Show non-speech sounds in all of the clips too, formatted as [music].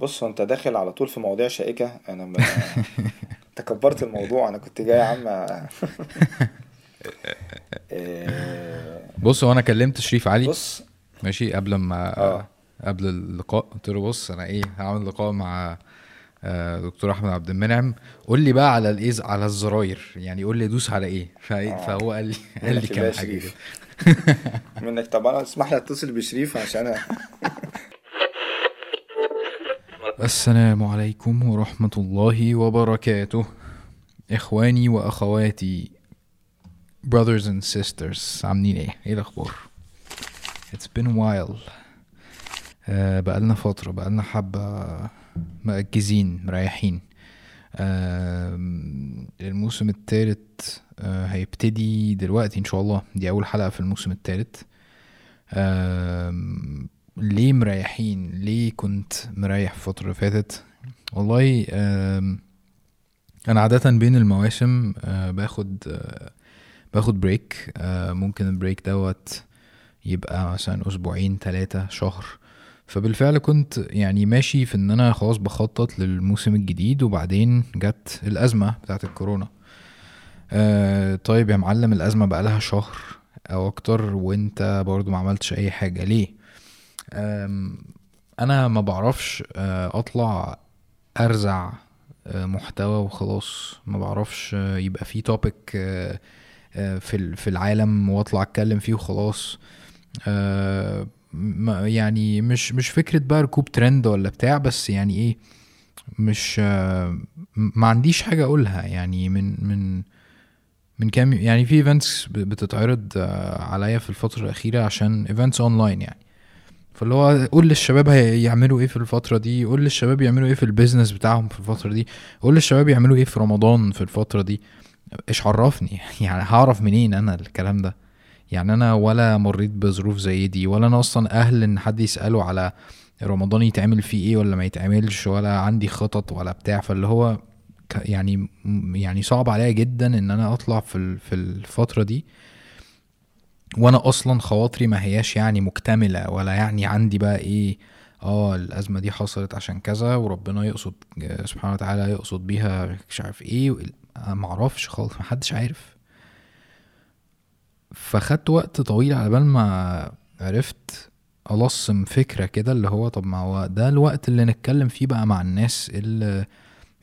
بص انت داخل على طول في مواضيع شائكة. أنا م... [laughs] تكبرت الموضوع. أنا كنت جاي يا عم. [laughs] إيه، بص هو أنا كلمت شريف علي. بص. ماشي قبل ما آه. قبل اللقاء. قلت له بص أنا إيه هعمل لقاء مع آه، دكتور أحمد عبد المنعم. قول لي بقى على الايه على الزراير. يعني قول لي دوس على إيه. آه. فهو قال لي قال لي كام حاجة [laughs] منك طبعا اسمح لي أتصل بشريف عشان أنا السلام عليكم ورحمة الله وبركاته. إخواني وأخواتي brothers and sisters عاملين إيه؟ إيه الأخبار؟ It's been a while. آه بقالنا فترة بقالنا حبة مأجزين مريحين. آه الموسم التالت آه هيبتدي دلوقتي إن شاء الله. دي أول حلقة في الموسم التالت. آه ليه مريحين؟ ليه كنت مريح الفترة اللي فاتت؟ والله أنا عادة بين المواسم آه، باخد آه، باخد break آه، ممكن ال break دوت يبقى مثلا أسبوعين تلاتة شهر. فبالفعل كنت يعني ماشي في إن أنا خلاص بخطط للموسم الجديد وبعدين جت الأزمة بتاعت الكورونا. طيب يا معلم الأزمة بقالها شهر أو أكتر وأنت برضو ما عملتش أي حاجة. ليه؟ أنا ما بعرفش آه، أطلع أرزع آه، محتوى وخلاص. ما بعرفش آه، يبقى في توبيك في في العالم واطلع أتكلم فيه وخلاص. يعني مش مش فكرة بقى ركوب ترند ولا بتاع بس يعني إيه مش ما عنديش حاجة أقولها. يعني من من من كام يعني في events بتتعرض عليا في الفترة الأخيرة عشان events online يعني. فاللي هو قول للشباب هيعملوا إيه في الفترة دي قول للشباب يعملوا إيه في ال business بتاعهم في الفترة دي قول للشباب يعملوا إيه في رمضان في الفترة دي. إيش عرفني؟ [laughs] يعني هعرف منين أنا الكلام ده؟ يعني أنا ولا مريت بظروف زي دي ولا أنا أصلا أهل إن حد يسأله على رمضان يتعمل فيه إيه ولا ما يتعملش ولا عندي خطط ولا بتاع. فاللي هو يعني يعني صعب عليا جدا إن أنا أطلع في في الفترة دي. وأنا أصلا خواطري ما هياش يعني مكتملة ولا يعني عندي بقى إيه آه الأزمة دي حصلت عشان كذا وربنا يقصد سبحانه وتعالى يقصد بيها مش عارف إيه ما أعرفش خالص ما حدش عارف. فخدت وقت طويل على بال ما عرفت ألصم فكرة كده اللي هو طب ما هو ده الوقت اللي نتكلم فيه بقى مع الناس اللي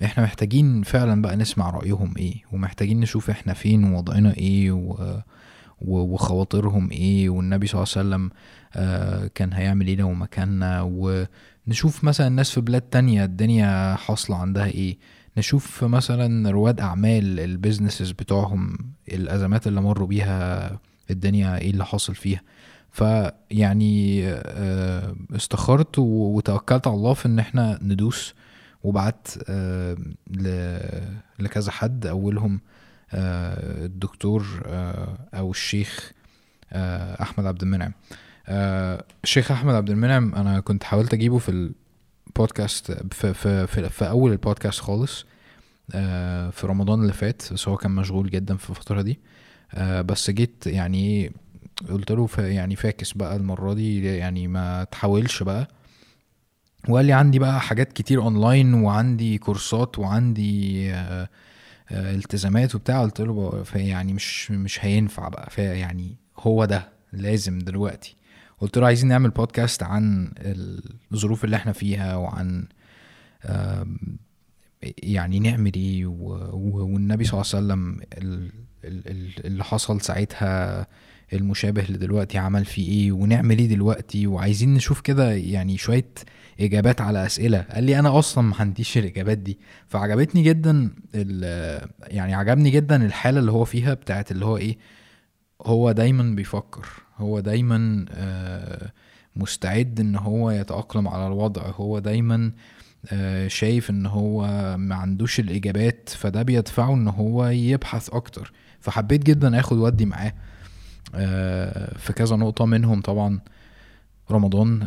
إحنا محتاجين فعلا بقى نسمع رأيهم إيه ومحتاجين نشوف إحنا فين ووضعنا إيه و... وخواطرهم إيه والنبي صلى الله عليه وسلم آه، كان هيعمل إيه لو مكاننا؟ ونشوف مثلا الناس في بلاد تانية الدنيا حاصلة عندها إيه. نشوف مثلا رواد أعمال البيزنسز بتوعهم الأزمات اللي مروا بيها الدنيا إيه اللي حاصل فيها. فيعني آه، استخرت وتوكلت على الله في إن إحنا ندوس وبعت آه، لكذا حد أولهم الدكتور آه، أو الشيخ آه، أحمد عبد المنعم. الشيخ أحمد عبد المنعم أنا كنت حاولت أجيبه في البودكاست في في في, في أول البودكاست خالص في رمضان اللي فات بس هو كان مشغول جدا في الفترة دي. بس جيت يعني قلت له يعني فاكس بقى المرة دي يعني ما تحاولش بقى. وقال لي عندي بقى حاجات كتير اونلاين وعندي كورسات وعندي آه آه، التزامات وبتاع. قلت له يعني مش مش هينفع بقى. يعني هو ده لازم دلوقتي. قلت له عايزين نعمل بودكاست عن الظروف اللي إحنا فيها وعن يعني نعمل إيه والنبي صلى الله عليه وسلم اللي حصل ساعتها المشابه لدلوقتي عمل فيه إيه ونعمل إيه دلوقتي وعايزين نشوف كده يعني شوية إجابات على أسئلة. قال لي أنا أصلا ما عنديش الإجابات دي. فعجبتني جدا يعني عجبني جدا الحالة اللي هو فيها بتاعت اللي هو إيه هو دايما بيفكر هو دايما آه، مستعد إن هو يتأقلم على الوضع هو دايما آه، شايف إن هو ما عندوش الإجابات فده بيدفعه إن هو يبحث أكتر. فحبيت جدا آخد ودي معاه. في كذا نقطة منهم طبعا رمضان.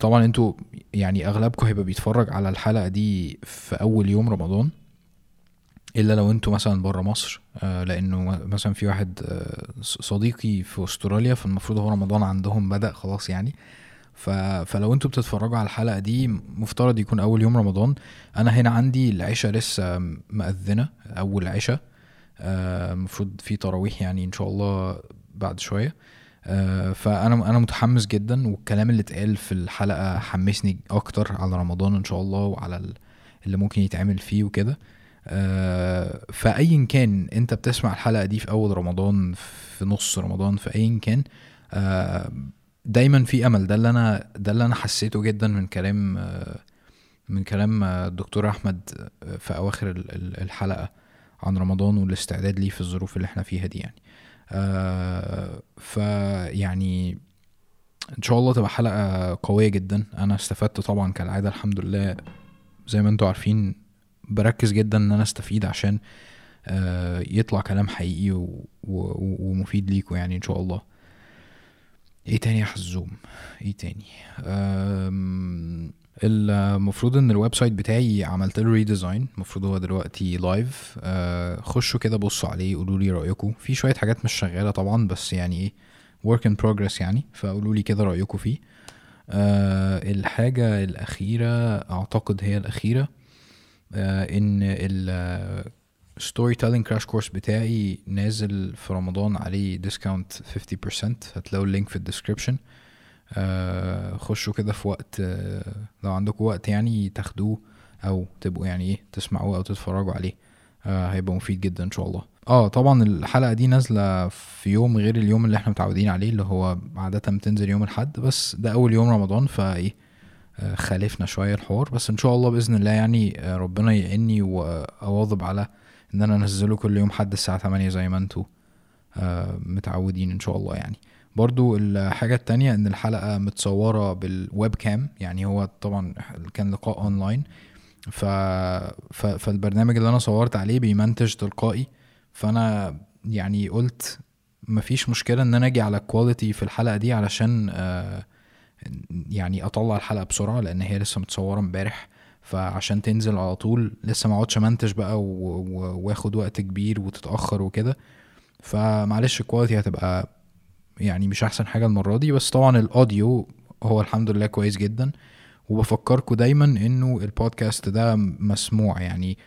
طبعا أنتوا يعني أغلبكم هيبقى بيتفرج على الحلقة دي في أول يوم رمضان إلا لو أنتوا مثلا بره مصر. آه لأنه مثلا في واحد آه صديقي في أستراليا فالمفروض هو رمضان عندهم بدأ خلاص يعني. فلو أنتوا بتتفرجوا على الحلقة دي مفترض يكون أول يوم رمضان. أنا هنا عندي العشاء لسه مأذنة أول عشاء. المفروض آه في تراويح يعني إن شاء الله بعد شوية. آه فأنا أنا متحمس جدا والكلام اللي اتقال في الحلقة حمسني أكتر على رمضان إن شاء الله وعلى اللي ممكن يتعمل فيه وكده. آه فايا كان أنت بتسمع الحلقة دي في أول رمضان في نص رمضان في ايا كان دايما في أمل. ده اللي أنا ده اللي أنا حسيته جدا من كلام من كلام الدكتور أحمد في أواخر الحلقة. عن رمضان والاستعداد ليه في الظروف اللي إحنا فيها دي يعني. آه فيعني ان شاء الله تبقى حلقة قوية جدا. أنا استفدت طبعا كالعادة الحمد لله. زي ما أنتوا عارفين بركز جدا إن أنا استفيد عشان آه يطلع كلام حقيقي و... و... ومفيد ليكوا يعني إن شاء الله. إيه تاني يا حزوم؟ إيه تاني؟ المفروض إن ال website بتاعي عملت له redesign المفروض هو دلوقتي live آه خشوا كده بصوا عليه قولوا لي رأيكم. في شوية حاجات مش شغالة طبعا بس يعني إيه work in progress يعني فقولوا لي كده رأيكم فيه. آه الحاجة الأخيرة أعتقد هي الأخيرة آه إن ال storytelling crash course بتاعي نازل في رمضان عليه discount 50% هتلاقوا ال link في ال description. آه خشوا كده في وقت آه لو عندكم وقت يعني تاخدوه أو تبقوا يعني إيه تسمعوه أو تتفرجوا عليه. آه هيبقى مفيد جدا إن شاء الله. آه طبعا الحلقة دي نازلة في يوم غير اليوم اللي إحنا متعودين عليه اللي هو عادة بتنزل يوم الأحد بس ده أول يوم رمضان فإيه آه خالفنا شوية الحوار. بس إن شاء الله بإذن الله يعني آه ربنا يعيني وأواظب على إن أنا أنزله كل يوم حد الساعة 8 زي ما أنتوا آه متعودين إن شاء الله يعني. برضو الحاجة التانية إن الحلقة متصورة بال webcam يعني هو طبعا كان لقاء أونلاين. ف... ف... فالبرنامج اللي أنا صورت عليه بيمنتج تلقائي. فأنا يعني قلت مفيش مشكلة إن أنا أجي على ال quality في الحلقة دي علشان آه يعني أطلع الحلقة بسرعة لأن هي لسه متصورة امبارح. فعشان تنزل على طول لسه ما اقعدش منتج بقى واخد وقت كبير وتتأخر وكده. فمعلش ال quality هتبقى يعني مش أحسن حاجة المرة دي بس طبعا ال audio هو الحمد لله كويس جدا. وبفكركم دايما إنه البودكاست ده مسموع يعني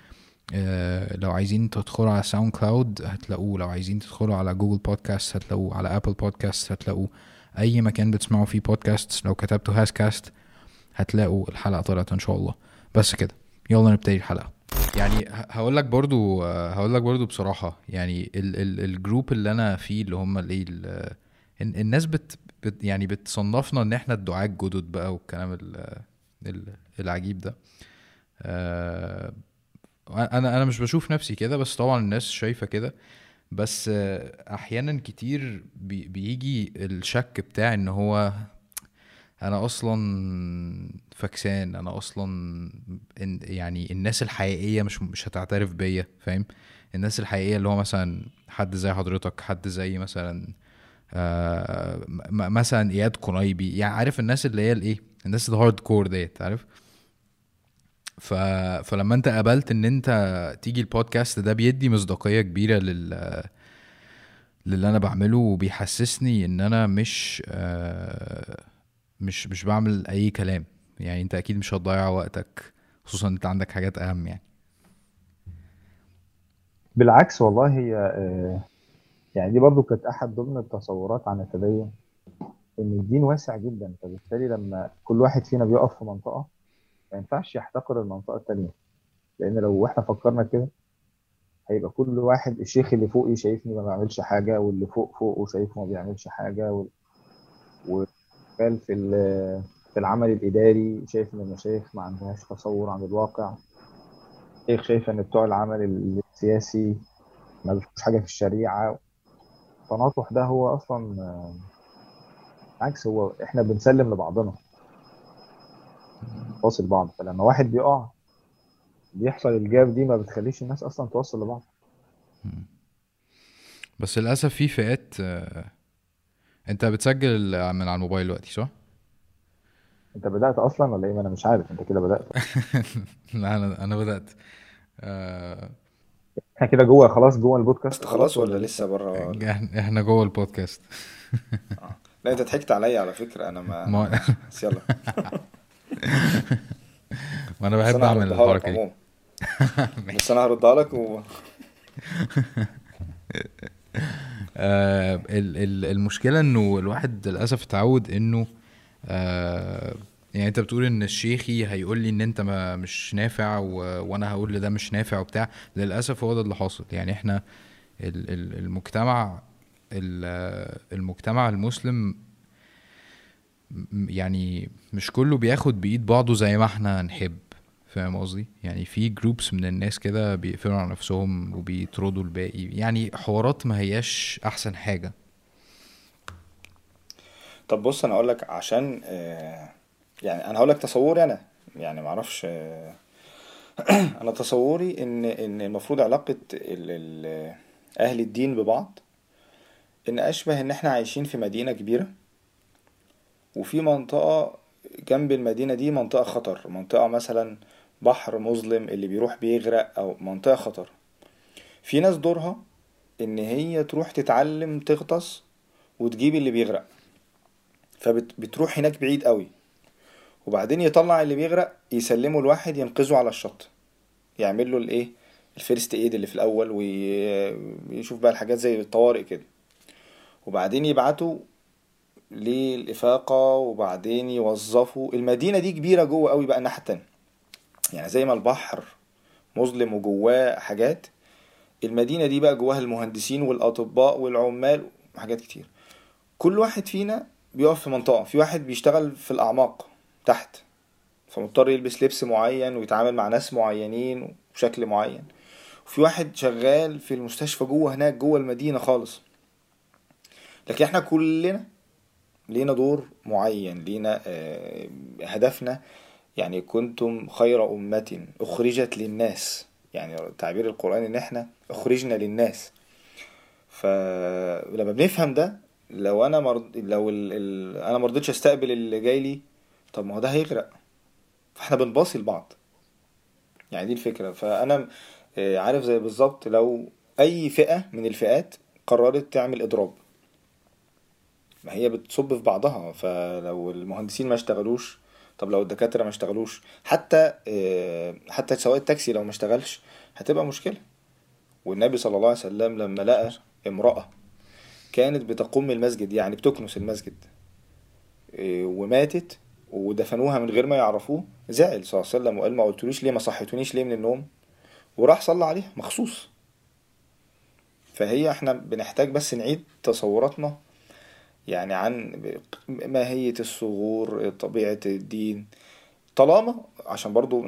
آه لو عايزين تدخلوا على SoundCloud هتلاقوه لو عايزين تدخلوا على Google Podcast هتلاقوه على Apple Podcast هتلاقوه. أي مكان بتسمعوا فيه بودكاست لو كتبتوا هاز كاست هتلاقوا الحلقة طلعت إن شاء الله. بس كده. يلا نبتدي الحلقة. يعني هقول لك برضو هقول لك برضو بصراحة يعني ال ال الجروب اللي أنا فيه اللي هم الايه الناس بت, يعني بتصنفنا إن إحنا الدعاة الجدد بقى والكلام العجيب ده. آه أنا أنا مش بشوف نفسي كده بس طبعا الناس شايفة كده. بس أحيانا كتير بي بيجي الشك بتاع إن هو أنا أصلا فكسان أنا أصلا يعني الناس الحقيقية مش مش هتعترف بيا فاهم؟ الناس الحقيقية اللي هو مثلا حد زي حضرتك حد زي مثلا آه مثلا إياد قنيبي يعني عارف الناس اللي هي الإيه؟ الناس ال hardcore ديت عارف؟ ف... فلما أنت قابلت إن أنت تيجي البودكاست ده بيدي مصداقية كبيرة لل للي أنا بعمله وبيحسسني إن أنا مش آه مش مش بعمل أي كلام. يعني أنت أكيد مش هتضيع وقتك خصوصا أنت عندك حاجات أهم يعني. بالعكس والله هي يعني دي برضو كانت أحد ضمن التصورات عن التدين إن الدين واسع جدا. فبالتالي لما كل واحد فينا بيقف في منطقة ما ينفعش يحتقر المنطقة التانية. لأن لو إحنا فكرنا كده هيبقى كل واحد الشيخ اللي فوقي شايفني ما بعملش حاجة واللي فوق فوقه شايفه ما بيعملش حاجة و... و... في في العمل الإداري شايف إن المشايخ ما عندهاش تصور عن الواقع. الشيخ شايف إن بتوع العمل السياسي ما بيفهموش حاجة في الشريعة. التناطح ده هو أصلا عكس هو إحنا بنسلم لبعضنا. واصل بعض. فلما واحد بيقع بيحصل الجاب دي ما بتخليش الناس أصلا توصل لبعض. بس للأسف في فئات أنت بتسجل من على الموبايل دلوقتي صح؟ أنت بدأت أصلا ولا إيه؟ ما أنا مش عارف. أنت كده بدأت. [laughs] لا أنا أنا بدأت. آه... إحنا كده جوه خلاص جوه البودكاست. خلاص ولا لسه بره إحنا جوه البودكاست. [laughs] لا أنت ضحكت عليا على فكرة. أنا ما ما بس يلا. [laughs] ما أنا بحب أعمل الحركة دي. [laughs] بس أنا هردها لك و... آه ال- ال- المشكلة إنه الواحد للأسف اتعود إنه آه يعني انت بتقول ان الشيخي هيقول لي ان انت ما مش نافع و... وأنا هقول لده مش نافع وبتاع للأسف هو ده اللي حاصل. يعني إحنا ال- ال- المجتمع ال- المجتمع المسلم يعني مش كله بياخد بإيد بعضه زي ما إحنا نحب. فاهم قصدي؟ يعني في جروبس من الناس كده بيقفلوا على نفسهم وبيطردوا الباقي. يعني حوارات ما هياش أحسن حاجة. طب بص أنا أقول لك عشان آه، يعني أنا هقول لك تصوري أنا. يعني معرفش [clears throat] أنا تصوري إن إن المفروض علاقة ال ال أهل الدين ببعض إن أشبه إن إحنا عايشين في مدينة كبيرة وفي منطقة جنب المدينة دي منطقة خطر. منطقة مثلا بحر مظلم اللي بيروح بيغرق أو منطقة خطر. في ناس دورها إن هي تروح تتعلم تغطس وتجيب اللي بيغرق. فبتروح هناك بعيد قوي. وبعدين يطلع اللي بيغرق يسلمه لواحد ينقذه على الشط. يعمل له الايه؟ ال first aid اللي في الأول وي- ويشوف بقى الحاجات زي الطوارئ كده. وبعدين يبعته للإفاقة وبعدين يوظفوا المدينة دي كبيرة جوه قوي بقى الناحية التانية. يعني زي ما البحر مظلم وجواه حاجات المدينة دي بقى جواها المهندسين والأطباء والعمال وحاجات كتير. كل واحد فينا بيقف في منطقة. في واحد بيشتغل في الأعماق. تحت. فمضطر يلبس لبس معين ويتعامل مع ناس معينين وبشكل معين. وفي واحد شغال في المستشفى جوه هناك جوه المدينة خالص. لكن إحنا كلنا لينا دور معين لينا آه، هدفنا. يعني كنتم خير أمة أخرجت للناس. يعني تعبير القرآن إن إحنا أخرجنا للناس. فلما بنفهم ده لو أنا مرض... لو ال... ال... أنا مرضتش أستقبل اللي جاي لي طب ما هو ده هيغرق. فاحنا بنباصي لبعض. يعني دي الفكرة. فأنا آه، عارف زي بالظبط لو أي فئة من الفئات قررت تعمل إضراب. ما هي بتصب في بعضها. فلو المهندسين ما اشتغلوش طب لو الدكاترة ما اشتغلوش حتى آه، حتى سواق التاكسي لو ما اشتغلش هتبقى مشكلة. والنبي صلى الله عليه وسلم لما لقى امرأة كانت بتقوم المسجد يعني بتكنس المسجد إيه، وماتت ودفنوها من غير ما يعرفوه زعل صلى الله عليه وسلم وقال ما قلتليش ليه ما صحيتونيش ليه من النوم؟ وراح صلى عليها مخصوص. فهي إحنا بنحتاج بس نعيد تصوراتنا يعني عن ماهية الثغور طبيعة الدين. طالما عشان برضو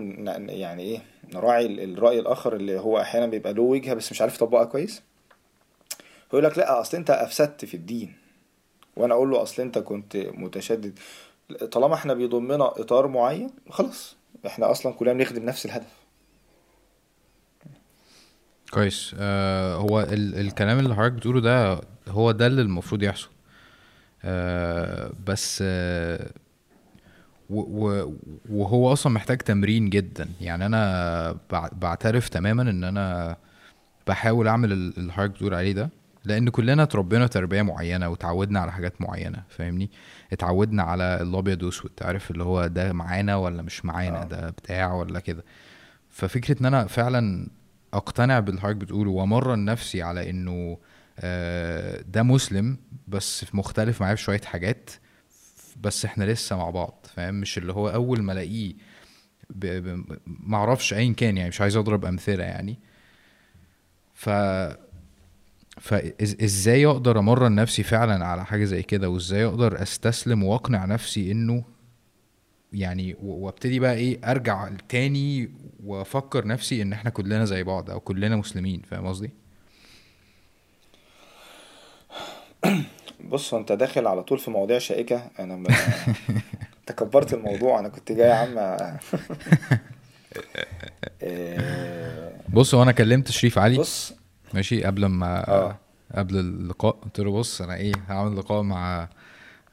يعني إيه نراعي ال- الرأي الآخر اللي هو أحيانا بيبقى له وجهة بس مش عارف يطبقها كويس. يقول لك لا أصل أنت أفسدت في الدين. وأنا أقول له أصل أنت كنت متشدد. طالما إحنا بيضمنا إطار معين خلاص. إحنا أصلا كلنا بنخدم نفس الهدف. كويس. آه هو ال الكلام اللي حضرتك بتقوله ده هو ده اللي المفروض يحصل. آه بس آه وهو أصلا محتاج تمرين جدا. يعني أنا بع- بعترف تماما إن أنا بحاول أعمل ال- اللي حضرتك بتقول عليه ده. لأن كلنا اتربينا تربية معينة وتعودنا على حاجات معينة فاهمني؟ اتعودنا على الأبيض وأسود عارف؟ اللي هو ده معانا ولا مش معانا؟ آه. ده بتاع ولا كده. ففكرة إن أنا فعلا أقتنع باللي حضرتك بتقوله وأمرن نفسي على إنه آه، ده مسلم بس مختلف معايا في شوية حاجات بس إحنا لسه مع بعض فاهم؟ مش اللي هو أول ما ألاقيه. معرفش ايا كان يعني مش عايز أضرب أمثلة يعني. ف فازاي أقدر أمرن نفسي فعلا على حاجة زي كده؟ وإزاي أقدر أستسلم وأقنع نفسي إنه يعني وأبتدي بقى إيه أرجع تاني وأفكر نفسي إن إحنا كلنا زي بعض أو كلنا مسلمين فاهم قصدي؟ بص أنت داخل على طول في مواضيع شائكة. أنا م... [laughs] تكبرت الموضوع. أنا كنت جاي يا عم. [laughs] إيه، بص هو أنا كلمت شريف علي. بص ماشي قبل ما آه. قبل اللقاء قلت له بص أنا إيه هعمل لقاء مع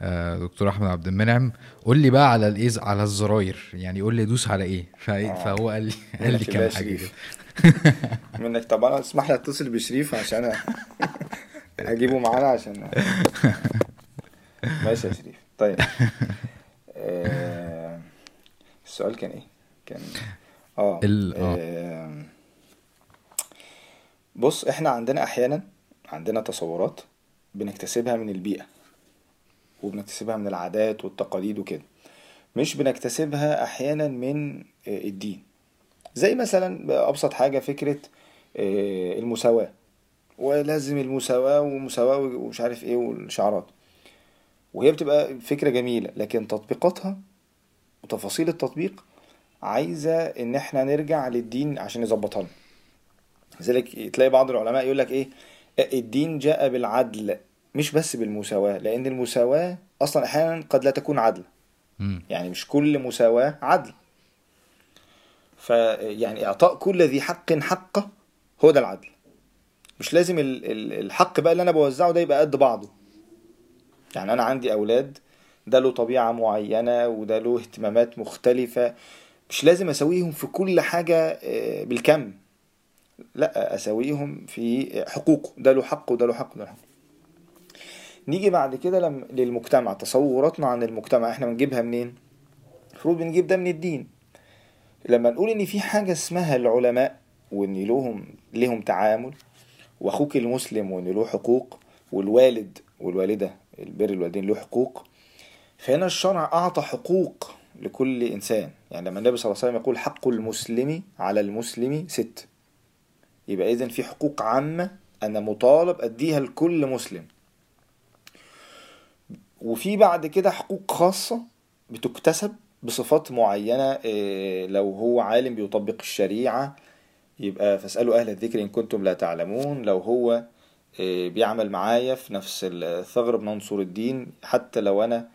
آه، دكتور أحمد عبد المنعم. قول لي بقى على الايه على الزراير يعني قول لي دوس على إيه؟ آه. فهو قال لي قال لي كام حاجة كده. شريف [laughs] منك طبعا اسمح لي أتصل بشريف عشان [laughs] أجيبه معانا عشان [laughs] ماشي يا شريف. طيب. آه، السؤال كان إيه؟ كان آه ال آه. آه، بص إحنا عندنا أحيانا عندنا تصورات بنكتسبها من البيئة وبنكتسبها من العادات والتقاليد وكده. مش بنكتسبها أحيانا من آه، الدين. زي مثلا أبسط حاجة فكرة آه، المساواة. ولازم المساواة ومساواة ومش عارف إيه والشعارات. وهي بتبقى فكرة جميلة لكن تطبيقاتها وتفاصيل التطبيق عايزة إن إحنا نرجع للدين عشان يظبطها لنا. لذلك تلاقي بعض العلماء يقول لك إيه؟ الدين جاء بالعدل مش بس بالمساواة لأن المساواة أصلا أحيانا قد لا تكون عدل. يعني مش كل مساواة عدل. فيعني إعطاء كل ذي حق حقه هو ده العدل. مش لازم ال- ال- الحق بقى اللي أنا بوزعه ده يبقى قد بعضه. يعني أنا عندي أولاد ده له طبيعة معينة وده له اهتمامات مختلفة. مش لازم أسويهم في كل حاجة آه، بالكم. لا اسويهم في حقوقه. ده له حق وده له حق وده له حق. نيجي بعد كده لم... للمجتمع تصوراتنا عن المجتمع. إحنا بنجيبها منين؟ المفروض بنجيب ده من الدين. لما نقول إن في حاجة اسمها العلماء وإن لهم لهم تعامل وأخوك المسلم وإن له حقوق والوالد والوالدة البر الوالدين له حقوق فهنا الشرع أعطى حقوق لكل إنسان. يعني لما النبي صلى الله عليه وسلم يقول حق المسلم على المسلم ست. يبقى اذا في حقوق عامة أنا مطالب أديها لكل مسلم. وفي بعد كده حقوق خاصة بتكتسب بصفات معينة إيه، لو هو عالم بيطبق الشريعة يبقى فاسألوا أهل الذكر إن كنتم لا تعلمون. لو هو إيه، بيعمل معايا في نفس الثغر بننصر الدين حتى لو أنا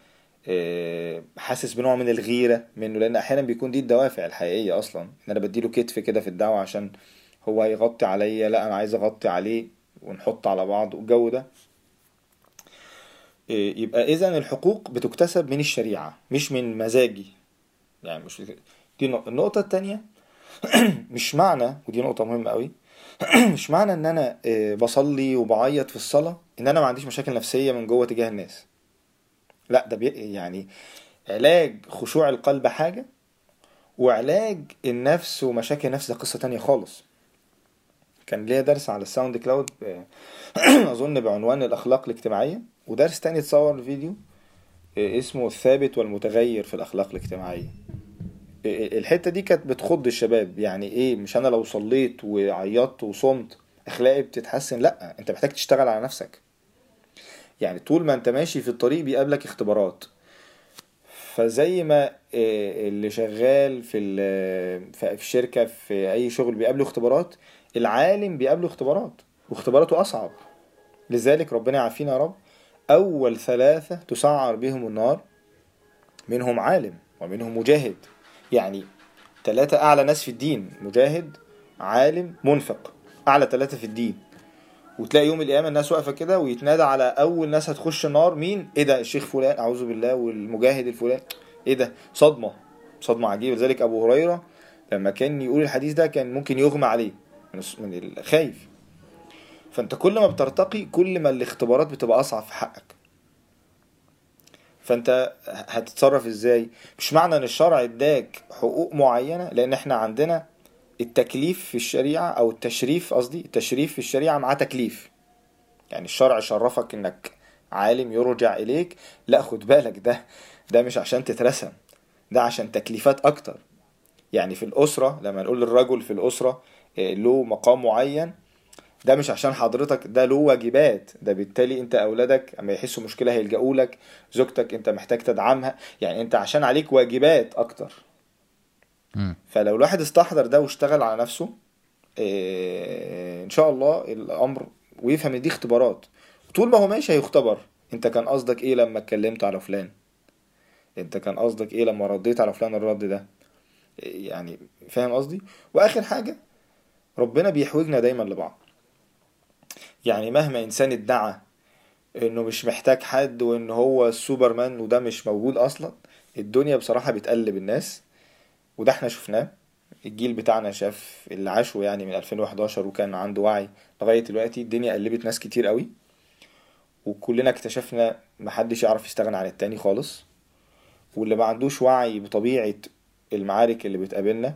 إيه، حاسس بنوع من الغيرة منه لأن أحيانا بيكون دي الدوافع الحقيقية أصلا. إن أنا بديله كتف كده في الدعوة عشان هو هيغطي عليا لا أنا عايز أغطي عليه ونحط على بعض والجو ده. إيه، يبقى إذا الحقوق بتكتسب من الشريعة مش من مزاجي. يعني مش دي نق- النقطة التانية. [clears throat] مش معنى ودي نقطة مهمة قوي [clears throat] مش معنى إن أنا آه، بصلي وبعيط في الصلاة إن أنا ما عنديش مشاكل نفسية من جوه تجاه الناس. لا ده بي يعني علاج خشوع القلب حاجة وعلاج النفس ومشاكل النفس ده قصة تانية خالص. كان ليا درس على ال SoundCloud آه، [clears throat] أظن بعنوان الأخلاق الاجتماعية ودرس تاني اتصور فيديو آه، اسمه الثابت والمتغير في الأخلاق الاجتماعية. الحتة دي كانت بتخض الشباب يعني إيه مش أنا لو صليت وعيطت وصمت أخلاقي بتتحسن لأ أنت محتاج تشتغل على نفسك. يعني طول ما أنت ماشي في الطريق بيقابلك اختبارات. فزي ما آه، اللي شغال في في الشركة في أي شغل بيقابله اختبارات العالم بيقابله اختبارات واختباراته أصعب. لذلك ربنا يعافينا يا رب. أول ثلاثة تسعر بهم النار منهم عالم ومنهم مجاهد. يعني ثلاثة أعلى ناس في الدين مجاهد عالم منفق. أعلى ثلاثة في الدين. وتلاقي يوم القيامة الناس واقفة كده ويتنادى على أول ناس هتخش النار مين؟ إيه ده الشيخ فلان أعوذ بالله والمجاهد الفلان. إيه ده؟ صدمة صدمة عجيبة. لذلك أبو هريرة لما كان يقول الحديث ده كان ممكن يغمى عليه. من الخايف. فأنت كل ما بترتقي كل ما الاختبارات بتبقى أصعب في حقك. فأنت هتتصرف إزاي؟ مش معنى إن الشرع إداك حقوق معينة لأن إحنا عندنا التكليف في الشريعة أو التشريف قصدي التشريف في الشريعة مع تكليف. يعني الشرع شرفك إنك عالم يرجع إليك. لا خد بالك ده ده مش عشان تترسم ده عشان تكليفات أكتر. يعني في الأسرة لما نقول للرجل في الأسرة إيه، له مقام معين. ده مش عشان حضرتك ده له واجبات. ده بالتالي انت اولادك اما يحسوا مشكلة هيلجأوا لك زوجتك انت محتاج تدعمها. يعني انت عشان عليك واجبات أكتر. مم. فلو الواحد استحضر ده واشتغل على نفسه آه ان شاء الله الامر ويفهم ان دي اختبارات. طول ما هو ماشي هيختبر. انت كان قصدك إيه لما اتكلمت على فلان؟ انت كان قصدك إيه لما رديت على فلان الرد ده؟ يعني فاهم قصدي؟ واخر حاجة ربنا بيحوجنا دايما لبعض. يعني مهما إنسان ادعى إنه مش محتاج حد وإن هو السوبرمان وده مش موجود أصلا الدنيا بصراحة بتقلب الناس وده إحنا شفناه. الجيل بتاعنا شاف اللي عاشه يعني من 2011 وكان عنده وعي لغاية دلوقتي الدنيا قلبت ناس كتير قوي وكلنا اكتشفنا محدش يعرف يستغنى عن التاني خالص واللي ما عندوش وعي بطبيعة المعارك اللي بتقابلنا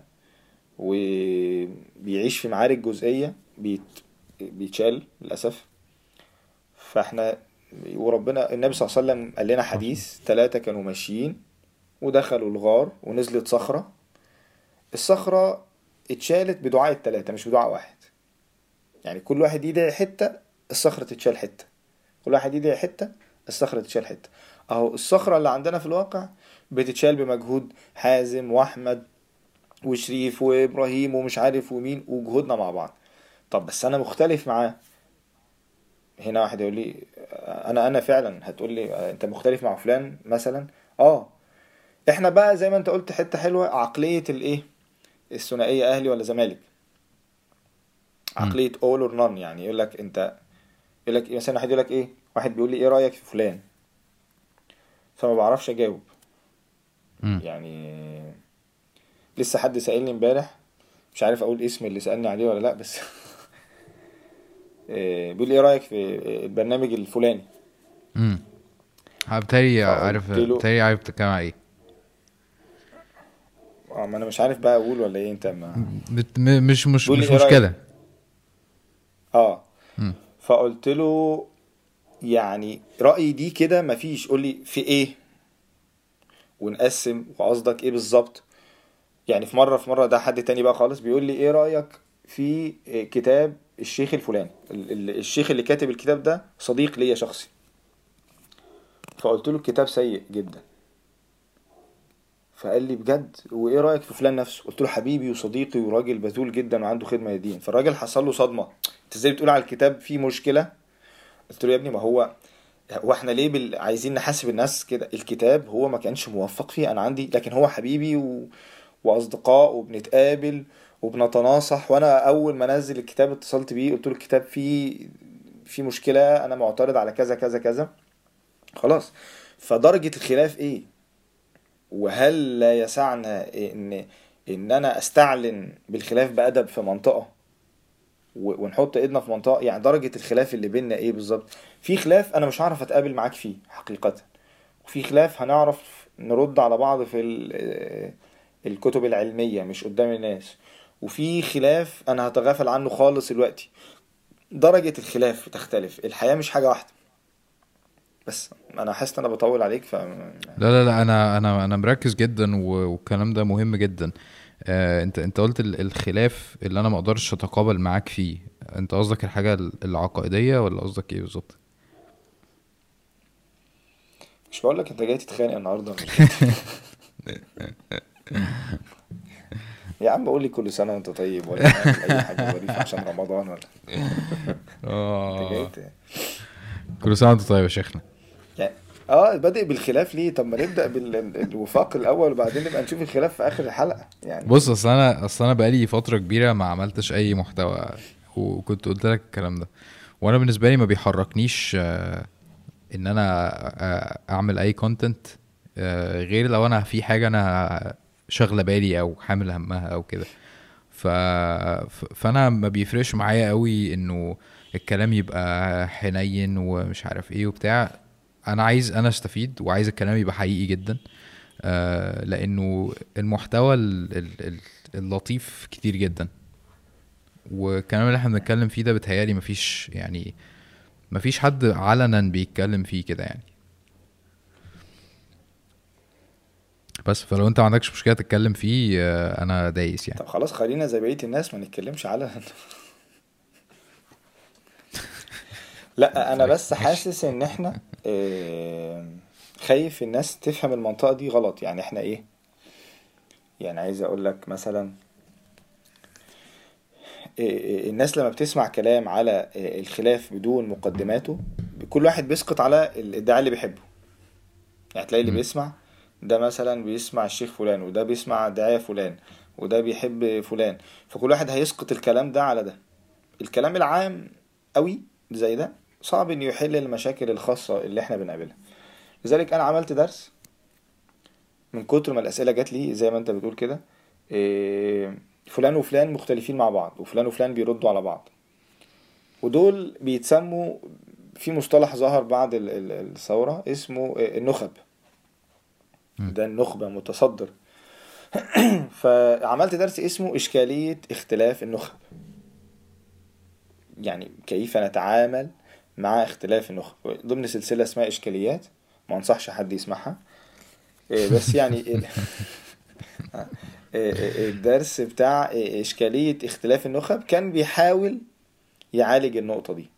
وبيعيش في معارك جزئية بيت... بيتشال للأسف. فاحنا وربنا النبي صلى الله عليه وسلم قال لنا حديث ثلاثة كانوا ماشيين ودخلوا الغار ونزلت صخرة. الصخرة اتشالت بدعاء الثلاثة مش بدعاء واحد. يعني كل واحد يدعي حتة الصخرة تتشال حتة. كل واحد يدعي حتة الصخرة تتشال حتة. أهو الصخرة اللي عندنا في الواقع بتتشال بمجهود حازم وأحمد وشريف وإبراهيم ومش عارف ومين وجهودنا مع بعض. طب بس أنا مختلف معاه. هنا واحد يقول لي أنا أنا فعلا هتقول لي أنت مختلف مع فلان مثلا؟ آه. إحنا بقى زي ما أنت قلت حتة حلوة عقلية الإيه؟ الثنائية أهلي ولا زمالك؟ عقلية all or none يعني. يقول لك أنت يقول لك مثلا واحد يقول لك إيه؟ واحد بيقول لي إيه رأيك في فلان؟ فما بعرفش أجاوب. يعني لسه حد سألني امبارح مش عارف أقول اسم اللي سألني عليه ولا لأ بس [laughs] إيه، بيقول إيه رأيك في البرنامج الفلاني؟ امم فقلت عارف بالتالي عارف بتتكلم على إيه. آه ما أنا مش عارف بقى أقول ولا إيه أنت ما بت... م- مش مش مش إيه؟ مشكلة. آه. مم. فقلت له يعني رأيي دي كده مفيش قول لي في إيه؟ ونقسم وقصدك إيه بالظبط؟ يعني في مرة في مرة ده حد تاني بقى خالص بيقول لي إيه رأيك في كتاب الشيخ الفلاني؟ ال- ال- الشيخ اللي كاتب الكتاب ده صديق ليا شخصي. فقلت له الكتاب سيء جدا. فقال لي بجد؟ وإيه رأيك في فلان نفسه؟ قلت له حبيبي وصديقي وراجل بذول جدا وعنده خدمة للدين فالراجل حصل له صدمة. أنت إزاي بتقول على الكتاب فيه مشكلة؟ قلت له يا ابني ما هو هو إحنا ليه بال... عايزين نحاسب الناس كده؟ الكتاب هو ما كانش موفق فيه. أنا عندي لكن هو حبيبي و... وأصدقاء وبنتقابل وبنتناصح. وأنا أول ما نزل الكتاب اتصلت بيه قلت له الكتاب فيه فيه مشكلة أنا معترض على كذا كذا كذا. خلاص. فدرجة الخلاف إيه؟ وهل لا يسعنا إن إن أنا أستعلن بالخلاف بأدب في منطقة؟ ونحط إيدنا في منطقة. يعني درجة الخلاف اللي بيننا إيه بالظبط؟ في خلاف أنا مش هعرف أتقابل معاك فيه حقيقة. وفي خلاف هنعرف نرد على بعض في الكتب العلمية مش قدام الناس. وفي خلاف أنا هتغافل عنه خالص دلوقتي. درجة الخلاف تختلف. الحياة مش حاجة واحدة. بس أنا حاسس إن أنا بطول عليك ف لا لا لا أنا أنا أنا مركز جدا والكلام ده مهم جدا. آه أنت أنت قلت ال- الخلاف اللي أنا ما أقدرش أتقابل معاك فيه. أنت قصدك الحاجة ال- العقائدية ولا قصدك إيه بالظبط؟ مش بقول لك أنت جاي تتخانق النهارده [laughs] [laughs] يا عم قول لي كل سنة وانت طيب ولا أي حاجة ظريفة عشان رمضان ولا؟ آه. كل سنة وانت طيب يا شيخنا. يعني آه بادئ بالخلاف ليه؟ طب ما نبدأ بالوفاق الأول وبعدين نبقى نشوف الخلاف في آخر الحلقة يعني. بص أصل أنا أصل أنا بقالي فترة كبيرة ما عملتش أي محتوى وكنت قلت لك الكلام ده. وأنا بالنسبة لي ما بيحركنيش آه، إن أنا آه، أعمل أي كونتنت غير لو أنا في حاجة أنا شاغلة بالي أو حامل همها أو كده. ف... فأنا ما بيفرقش معايا قوي إنه الكلام يبقى حنين ومش عارف إيه وبتاع. أنا عايز أنا أستفيد وعايز الكلام يبقى حقيقي جدا. آه، لأنه المحتوى ال- ال- ال- اللطيف كتير جدا. والكلام اللي إحنا بنتكلم فيه ده بيتهيألي مفيش يعني مفيش حد علنا بيتكلم فيه كده يعني. بس فلو انت ما عندكش مشكلة تتكلم فيه آه، أنا دايس يعني. طب خلاص خلينا زي بقية الناس ما نتكلمش على [laughs] لا أنا بس حاسس ان إحنا آه، خايف الناس تفهم المنطقة دي غلط. يعني إحنا إيه؟ يعني عايز أقول لك مثلا إيه، الناس لما بتسمع كلام على الخلاف بدون مقدماته كل واحد بيسقط على الادعاء اللي بيحبه. يعني تلاقي اللي. بيسمع ده مثلا بيسمع الشيخ فلان وده بيسمع داعية فلان وده بيحب فلان. فكل واحد هيسقط الكلام ده على ده. الكلام العام قوي زي ده صعب إنه يحل المشاكل الخاصة اللي إحنا بنقابلها. لذلك أنا عملت درس من كتر ما الأسئلة جات لي زي ما أنت بتقول كده إيه، فلان وفلان مختلفين مع بعض وفلان وفلان بيردوا على بعض. ودول بيتسموا في مصطلح ظهر بعد ال- ال- الثورة اسمه آه، النخب. ده النخبة متصدر. [clears throat] فعملت درس اسمه إشكالية اختلاف النخب. يعني كيف نتعامل مع اختلاف النخب. ضمن سلسلة اسمها إشكاليات ما أنصحش حد يسمعها. إيه، بس يعني [laughs] آه، إيه، إيه، الدرس بتاع إشكالية اختلاف النخب كان بيحاول يعالج النقطة دي.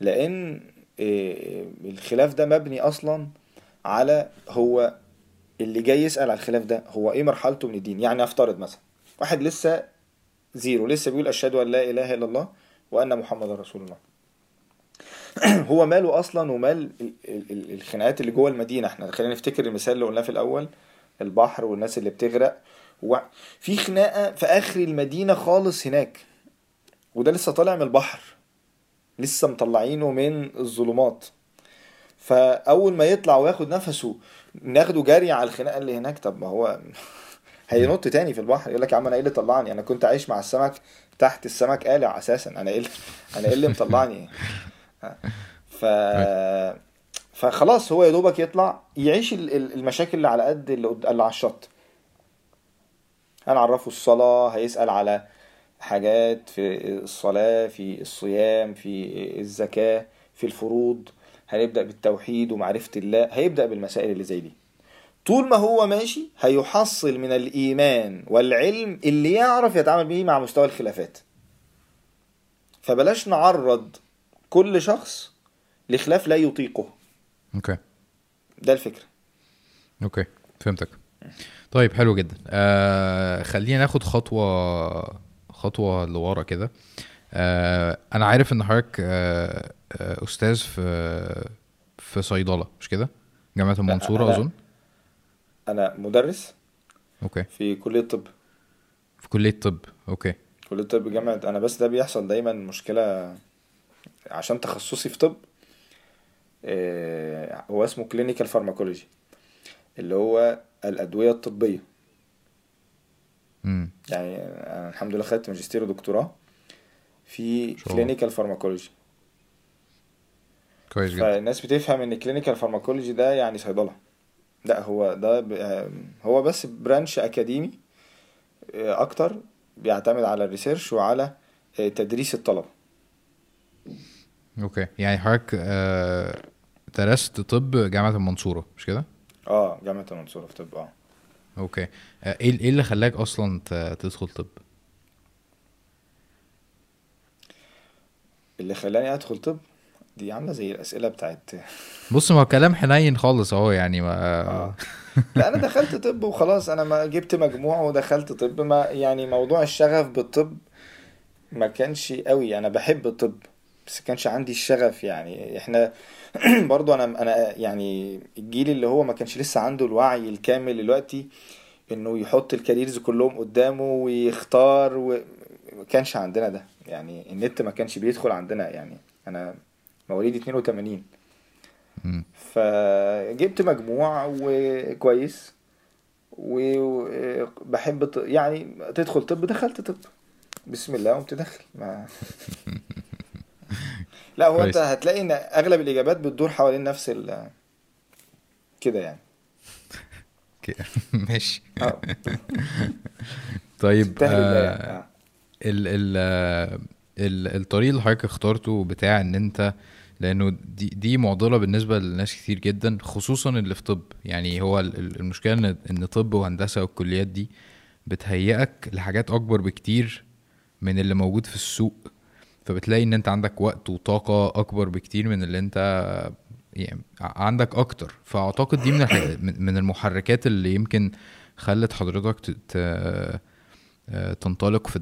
لأن الخلاف ده مبني أصلا على هو اللي جاي يسأل على الخلاف ده هو إيه مرحلته من الدين؟ يعني أفترض مثلا واحد لسه زيرو لسه بيقول أشهد أن لا إله إلا الله وأن محمد رسول الله. [clears throat] هو ماله أصلا ومال ال- ال- ال- الخناقات اللي جوه المدينة إحنا. خلينا نفتكر المثال اللي قلناه في الأول البحر والناس اللي بتغرق. في خناقة في آخر المدينة خالص هناك. وده لسه طالع من البحر. لسه مطلعينه من الظلمات. فأول ما يطلع وياخد نفسه ناخده جري على الخناقة اللي هناك؟ طب ما هو [laughs] هينط تاني في البحر يقول لك يا عم أنا إيه اللي طلعني؟ أنا كنت عايش مع السمك تحت السمك قالع أساسا. أنا إيه اللي- [laughs] أنا إيه اللي مطلعني؟ ف [laughs] فخلاص هو يا دوبك يطلع يعيش ال- ال- المشاكل اللي على قد اللي اللي على الشط. هنعرفه الصلاة هيسأل على حاجات في الصلاة في الصيام في الزكاة في الفروض. هنبدأ بالتوحيد ومعرفة الله هيبدأ بالمسائل اللي زي دي. طول ما هو ماشي هيحصل من الإيمان والعلم اللي يعرف يتعامل بيه مع مستوى الخلافات. فبلاش نعرض كل شخص لخلاف لا يطيقه. Okay. ده الفكرة. Okay فهمتك. طيب حلو جدا. آه خلينا ناخد خطوة خطوة لورا كده. آه أنا عارف إن حضرتك آه أستاذ في في صيدلة مش كده؟ جامعة المنصورة أنا- أظن. أنا مدرس okay. في كلية طب في كلية طب okay. كلية طب جامعة أنا بس ده بيحصل دايما مشكلة عشان تخصصي في طب. آه، هو اسمه clinical pharmacology اللي هو الأدوية الطبية. امم يعني أنا الحمد لله خدت ماجستير ودكتوراه في. Clinical pharmacology كويس جدا. فالناس بتفهم إن clinical pharmacology ده يعني صيدلة. لا هو ده ب... هو بس branch أكاديمي آه، أكتر بيعتمد على ال research وعلى آه، تدريس الطلبة. Okay. يعني حضرتك آه درست طب جامعة المنصورة مش كده؟ آه جامعة المنصورة في طب آه. Okay. إيه إيه اللي خلاك أصلا تدخل طب؟ اللي خلاني أدخل طب؟ دي عاملة زي الأسئلة بتاعت بص ما هو كلام حنين خالص اهو يعني ما آه. لا أنا دخلت طب وخلاص أنا ما جبت مجموع ودخلت طب ما يعني موضوع الشغف بالطب ما كانش قوي. أنا بحب الطب بس كانش عندي الشغف يعني. إحنا [clears throat] برضو أنا أنا يعني الجيل اللي هو ما كانش لسه عنده الوعي الكامل دلوقتي إنه يحط الكاريرز كلهم قدامه ويختار و... ما كانش عندنا ده. يعني النت ما كانش بيدخل عندنا يعني. أنا مواليد 82 مم. فجبت مجموع وكويس وبحب يعني تدخل طب دخلت طب. بسم الله قمت داخل. ما [laughs] لا هو انت. هتلاقي ان اغلب الإجابات بتدور حوالين نفس ال كده يعني. [laughs] [laughs] ماشي. آه. طيب آه آه. ال ال ال الطريق اللي حضرتك اخترته بتاع ان انت لأنه دي دي معضلة بالنسبة لناس كتير جدا خصوصا اللي في طب يعني هو ال- ال- المشكلة إن طب وهندسة والكليات دي بتهيئك لحاجات أكبر بكتير من اللي موجود في السوق فبتلاقي إن أنت عندك وقت وطاقة أكبر بكتير من اللي أنت يعني عندك أكتر فأعتقد دي من من المحركات اللي يمكن خلت حضرتك آه، تنطلق في.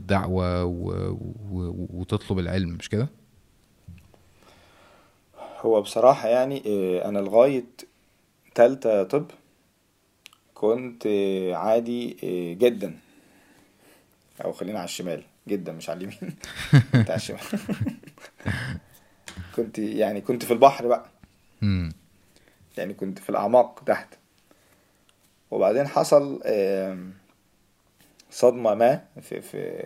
و... وتطلب العلم مش كده؟ هو بصراحة يعني آه، أنا لغاية تالتة طب كنت عادي آه، جدا. أو خلينا على الشمال جدا مش على اليمين. [laughs] كنت على الشمال. [laughs] كنت يعني كنت في البحر بقى. يعني كنت في الأعماق تحت. وبعدين حصل صدمة ما في في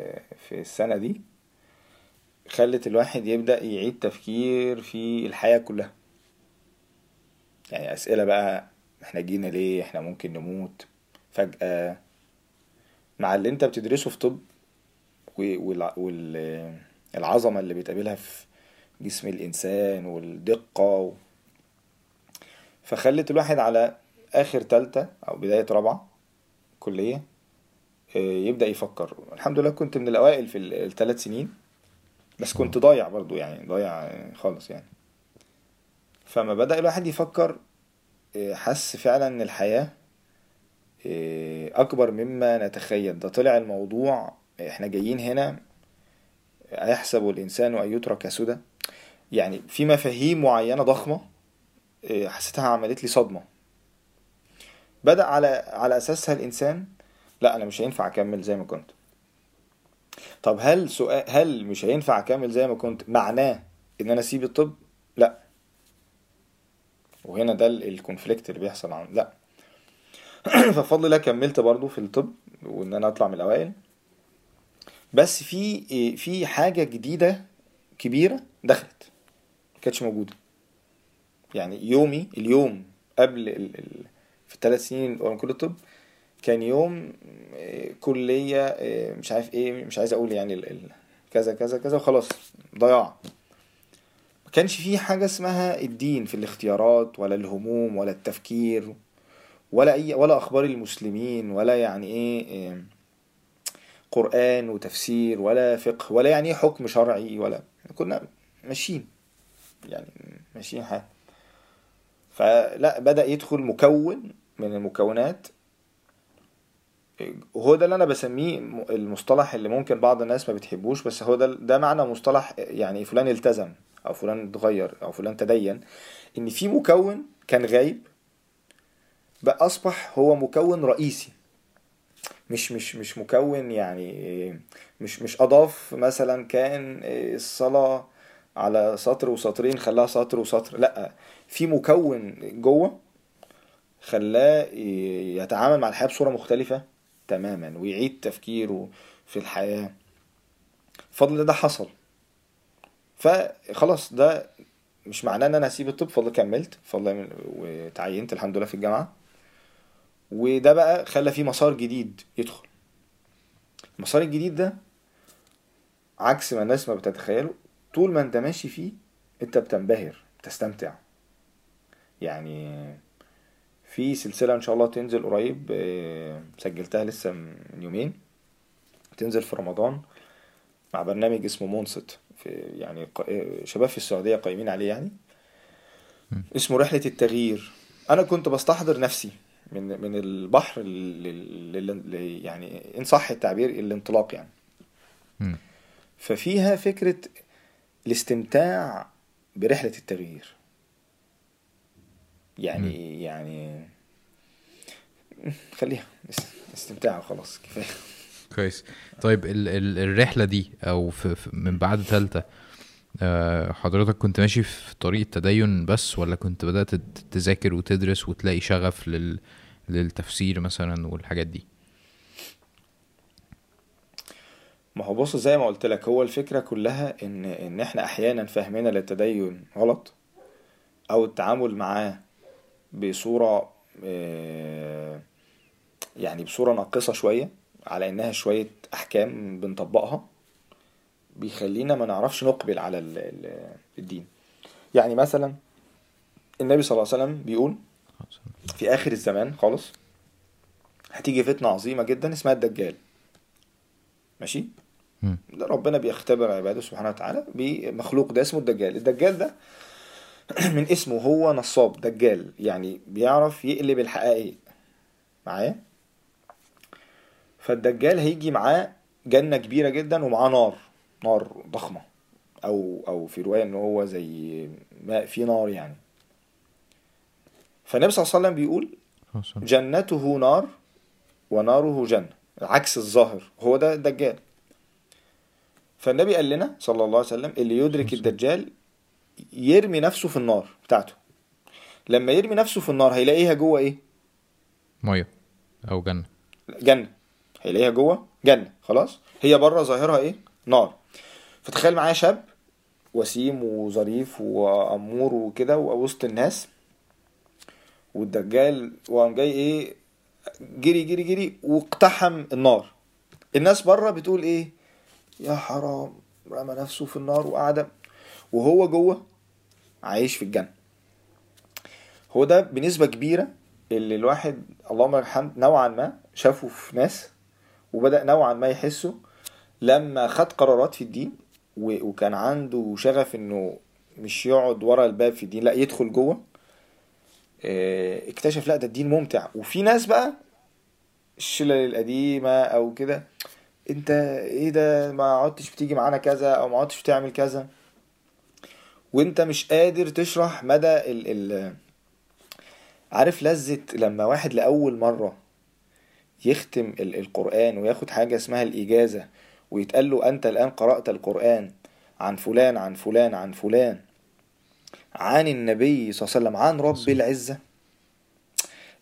في السنة دي. خلت الواحد يبدأ يعيد تفكير في الحياة كلها. يعني أسئلة بقى إحنا جينا ليه؟ إحنا ممكن نموت؟ فجأة. مع اللي أنت بتدرسه في طب والعظمة اللي بتقابلها في جسم الإنسان والدقة. فخلت الواحد على آخر تالتة أو بداية رابعة كلية آه، يبدأ يفكر. الحمد لله كنت من الأوائل في الثلاث سنين. بس كنت ضايع برضو يعني ضايع خالص يعني. فما بدأ الواحد يفكر آه، حس فعلا إن الحياة آه، أكبر مما نتخيل. ده طلع الموضوع إحنا جايين هنا أيحسب الإنسان أن يترك سدى؟ يعني في مفاهيم معينة ضخمة آه، حسيتها عملت لي صدمة. بدأ على على أساسها الإنسان لا أنا مش هينفع أكمل زي ما كنت. طب هل سؤال هل مش هينفع أكمل زي ما كنت معناه إن أنا أسيب الطب؟ لا. وهنا ده الكونفليكت اللي بيحصل عن لا. [clears throat] فبفضل الله كملت برضو في الطب وإن أنا أطلع من الأوائل. بس في في حاجة جديدة كبيرة دخلت. ما كانتش موجودة. يعني يومي اليوم قبل. ال... في الثلاث سنين وأنا كل الطب كان يوم آه، كلية آه، مش عارف إيه مش عايز أقول يعني. كذا كذا كذا وخلاص ضياع كانش فيه حاجة اسمها الدين في الاختيارات ولا الهموم ولا التفكير ولا أي ولا أخبار المسلمين ولا يعني إيه قرآن وتفسير ولا فقه ولا يعني إيه حكم شرعي ولا كنا ماشيين يعني ماشيين حال فلا بدأ يدخل مكون من المكونات وهو ده اللي أنا بسميه المصطلح اللي ممكن بعض الناس ما بتحبوش بس هو ده ده معنى مصطلح يعني فلان التزم أو فلان اتغير أو فلان تدين إن في مكون كان غايب بقى أصبح هو مكون رئيسي. مش مش مش مكون يعني مش مش أضاف مثلا كان الصلاة على سطر وسطرين خلاها سطر وسطر لأ. في مكون جوه خلاه يتعامل مع الحياة بصورة مختلفة. تماما ويعيد تفكيره في الحياة. فضل ده حصل. فخلاص ده مش معناه إن أنا هسيب الطب. فضل كملت فضل وتعينت الحمد لله في الجامعة. وده بقى خلى فيه مسار جديد يدخل. المسار الجديد ده عكس ما الناس ما بتتخيله. طول ما أنت ماشي فيه أنت بتنبهر بتستمتع. يعني في سلسلة إن شاء الله تنزل قريب آه، سجلتها لسه من يومين. تنزل في رمضان مع برنامج اسمه مونست. في يعني شباب في السعودية قايمين عليه يعني. اسمه رحلة التغيير. أنا كنت بستحضر نفسي من من البحر اللي يعني إن صح التعبير الانطلاق يعني. ففيها فكرة الاستمتاع برحلة التغيير. يعني يعني خليها استمتاع وخلاص كفاية. كويس. طيب ال ال الرحلة دي أو في في من بعد ثالثه آه، حضرتك كنت ماشي في طريق التدين بس ولا كنت بدأت تذاكر وتدرس وتلاقي شغف لل للتفسير مثلا والحاجات دي؟ ما هو بص زي ما قلت لك هو الفكرة كلها إن إن إحنا أحيانا فهمنا للتدين غلط أو التعامل معاه بصورة آه، يعني بصورة ناقصة شوية على إنها شوية أحكام بنطبقها بيخلينا ما نعرفش نقبل على الدين. يعني مثلا النبي صلى الله عليه وسلم بيقول في آخر الزمان خالص هتيجي فتنة عظيمة جدا اسمها الدجال. ماشي؟ ربنا بيختبر عباده سبحانه وتعالى بمخلوق ده اسمه الدجال. الدجال ده [clears throat] من اسمه هو نصاب دجال يعني بيعرف يقلب الحقائق. معايا فالدجال هيجي معاه جنة كبيرة جدا ومعاه نار نار ضخمة. أو أو في رواية إن هو زي ماء في نار يعني. فالنبي صلى الله عليه وسلم بيقول جنته نار وناره جنة عكس الظاهر. هو ده الدجال. فالنبي قال لنا صلى الله عليه وسلم اللي يدرك الدجال يرمي نفسه في النار بتاعته. لما يرمي نفسه في النار هيلاقيها جوه إيه؟ مية أو جنة. جنة. هيلاقيها جوه جنة خلاص؟ هي بره ظاهرها إيه؟ نار. فتخيل معايا شاب وسيم وظريف وأمور وكده ووسط الناس والدجال وقام جاي إيه؟ جري جري جري واقتحم النار. الناس بره بتقول إيه؟ يا حرام رمى نفسه في النار وقعد وهو جوه عايش في الجنة. هو ده بنسبة كبيرة اللي الواحد اللهم الحمد نوعا ما شافه في ناس وبدأ نوعا ما يحسه لما خد قرارات في الدين وكان عنده شغف إنه مش يقعد ورا الباب في الدين لا يدخل جوه آه، اكتشف لا ده الدين ممتع. وفي ناس بقى الشلل القديمة أو كده أنت إيه ده؟ ما عدتش بتيجي معانا كذا أو ما عدتش بتعمل كذا. وانت مش قادر تشرح مدى ال ال عارف لذة لما واحد لأول مرة يختم ال- القرآن وياخد حاجة اسمها الإجازة ويتقال له أنت الآن قرأت القرآن عن فلان عن فلان عن فلان عن النبي صلى الله عليه وسلم عن رب العزة.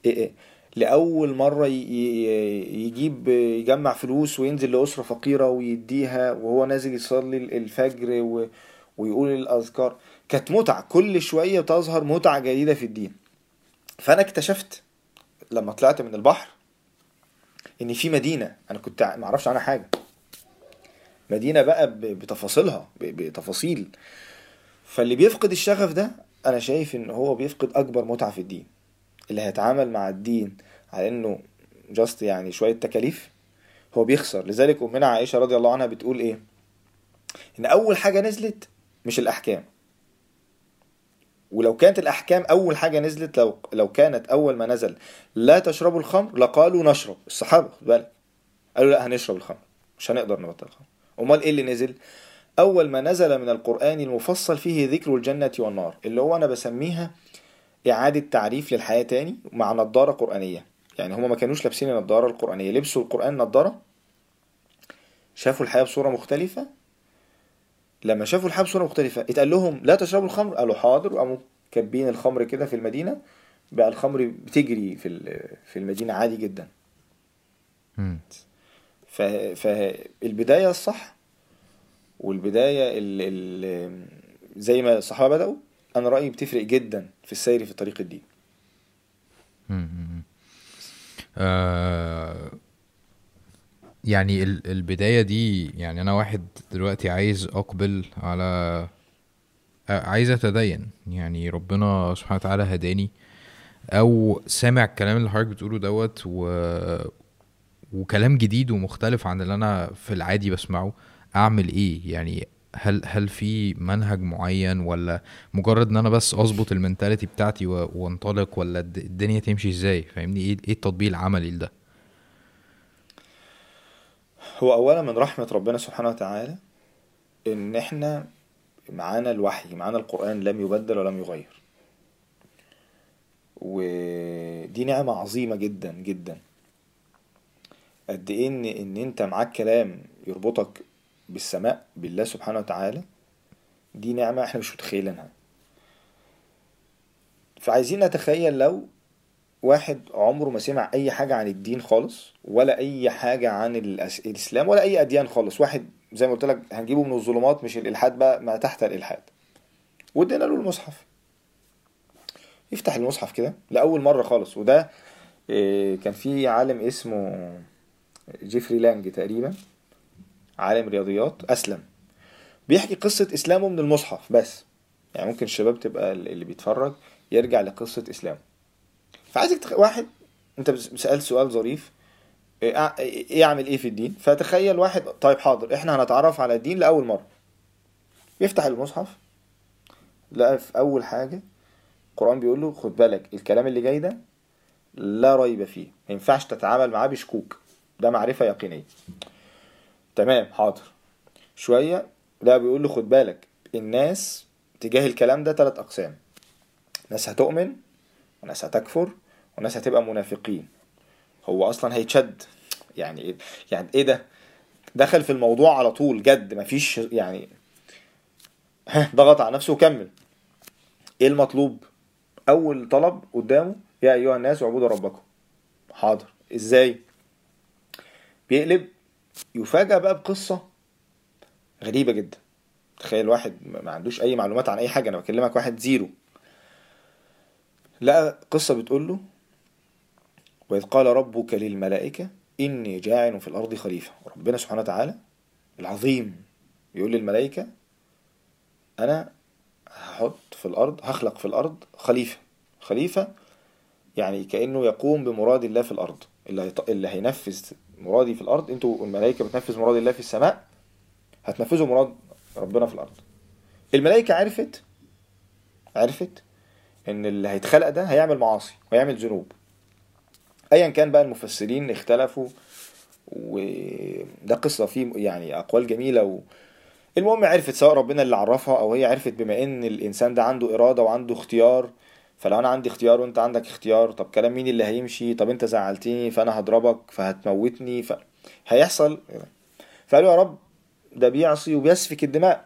إيه إيه. لأول مرة يجيب يجمع فلوس وينزل لأسرة فقيرة ويديها وهو نازل يصلي الفجر و- ويقول الأذكار كانت متعة. كل شوية تظهر متعة جديدة في الدين. فأنا اكتشفت لما طلعت من البحر إن في مدينة أنا كنت معرفش عنها حاجة. مدينة بقى بتفاصيلها بتفاصيل. فاللي بيفقد الشغف ده أنا شايف إن هو بيفقد أكبر متعة في الدين. اللي هيتعامل مع الدين على إنه جاست يعني شوية تكاليف هو بيخسر. لذلك أمنا عائشة رضي الله عنها بتقول إيه؟ إن أول حاجة نزلت مش الأحكام. ولو كانت الأحكام أول حاجة نزلت لو لو كانت أول ما نزل لا تشربوا الخمر لقالوا نشرب. الصحابة خد بالك. قالوا لا هنشرب الخمر. مش هنقدر نبطل الخمر. أمال إيه اللي نزل؟ أول ما نزل من القرآن المفصل فيه ذكر الجنة والنار اللي هو أنا بسميها إعادة تعريف للحياة تاني مع نظارة قرآنية. يعني هما ما كانوش لابسين النظارة القرآنية. لبسوا القرآن نظارة شافوا الحياة بصورة مختلفة لما شافوا الحياة بصورة مختلفة اتقال لهم لا تشربوا الخمر. قالوا حاضر. وقاموا كاتبين الخمر كده في المدينة. بقى الخمر بتجري في في المدينة عادي جدا. ف- فالبداية الصح والبداية ال ال زي ما الصحابة بدأوا أنا رأيي بتفرق جدا في السير في طريق الدين. آه يعني ال- البداية دي يعني أنا واحد دلوقتي عايز أقبل على عايز أتدين. يعني ربنا سبحانه وتعالى هداني أو سامع الكلام اللي حضرتك بتقوله دوت و... وكلام جديد ومختلف عن اللي أنا في العادي بسمعه. أعمل إيه؟ يعني هل هل في منهج معين ولا مجرد إن أنا بس أظبط المنتاليتي بتاعتي وانطلق ولا الد- الدنيا تمشي إزاي؟ فاهمني؟ إيه إيه التطبيق العملي لده؟ هو أولا من رحمة ربنا سبحانه وتعالى إن إحنا معانا الوحي معانا القرآن لم يبدل ولم يغير. ودي نعمة عظيمة جدا جدا. قد إيه إن إن أنت معاك كلام يربطك بالسماء بالله سبحانه وتعالى دي نعمة إحنا مش متخيلينها. فعايزين نتخيل لو واحد عمره ما سمع أي حاجة عن الدين خالص ولا أي حاجة عن الإسلام ولا أي أديان خالص. واحد زي ما قلت لك هنجيبه من الظلمات مش الإلحاد بقى ما تحت الإلحاد. وادينا له المصحف. يفتح المصحف كده لأول مرة خالص. وده إيه، كان في عالم اسمه جيفري لانج تقريبا عالم رياضيات أسلم. بيحكي قصة إسلامه من المصحف بس. يعني ممكن الشباب تبقى اللي بيتفرج يرجع لقصة إسلامه. فعايزك تخ... واحد انت سألت سؤال ظريف إيه أع- إيه اعمل إيه في الدين؟ فتخيل واحد طيب حاضر إحنا هنتعرف على الدين لأول مرة. يفتح المصحف لقى في أول حاجة القرآن بيقول له خد بالك الكلام اللي جاي ده لا ريب فيه ما ينفعش تتعامل معاه بشكوك ده معرفة يقينية. تمام حاضر. شوية لا بيقول له خد بالك الناس تجاه الكلام ده ثلاث أقسام ناس هتؤمن وناس هتكفر وناس هتبقى منافقين. هو أصلا هيتشد. يعني إيه؟ يعني إيه ده؟ دخل في الموضوع على طول جد مفيش يعني ضغط على نفسه وكمل. إيه المطلوب؟ أول طلب قدامه يا أيها الناس اعبدوا ربكم. حاضر. إزاي؟ بيقلب. يفاجأ بقى بقصة غريبة جدا. تخيل واحد ما عندوش أي معلومات عن أي حاجة أنا بكلمك واحد زيرو. لقى قصة بتقول له وإذ قال ربك للملائكة إني جاعل في الأرض خليفة. ربنا سبحانه وتعالى العظيم يقول للملائكة أنا هحط في الأرض هخلق في الأرض خليفة. خليفة يعني كأنه يقوم بمراد الله في الأرض. اللي. اللي هينفذ مرادي في الأرض أنتوا الملائكة بتنفذ مراد الله في السماء هتنفذوا مراد ربنا في الأرض. الملائكة عرفت عرفت إن اللي هيتخلق ده هيعمل معاصي ويعمل ذنوب. ايا كان بقى المفسرين اختلفوا وده قصة فيه يعني أقوال جميلة و... المهم عرفت سواء ربنا اللي عرفها أو هي عرفت بما إن الإنسان ده عنده إرادة وعنده اختيار فلو أنا عندي اختيار وأنت عندك اختيار طب كلام مين اللي هيمشي؟ طب أنت زعلتني فأنا هضربك فهتموتني ف... هيحصل. فقالوا يا رب ده بيعصي وبيسفك الدماء.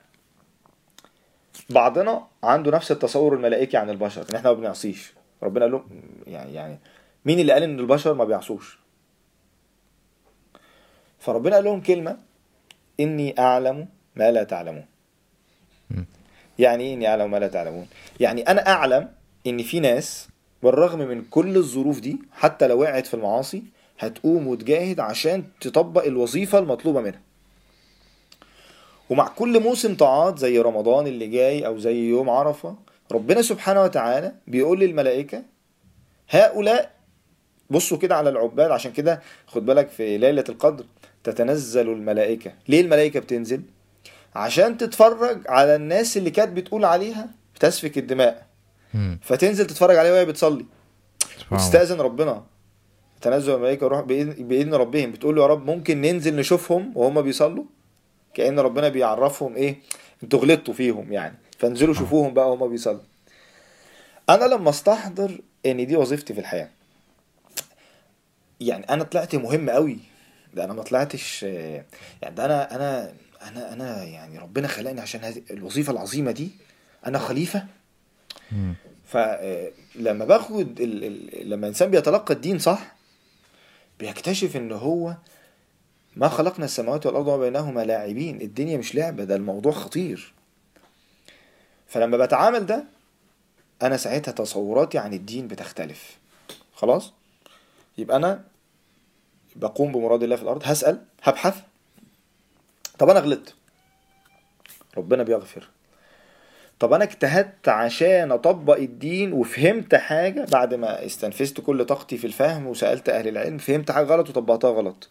بعضنا عنده نفس التصور الملائكي عن البشر إن إحنا ما بنعصيش. ربنا قال لهم يعني يعني مين اللي قال إن البشر ما بيعصوش؟ فربنا قال لهم كلمة إني أعلم ما لا تعلمون. يعني إيه إني أعلم ما لا تعلمون؟ يعني أنا أعلم إن في ناس بالرغم من كل الظروف دي حتى لو وقعت في المعاصي هتقوم وتجاهد عشان تطبق الوظيفة المطلوبة منها. ومع كل موسم طاعات زي رمضان اللي جاي أو زي يوم عرفة ربنا سبحانه وتعالى بيقول للملائكة هؤلاء بصوا كده على العباد عشان كده خد بالك في ليلة القدر تتنزل الملائكة. ليه الملائكة بتنزل؟ عشان تتفرج على الناس اللي كانت بتقول عليها بتسفك الدماء. فتنزل تتفرج عليها وهي بتصلي. وتستأذن ربنا. تنزل الملائكة روح بإذن ربهم. بتقول له يا رب ممكن ننزل نشوفهم وهم بيصلوا؟ كأن ربنا بيعرفهم إيه؟ أنتوا غلطتوا فيهم يعني. فانزلوا شوفوهم بقى وهم بيصلوا. أنا لما أستحضر إن دي وظيفتي في الحياة. يعني أنا طلعت مهم قوي ده أنا ما طلعتش آه، يعني ده أنا أنا أنا أنا يعني ربنا خلقني عشان هذه الوظيفة العظيمة دي. أنا خليفة. مم. فلما باخد ال... ال... لما الانسان بيتلقى الدين صح بيكتشف إن هو ما خلقنا السماوات والأرض وما بينهما لاعبين. الدنيا مش لعبة ده الموضوع خطير. فلما بتعامل ده أنا ساعتها تصوراتي عن الدين بتختلف. خلاص؟ يبقى أنا بقوم بمراد الله في الأرض هسأل هبحث. طب أنا غلطت. ربنا بيغفر. طب أنا اجتهدت عشان أطبق الدين وفهمت حاجة بعد ما استنفذت كل طاقتي في الفهم وسألت أهل العلم فهمت حاجة غلط وطبقتها غلط.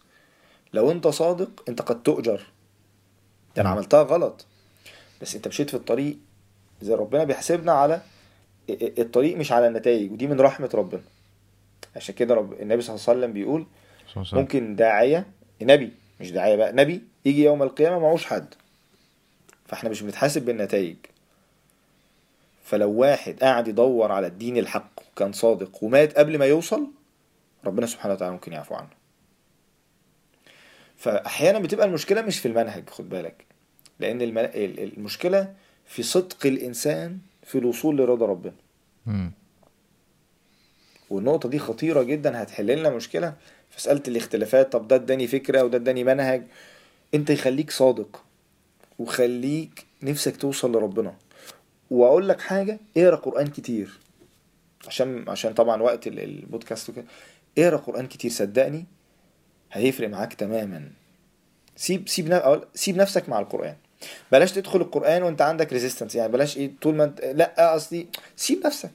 لو أنت صادق أنت قد تؤجر. ده أنا. عملتها غلط. بس أنت مشيت في الطريق زي ربنا بيحسبنا على الطريق مش على النتائج ودي من رحمة ربنا. عشان كده رب النبي صلى الله عليه وسلم بيقول. ممكن داعية نبي مش داعية بقى نبي يجي يوم القيامة معهوش حد. فاحنا مش بنتحاسب بالنتائج. فلو واحد قاعد يدور على الدين الحق وكان صادق ومات قبل ما يوصل ربنا سبحانه وتعالى ممكن يعفو عنه. فأحيانا بتبقى المشكلة مش في المنهج خد بالك. لأن المشكلة في صدق الإنسان في الوصول لرضا ربنا. مم. والنقطة دي خطيرة جدا هتحل لنا مشكلة. في مساله الاختلافات طب ده اداني فكرة وده اداني منهج. انت يخليك صادق وخليك نفسك توصل لربنا. وأقول لك حاجة اقرأ قرآن كتير. عشان عشان طبعا وقت ال- البودكاست وكده. اقرأ قرآن كتير صدقني هيفرق معاك تماما. سيب سيب سيب نفسك مع القرآن. بلاش تدخل القرآن وانت عندك resistance يعني بلاش إيه طول ما انت لا قصدي سيب نفسك.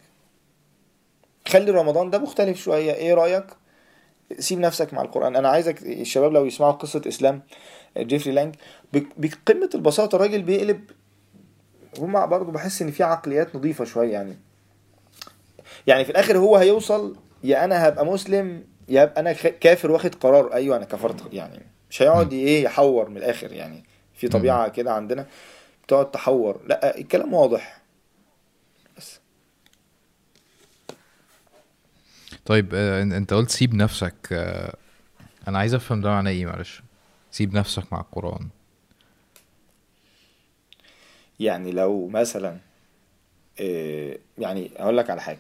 خلي رمضان ده مختلف شوية. إيه رأيك؟ سيب نفسك مع القرآن. أنا عايزك الشباب لو يسمعوا قصة إسلام جيفري لانج بق- بقمة البساطة الراجل بيقلب هما برضه بحس إن في عقليات نظيفة شوية يعني. يعني في الآخر هو هيوصل يا أنا هبقى مسلم يا ابقى أنا كافر واخد قرار. أيوه أنا كفرت يعني مش هيقعد إيه يحور من الآخر يعني. في طبيعة كده عندنا بتقعد تحور. لأ الكلام واضح. طيب آه، انت قلت سيب نفسك آه، أنا عايز افهم ده معناه إيه معلش. سيب نفسك مع القرآن. يعني لو مثلا إيه، يعني أقول لك على حاجة.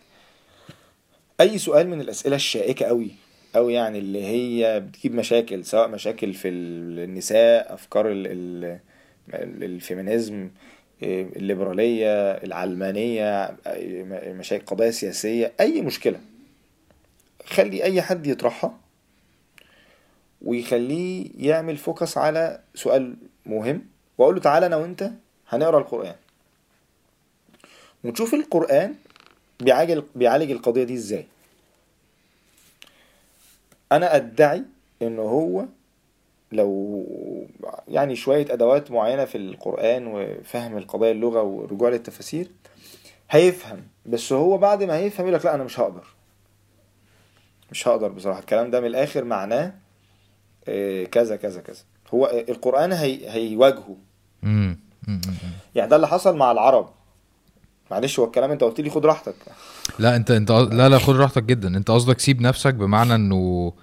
أي سؤال من الأسئلة الشائكة قوي أو يعني اللي هي بتجيب مشاكل سواء مشاكل في النساء أفكار ال ال ال- feminism الليبرالية العلمانية مشاكل قضايا سياسية أي مشكلة. خلي أي حد يطرحها ويخليه يعمل focus على سؤال مهم وأقول له تعالى أنا وأنت هنقرأ القرآن. ونشوف القرآن بيعالج بيعالج القضية دي إزاي. أنا أدعي إنه هو لو يعني شوية أدوات معينة في القرآن وفهم القضايا اللغة والرجوع للتفاسير هيفهم بس هو بعد ما هيفهم يقول لك لا أنا مش هقدر. مش هقدر بصراحة. الكلام ده من الآخر معناه آه، كذا كذا كذا. هو القرآن هي هيواجهه. يعني ده اللي حصل مع العرب. معلش هو الكلام انت قلت لي خد راحتك. لا انت انت لا لا خد راحتك جدا. انت قصدك سيب نفسك بمعنى انه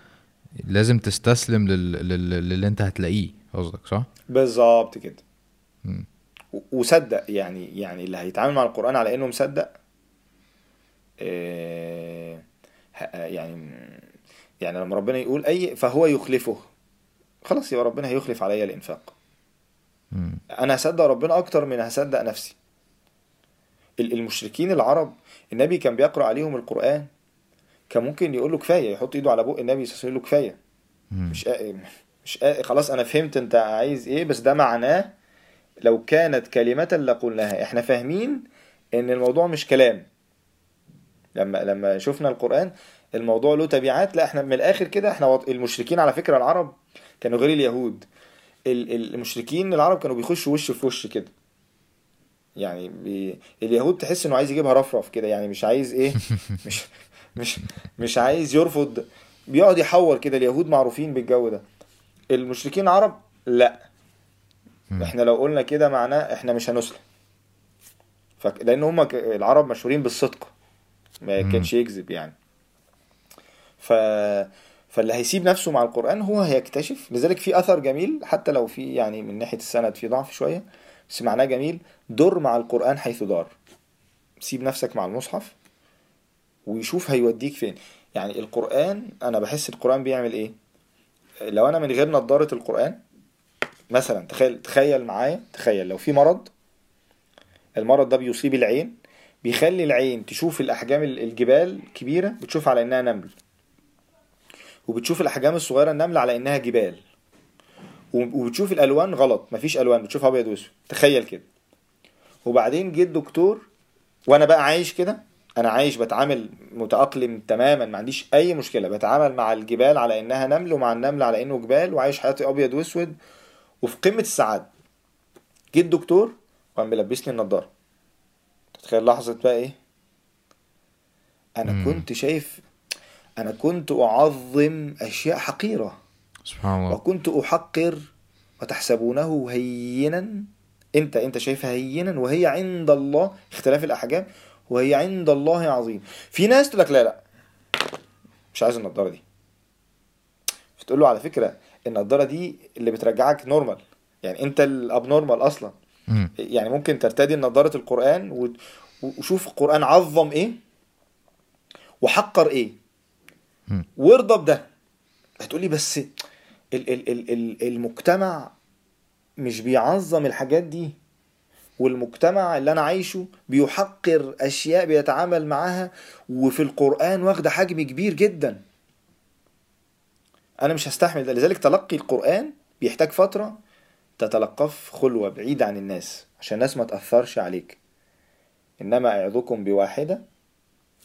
لازم تستسلم لل... لل... للي انت هتلاقيه قصدك صح؟ بالظبط كده. و- وصدق يعني يعني اللي هيتعامل مع القرآن على إنه مصدق آه، ه- يعني يعني لما ربنا يقول أي فهو يخلفه. خلاص يبقى ربنا هيخلف عليا الإنفاق. أنا هصدق ربنا أكتر من هصدق نفسي. ال- المشركين العرب النبي كان بيقرأ عليهم القرآن. كان ممكن يقول له كفاية يحط إيده على بق النبي صلى الله عليه وسلم يقول له كفاية. مم. مش مش خلاص أنا فهمت أنت عايز إيه بس ده معناه لو كانت كلمة لقلناها. إحنا فاهمين إن الموضوع مش كلام. لما لما شفنا القرآن الموضوع له تبعات. لا إحنا من الآخر كده إحنا المشركين على فكرة العرب كانوا غير اليهود. ال- ال- المشركين العرب كانوا بيخشوا وش في وش كده. يعني بي... اليهود تحس إنه عايز يجيبها رفرف كده يعني مش عايز إيه؟ [laughs] مش مش مش عايز يرفض بيقعد يحور كده اليهود معروفين بالجو ده. المشركين العرب لا. إحنا لو قلنا كده معناه إحنا مش هنسلم. ف... لأن هم. العرب مشهورين بالصدق. ما. كانش يكذب يعني. ف فاللي هيسيب نفسه مع القرآن هو هيكتشف. لذلك في أثر جميل حتى لو في يعني من ناحية السند في ضعف شوية بس معناه جميل. دور مع القرآن حيث دار. سيب نفسك مع المصحف ويشوف هيوديك فين. يعني القرآن أنا بحس القرآن بيعمل إيه؟ لو أنا من غير نظارة القرآن مثلا تخيل تخيل معايا تخيل لو في مرض المرض ده بيصيب العين بيخلي العين تشوف الأحجام ال- الجبال كبيرة بتشوف على إنها نمل. وبتشوف الأحجام الصغيرة النمل على إنها جبال. وبتشوف الألوان غلط مفيش ألوان بتشوف أبيض وأسود. تخيل كده. وبعدين جه الدكتور وأنا بقى عايش كده أنا عايش بتعامل متأقلم تماما ما عنديش أي مشكلة. بتعامل مع الجبال على إنها نمل ومع النمل على إنه جبال وعايش حياتي أبيض وأسود. وفي قمة السعادة جه الدكتور وقام ملبسني النضارة. تتخيل لحظة بقى إيه؟ أنا مم. كنت شايف أنا كنت أعظم أشياء حقيرة. سبحان الله. وكنت أحقر وتحسبونه هينا. أنت أنت شايفها هينا وهي عند الله اختلاف الأحجام وهي عند الله عظيم. في ناس تقول لك لا لا. مش عايز النضارة دي. فتقول له على فكرة النضارة دي اللي بترجعك normal يعني أنت ال abnormal أصلا. مم. يعني ممكن ترتدي نظارة القرآن و- وشوف القرآن عظم إيه وحقر إيه مم. وارضى بده هتقولي بس ال ال ال ال المجتمع مش بيعظم الحاجات دي والمجتمع اللي أنا عايشه بيحقر أشياء بيتعامل معاها وفي القرآن واخدة حجم كبير جدا أنا مش هستحمل ده لذلك تلقي القرآن بيحتاج فترة تتلقاه في خلوة بعيد عن الناس عشان الناس ما تأثرش عليك. إنما أعظكم بواحدة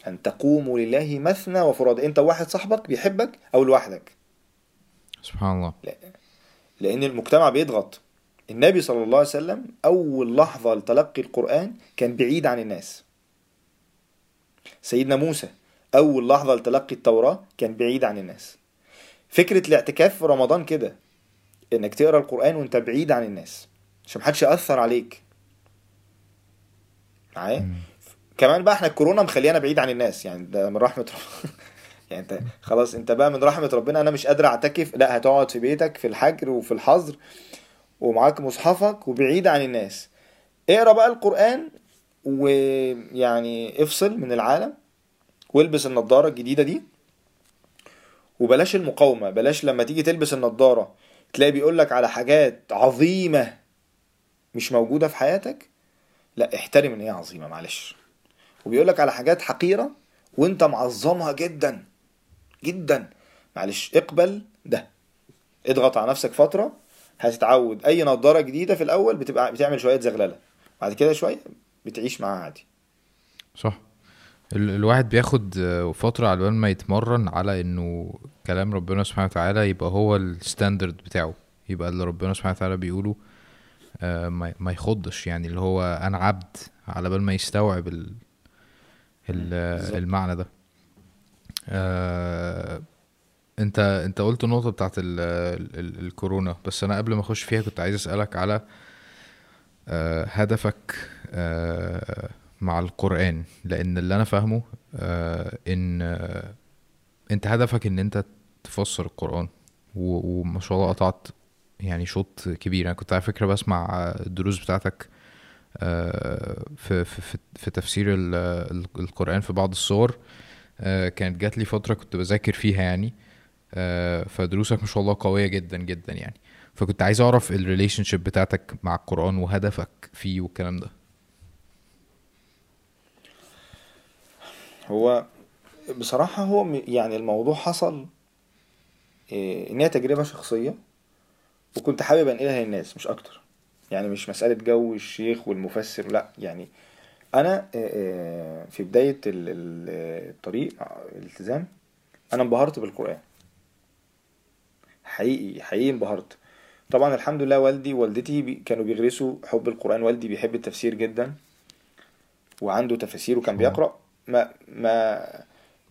أن تقوموا لله مثنى وفراد. أنت واحد صاحبك بيحبك أو لوحدك. سبحان الله. لأن المجتمع بيضغط. النبي صلى الله عليه وسلم أول لحظة لتلقي القرآن كان بعيد عن الناس. سيدنا موسى أول لحظة لتلقي التوراة كان بعيد عن الناس. فكرة الاعتكاف في رمضان كده إنك تقرأ القرآن وأنت بعيد عن الناس عشان محدش يأثر عليك. معايا. كمان بقى إحنا الكورونا مخليانا بعيد عن الناس يعني ده من رحمة ربنا [laughs] يعني أنت خلاص أنت بقى من رحمة ربنا أنا مش قادر أعتكف لا هتقعد في بيتك في الحجر وفي الحظر ومعاك مصحفك وبعيد عن الناس. اقرأ بقى القرآن ويعني افصل من العالم والبس النضارة الجديدة دي وبلاش المقاومة بلاش لما تيجي تلبس النضارة تلاقي بيقولك على حاجات عظيمة مش موجودة في حياتك؟ لا احترم إن هي عظيمة معلش. وبيقول لك على حاجات حقيرة وأنت معظمها جدا جدا. معلش اقبل ده. اضغط على نفسك فترة هتتعود. أي نضارة جديدة في الأول بتبقى بتعمل شوية زغللة. بعد كده شوية بتعيش معاها عادي. صح. الواحد بياخد فترة على بال ما يتمرن على إنه كلام ربنا سبحانه وتعالى يبقى هو الستاندرد بتاعه. يبقى اللي ربنا سبحانه وتعالى بيقوله آه، ما يخضش. يعني اللي هو أنا عبد على بال ما يستوعب ال ال. المعنى ده. آه، انت انت قلت النقطة بتاعت ال ال الكورونا بس أنا قبل ما أخش فيها كنت عايز أسألك على آه، هدفك آه، مع القرآن لأن اللي أنا فاهمه آه، إن آه، أنت هدفك إن أنت تفسر القرآن. و- وما شاء الله قطعت يعني شوط كبير. أنا كنت على فكرة بسمع الدروس بتاعتك آه، في في في- تفسير ال- ال- القرآن في بعض السور آه، كانت جات لي فترة كنت بذاكر فيها يعني آه، فدروسك ما شاء الله قوية جدا جدا يعني. فكنت عايز أعرف الريليشن شيب بتاعتك مع القرآن وهدفك فيه والكلام ده. هو بصراحة هو يعني الموضوع حصل إيه، إن هي تجربة شخصية وكنت حابب أنقلها للناس مش أكتر. يعني مش مسألة جو الشيخ والمفسر لأ يعني أنا آه، آه، في ال- الطريق آه، الالتزام أنا انبهرت بالقرآن. حقيقي حقيقي انبهرت. طبعا الحمد لله والدي ووالدتي كانوا بيغرسوا حب القرآن والدي بيحب التفسير جدا وعنده تفاسير وكان. بيقرأ. ما ما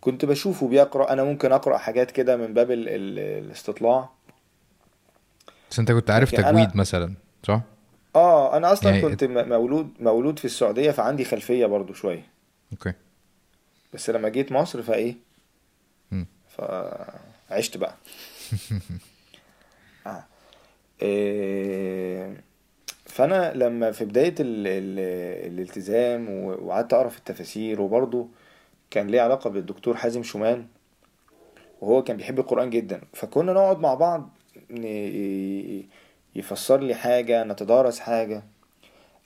كنت بشوفه بيقرأ أنا ممكن أقرأ حاجات كده من باب ال ال الاستطلاع بس أنت كنت عارف لكن أنا تجويد مثلا صح؟ آه أنا أصلا يعني كنت مولود مولود في السعودية فعندي خلفية برضو شوية أوكي بس لما جيت مصر فإيه مم. فعشت بقى [laughs] آه. إيه فانا لما في بداية ال ال الالتزام وقعدت أقرأ في التفاسير وبرضه كان ليه علاقة بالدكتور حازم شومان وهو كان بيحب القرآن جدا فكنا نقعد مع بعض يفسر لي حاجة نتدارس حاجة.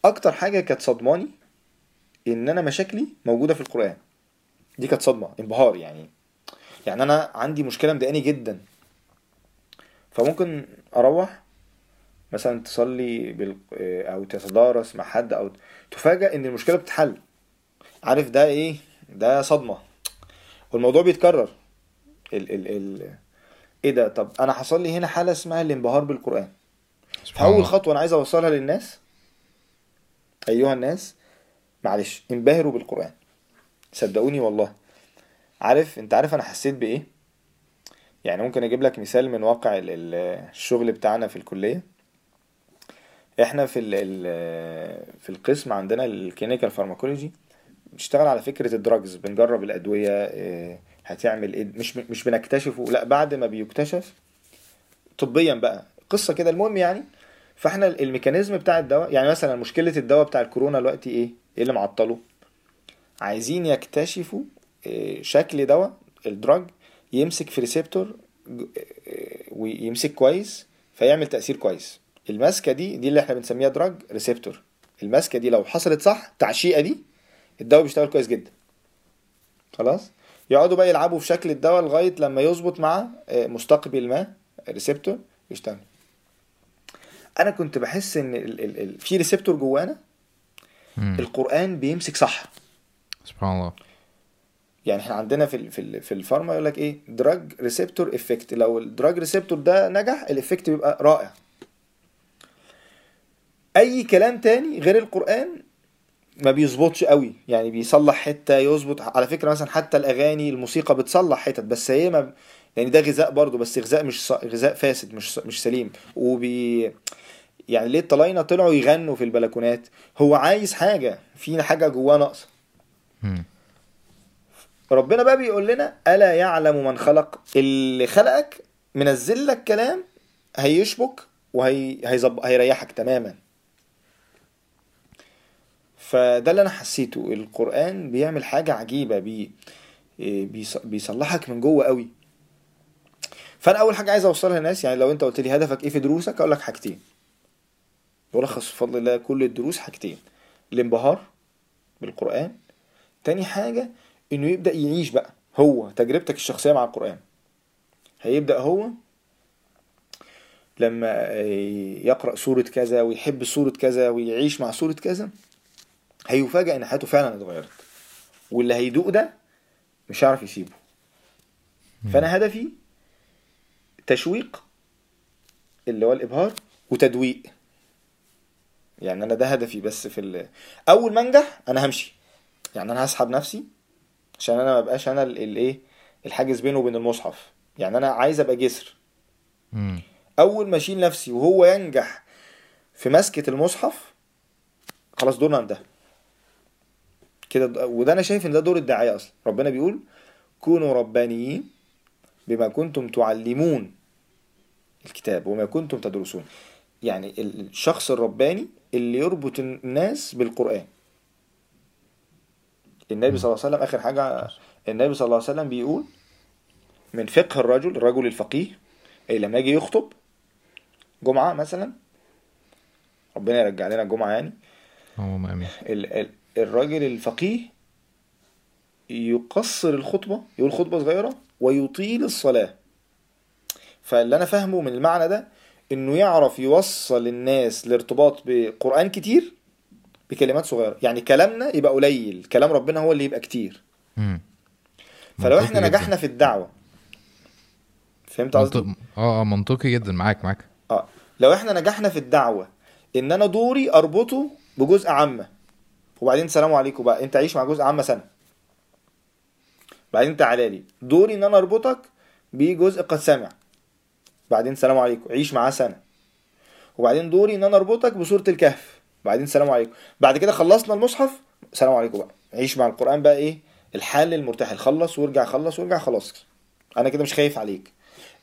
أكتر حاجة كانت صدماني إن أنا مشاكلي موجودة في القرآن. دي كانت صدمة انبهار يعني. يعني أنا عندي مشكلة مضايقاني جدا. فممكن أروح مثلا تصلي بال... أو تتدارس مع حد أو تفاجأ إن المشكلة بتتحل. عارف ده إيه؟ ده صدمة. والموضوع بيتكرر. ال ال ال إيه ده؟ طب أنا حصل لي هنا حالة اسمها الانبهار بالقرآن. فاول الله. خطوة أنا عايز أوصلها للناس. أيها الناس معلش انبهروا بالقرآن. صدقوني والله. عارف أنت عارف أنا حسيت بإيه؟ يعني ممكن أجيب لك مثال من واقع ال- ال- الشغل بتاعنا في الكلية. إحنا في ال في القسم عندنا ال clinical pharmacology بنشتغل على فكرة ال drugs بنجرب الأدوية آه، هتعمل إيه؟ مش مش بنكتشفه لا بعد ما بيكتشف طبيا بقى قصة كده المهم يعني. فاحنا ال mechanism بتاع الدواء يعني مثلا مشكلة الدواء بتاع الكورونا دلوقتي إيه؟ إيه اللي معطله؟ عايزين يكتشفوا آه، شكل دواء ال drug يمسك في receptor آه، ويمسك كويس فيعمل تأثير كويس. الماسكه دي دي اللي إحنا بنسميها drug receptor الماسكه دي لو حصلت صح التعشيقه دي الدواء بيشتغل كويس جدا. خلاص؟ يقعدوا بقى يلعبوا في شكل الدواء لغاية لما يظبط مع آه، مستقبل ما receptor يشتغل. أنا كنت بحس إن ال ال ال في receptor جوانا. القرآن بيمسك صح. سبحان الله. يعني إحنا عندنا في في في ال pharma يقول لك إيه؟ drug receptor effect لو ال drug receptor ده نجح ال effect بيبقى رائع. أي كلام تاني غير القرآن ما بيظبطش قوي يعني بيصلح حتة يظبط على فكرة مثلا حتى الأغاني الموسيقى بتصلح حتت بس هي ما يعني ده غذاء برضو بس غذاء مش. غذاء فاسد مش. مش سليم وبي يعني ليه الطلاينة طلعوا يغنوا في البلكونات هو عايز حاجة في حاجة جواه ناقصة. ربنا بقى بيقول لنا ألا يعلم من خلق اللي خلقك منزل لك كلام هيشبك وهي هيزب... هيريحك تماما فده اللي أنا حسيته. القرآن بيعمل حاجة عجيبة بي... بيص... بيصلحك من جوه قوي. فأنا أول حاجة عايز أوصلها للناس يعني لو أنت قلت لي هدفك إيه في دروسك أقول لك حاجتين. ملخص بفضل الله كل الدروس حاجتين. الانبهار بالقرآن. تاني حاجة إنه يبدأ يعيش بقى هو تجربتك الشخصية مع القرآن. هيبدأ هو لما يقرأ سورة كذا ويحب سورة كذا ويعيش مع سورة كذا هيفاجأ إن حياته فعلا اتغيرت. واللي هيدوق ده مش هيعرف يسيبه. فأنا هدفي تشويق اللي هو الإبهار وتدويق. يعني أنا ده هدفي بس في ال... أول ما أنجح أنا همشي. يعني أنا هسحب نفسي عشان أنا ما بقاش أنا الايه الحاجز بينه وبين المصحف. يعني أنا عايز أبقى جسر. مم. أول ما أشيل نفسي وهو ينجح في مسكة المصحف خلاص دورنا انتهى كده. وده أنا شايف إن ده دور الداعية أصلا. ربنا بيقول كونوا ربانيين بما كنتم تعلمون الكتاب وما كنتم تدرسون. يعني الشخص الرباني اللي يربط الناس بالقرآن. النبي صلى الله عليه وسلم آخر حاجة النبي صلى الله عليه وسلم بيقول من فقه الرجل الرجل الفقيه أي لما يجي يخطب جمعة مثلا ربنا يرجع لنا الجمعة يعني. اللهم آمين. الراجل الفقيه يقصر الخطبة يقول خطبة صغيرة ويطيل الصلاة فاللي أنا فاهمه من المعنى ده إنه يعرف يوصل الناس لارتباط بقرآن كتير بكلمات صغيرة يعني كلامنا يبقى قليل كلام ربنا هو اللي يبقى كتير. فلو إحنا. نجحنا في الدعوة فهمت قصدي؟ منطق... آه آه منطقي جدا معاك معاك آه لو إحنا نجحنا في الدعوة إن أنا دوري أربطه بجزء عامة وبعدين سلام عليكم بقى. انت عيش مع جزء عامة سنة. بعدين تعالى لي. دوري ان أنا اربطك بجزء قد سمع. بعدين سلام عليكم. عيش معاه سنة. وبعدين دوري ان أنا اربطك بسورة الكهف. بعدين سلام عليكم. بعد كده خلصنا المصحف. سلام عليكم بقى. عيش مع القرآن بقى إيه؟ الحال المرتحل. خلص وارجع خلص وارجع خلاص. أنا كده مش خايف عليك.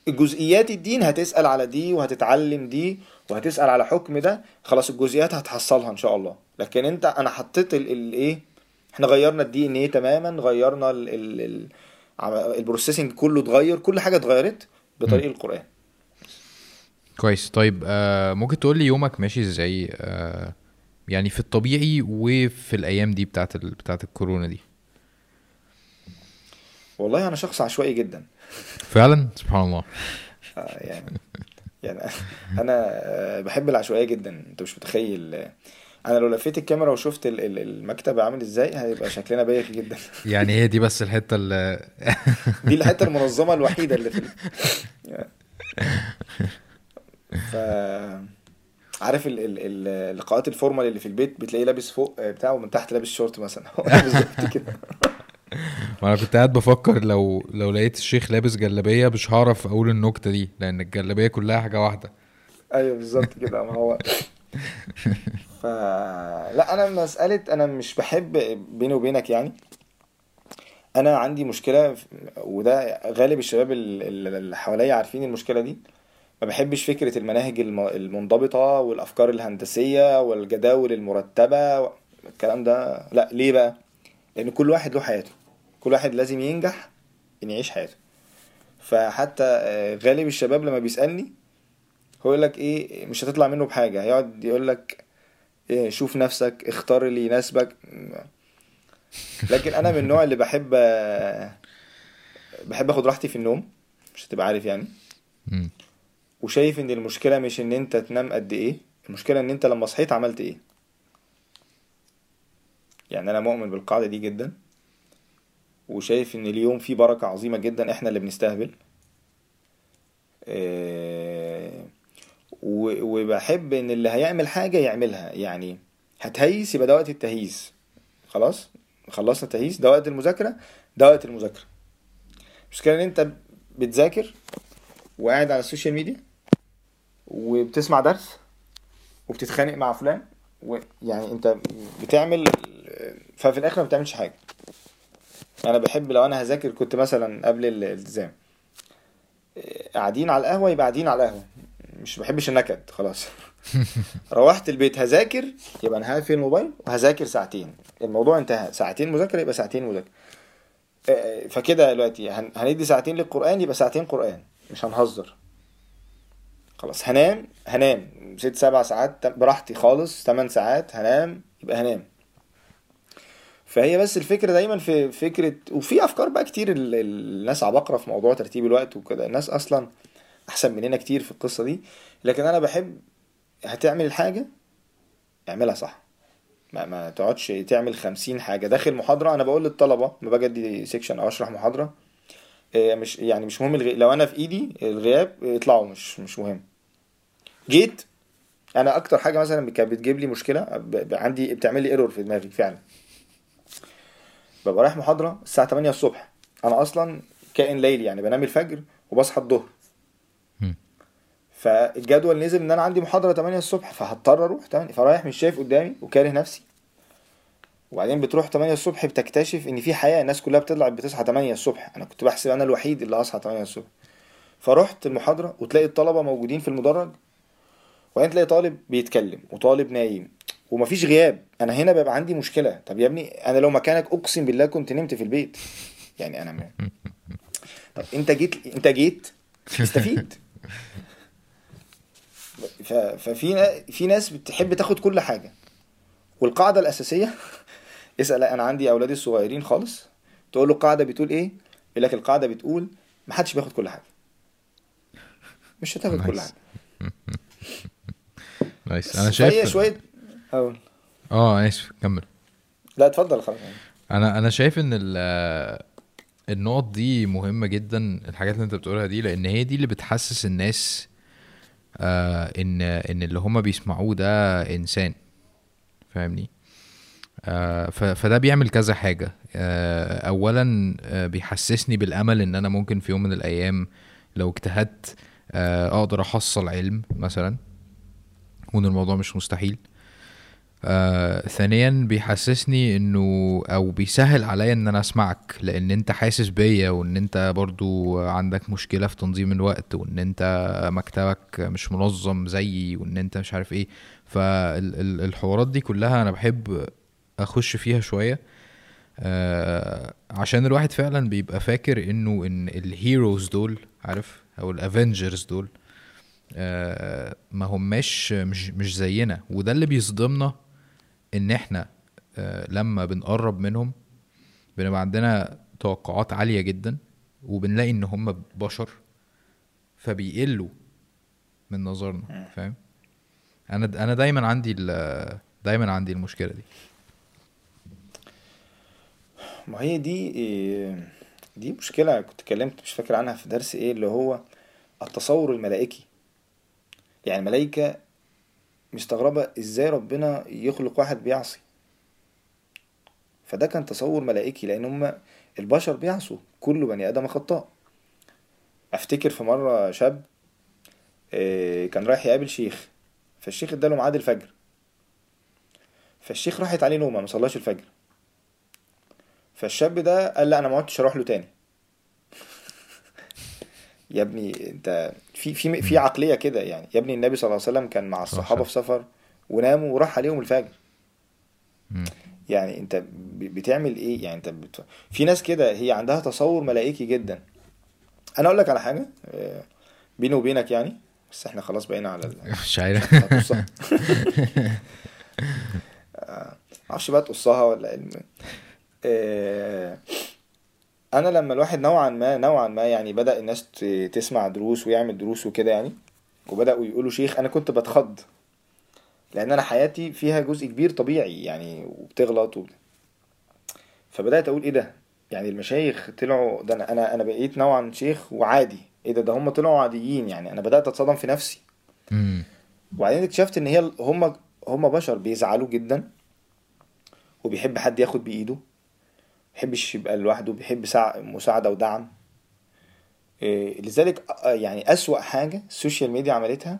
الجزئيات الدين هتسأل على دي وهتتعلم دي وهتسأل على حكم ده. خلاص الجزئيات هتحصلها إن شاء الله. لكن انت أنا حطيت الايه إحنا غيرنا الدي ان إيه تماما غيرنا ال ال ال عم- ال processing كله اتغير كل حاجة اتغيرت بطريق القرآن. كويس. طيب آه ممكن تقول لي يومك ماشي إزاي؟ آه يعني في الطبيعي وفي الأيام دي بتاعت ال... بتاعت الكورونا دي. والله أنا شخص عشوائي جدا. فعلا؟ سبحان الله. [laughs] آه، يعني يعني أنا آه، بحب العشوائية جدا. أنت مش متخيل. أنا لو لفيت الكاميرا وشفت ال- ال- المكتب عامل إزاي هيبقى شكلنا بايخ جدا. [laughs] يعني هي دي بس الحتة اللي [laughs] دي الحتة المنظمة الوحيدة اللي في ال- [laughs] ف عارف ال ال ال اللقاءات ال formal اللي في البيت بتلاقيه لابس فوق بتاعه ومن تحت لابس شورت مثلا. هو بالظبط كده. وأنا كنت قاعد بفكر لو لو لقيت الشيخ لابس جلابية مش هعرف أقول النكتة دي لأن الجلابية كلها حاجة واحدة. أيوه بالظبط كده ما هو ف لا أنا مسألة أنا مش بحب بيني وبينك يعني. أنا عندي مشكلة وده غالب الشباب ال- ال- اللي حواليا عارفين المشكلة دي. ما بحبش فكرة المناهج الم- المنضبطة والأفكار الهندسية والجداول المرتبة الكلام ده. لا ليه بقى؟ لأن كل واحد له حياته. كل واحد لازم ينجح إن يعيش حياته. فحتى آه، غالب الشباب لما بيسألني هو يقول لك إيه مش هتطلع منه بحاجة. هيقعد يقول لك شوف نفسك اختار اللي يناسبك. لكن أنا من النوع اللي بحب بحب آخد راحتي في النوم مش هتبقى عارف يعني. وشايف إن المشكلة مش إن أنت تنام قد إيه المشكلة إن أنت لما صحيت عملت إيه. يعني أنا مؤمن بالقاعدة دي جدا وشايف إن اليوم فيه بركة عظيمة جدا إحنا اللي بنستهبل. إيه، وبحب إن اللي هيعمل حاجة يعملها. يعني هتهيس يبقى ده وقت التهييس. خلاص؟ خلصنا التهييس ده وقت المذاكرة ده وقت المذاكرة. المشكلة إن أنت بتذاكر وقاعد على السوشيال ميديا وبتسمع درس وبتتخانق مع فلان ويعني أنت بتعمل ففي الآخر ما بتعملش حاجة. أنا بحب لو أنا هذاكر كنت مثلا قبل الالتزام قاعدين على القهوة يبقى قاعدين على القهوة. مش بحبش النكد خلاص. [laughs] روحت البيت هذاكر يبقى أنا هقفل الموبايل وهذاكر ساعتين. الموضوع انتهى ساعتين مذاكرة يبقى ساعتين مذاكرة. آه، فكده دلوقتي هن- هندي ساعتين للقرآن يبقى ساعتين قرآن مش هنهزر. خلاص هنام هنام. ست سبع ساعات براحتي خالص تمن ساعات هنام يبقى هنام. فهي بس الفكرة دايما في فكرة وفي أفكار بقى كتير ال- ال- الناس عباقرة في موضوع ترتيب الوقت وكده. الناس أصلا أحسن مننا كتير في القصة دي. لكن أنا بحب هتعمل الحاجة اعملها صح. ما, ما تقعدش تعمل خمسين حاجة. داخل محاضرة أنا بقول للطلبة ما باجي أدي section أو أشرح محاضرة. إيه، مش يعني مش مهم الغي... لو أنا في إيدي الغياب اطلعوا مش مش مهم. جيت أنا أكتر حاجة مثلا كانت بتجيب لي مشكلة ب... عندي بتعمل لي error في دماغي فعلا. ببقى رايح محاضرة الساعة 8 الصبح. أنا أصلا كائن ليلي يعني بنام الفجر وبصحى الظهر. فالجدول نزل ان أنا عندي محاضرة 8 الصبح فهضطر أروح 8 فرايح مش شايف قدامي وكاره نفسي. وبعدين بتروح 8 الصبح بتكتشف ان في حياة الناس كلها بتطلع بتصحى 8 الصبح. أنا كنت بحسب أنا الوحيد اللي هصحى 8 الصبح. فرحت المحاضرة وتلاقي الطلبة موجودين في المدرج. وبعدين تلاقي طالب بيتكلم وطالب نايم. ومفيش غياب. أنا هنا بيبقى عندي مشكلة. طب يا ابني أنا لو مكانك اقسم بالله كنت نمت في البيت. يعني أنا م... [laughs] طب انت جيت انت جيت استفيد. [laughs] ففي. في ناس بتحب تاخد كل حاجة. والقاعدة الأساسية [laughs] اسأل أنا عندي أولادي الصغيرين خالص. تقول له القاعدة بتقول إيه؟ يقول لك القاعدة بتقول ما حدش بياخد كل حاجة. مش هتاخد كل. حاجة. [laughs] نايس أنا فهي شايف شوية أقول. آه اسف كمل. لا اتفضل خلاص. أنا أنا شايف إن ال النقط دي مهمة جدا الحاجات اللي أنت بتقولها دي لأن هي دي اللي بتحسس الناس آه إن إن اللي هما بيسمعوه ده إنسان. فاهمني؟ آه فده بيعمل كذا حاجة. آه اولا آه بيحسسني بالأمل إن أنا ممكن في يوم من الأيام لو اجتهدت آه أقدر أحصل علم مثلا وان الموضوع مش مستحيل. آه ثانيا بيحسسني إنه أو بيسهل عليا إن أنا أسمعك لأن أنت حاسس بيا وإن أنت برضو عندك مشكلة في تنظيم الوقت وإن أنت مكتبك مش منظم زيي وإن أنت مش عارف إيه. فالحوارات دي كلها أنا بحب أخش فيها شوية آه عشان الواحد فعلا بيبقى فاكر إنه إن الهيروز دول عارف؟ أو الافنجرز دول آه ما هماش مش مش زينا. وده اللي بيصدمنا إن إحنا آه لما بنقرب منهم بنبقى عندنا توقعات عالية جدا وبنلاقي إن هم بشر فبيقلوا من نظرنا فاهم؟ أنا أنا دايما عندي دايما عندي المشكلة دي. ما هي دي إيه، دي مشكلة كنت اتكلمت مش فاكر عنها في درس إيه اللي هو التصور الملائكي. يعني الملائكة مستغربة إزاي ربنا يخلق واحد بيعصي. فده كان تصور ملائكي لأن هم البشر بيعصوا كل بني آدم خطاء. أفتكر في مرة شاب إيه، كان رايح يقابل شيخ فالشيخ اداله ميعاد الفجر. فالشيخ راحت عليه نومة ما صلاش الفجر. فالشاب ده قال لا أنا ما عدتش أروح له تاني. يا ابني انت في في في عقلية كده يعني. يا ابني النبي صلى الله عليه وسلم كان مع الصحابة في سفر وناموا وراح عليهم الفجر. يعني انت بتعمل إيه؟ يعني انت بت... في ناس كده هي عندها تصور ملائكي جدا. أنا أقول لك على حاجة آه، بيني وبينك يعني بس إحنا خلاص بقينا على ال... [laughs] مش عارف. [laughs] آه، معرفش بقى تقصها ولا الم... أنا لما الواحد نوعا ما نوعا ما يعني بدأ الناس تسمع دروس ويعمل دروس وكده يعني وبدأوا يقولوا شيخ أنا كنت بتخض لأن أنا حياتي فيها جزء كبير طبيعي يعني وبتغلط وب... فبدأت أقول إيه ده؟ يعني المشايخ طلعوا ده أنا أنا أنا بقيت نوعا شيخ وعادي. إيه ده؟ ده هم طلعوا عاديين يعني. أنا بدأت أتصدم في نفسي. وبعدين اكتشفت إن هي هم هم بشر بيزعلوا جدا وبيحب حد ياخد بإيده. بيحبش يبقى لوحده بيحب مساعدة ودعم. إيه، لذلك يعني أسوأ حاجة السوشيال ميديا عملتها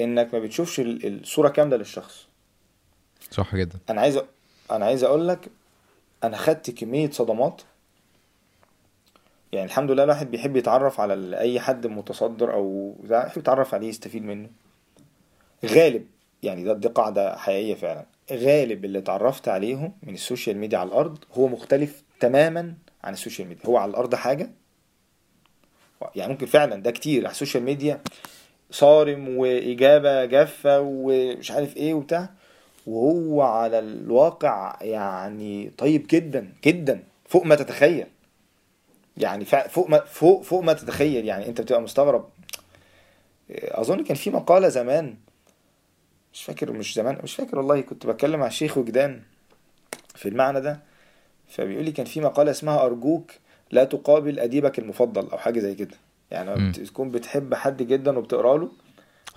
إنك ما بتشوفش ال- الصورة كاملة للشخص. صح جدا. أنا عايز أ- أنا عايز أقول لك أنا خدت كمية صدمات. يعني الحمد لله الواحد بيحب يتعرف على أي حد متصدر أو ده يحب يتعرف عليه يستفيد منه. غالب يعني ده دي قاعدة حقيقية فعلا. غالب اللي اتعرفت عليهم من السوشيال ميديا على الأرض هو مختلف تماما عن السوشيال ميديا. هو على الأرض حاجة؟ يعني ممكن فعلا ده كتير. على السوشيال ميديا صارم وإجابة جافة ومش عارف إيه وبتاع. وهو على الواقع يعني طيب جدا جدا. فوق ما تتخيل. يعني فوق ما فوق فوق ما تتخيل. يعني أنت بتبقى مستغرب. أظن كان في مقالة زمان مش فاكر مش زمان مش فاكر والله كنت بتكلم مع الشيخ وجدان في المعنى ده فبيقول لي كان في مقالة اسمها أرجوك لا تقابل أديبك المفضل أو حاجة زي كده. يعني لما مم. بتكون بتحب حد جدا وبتقرأ له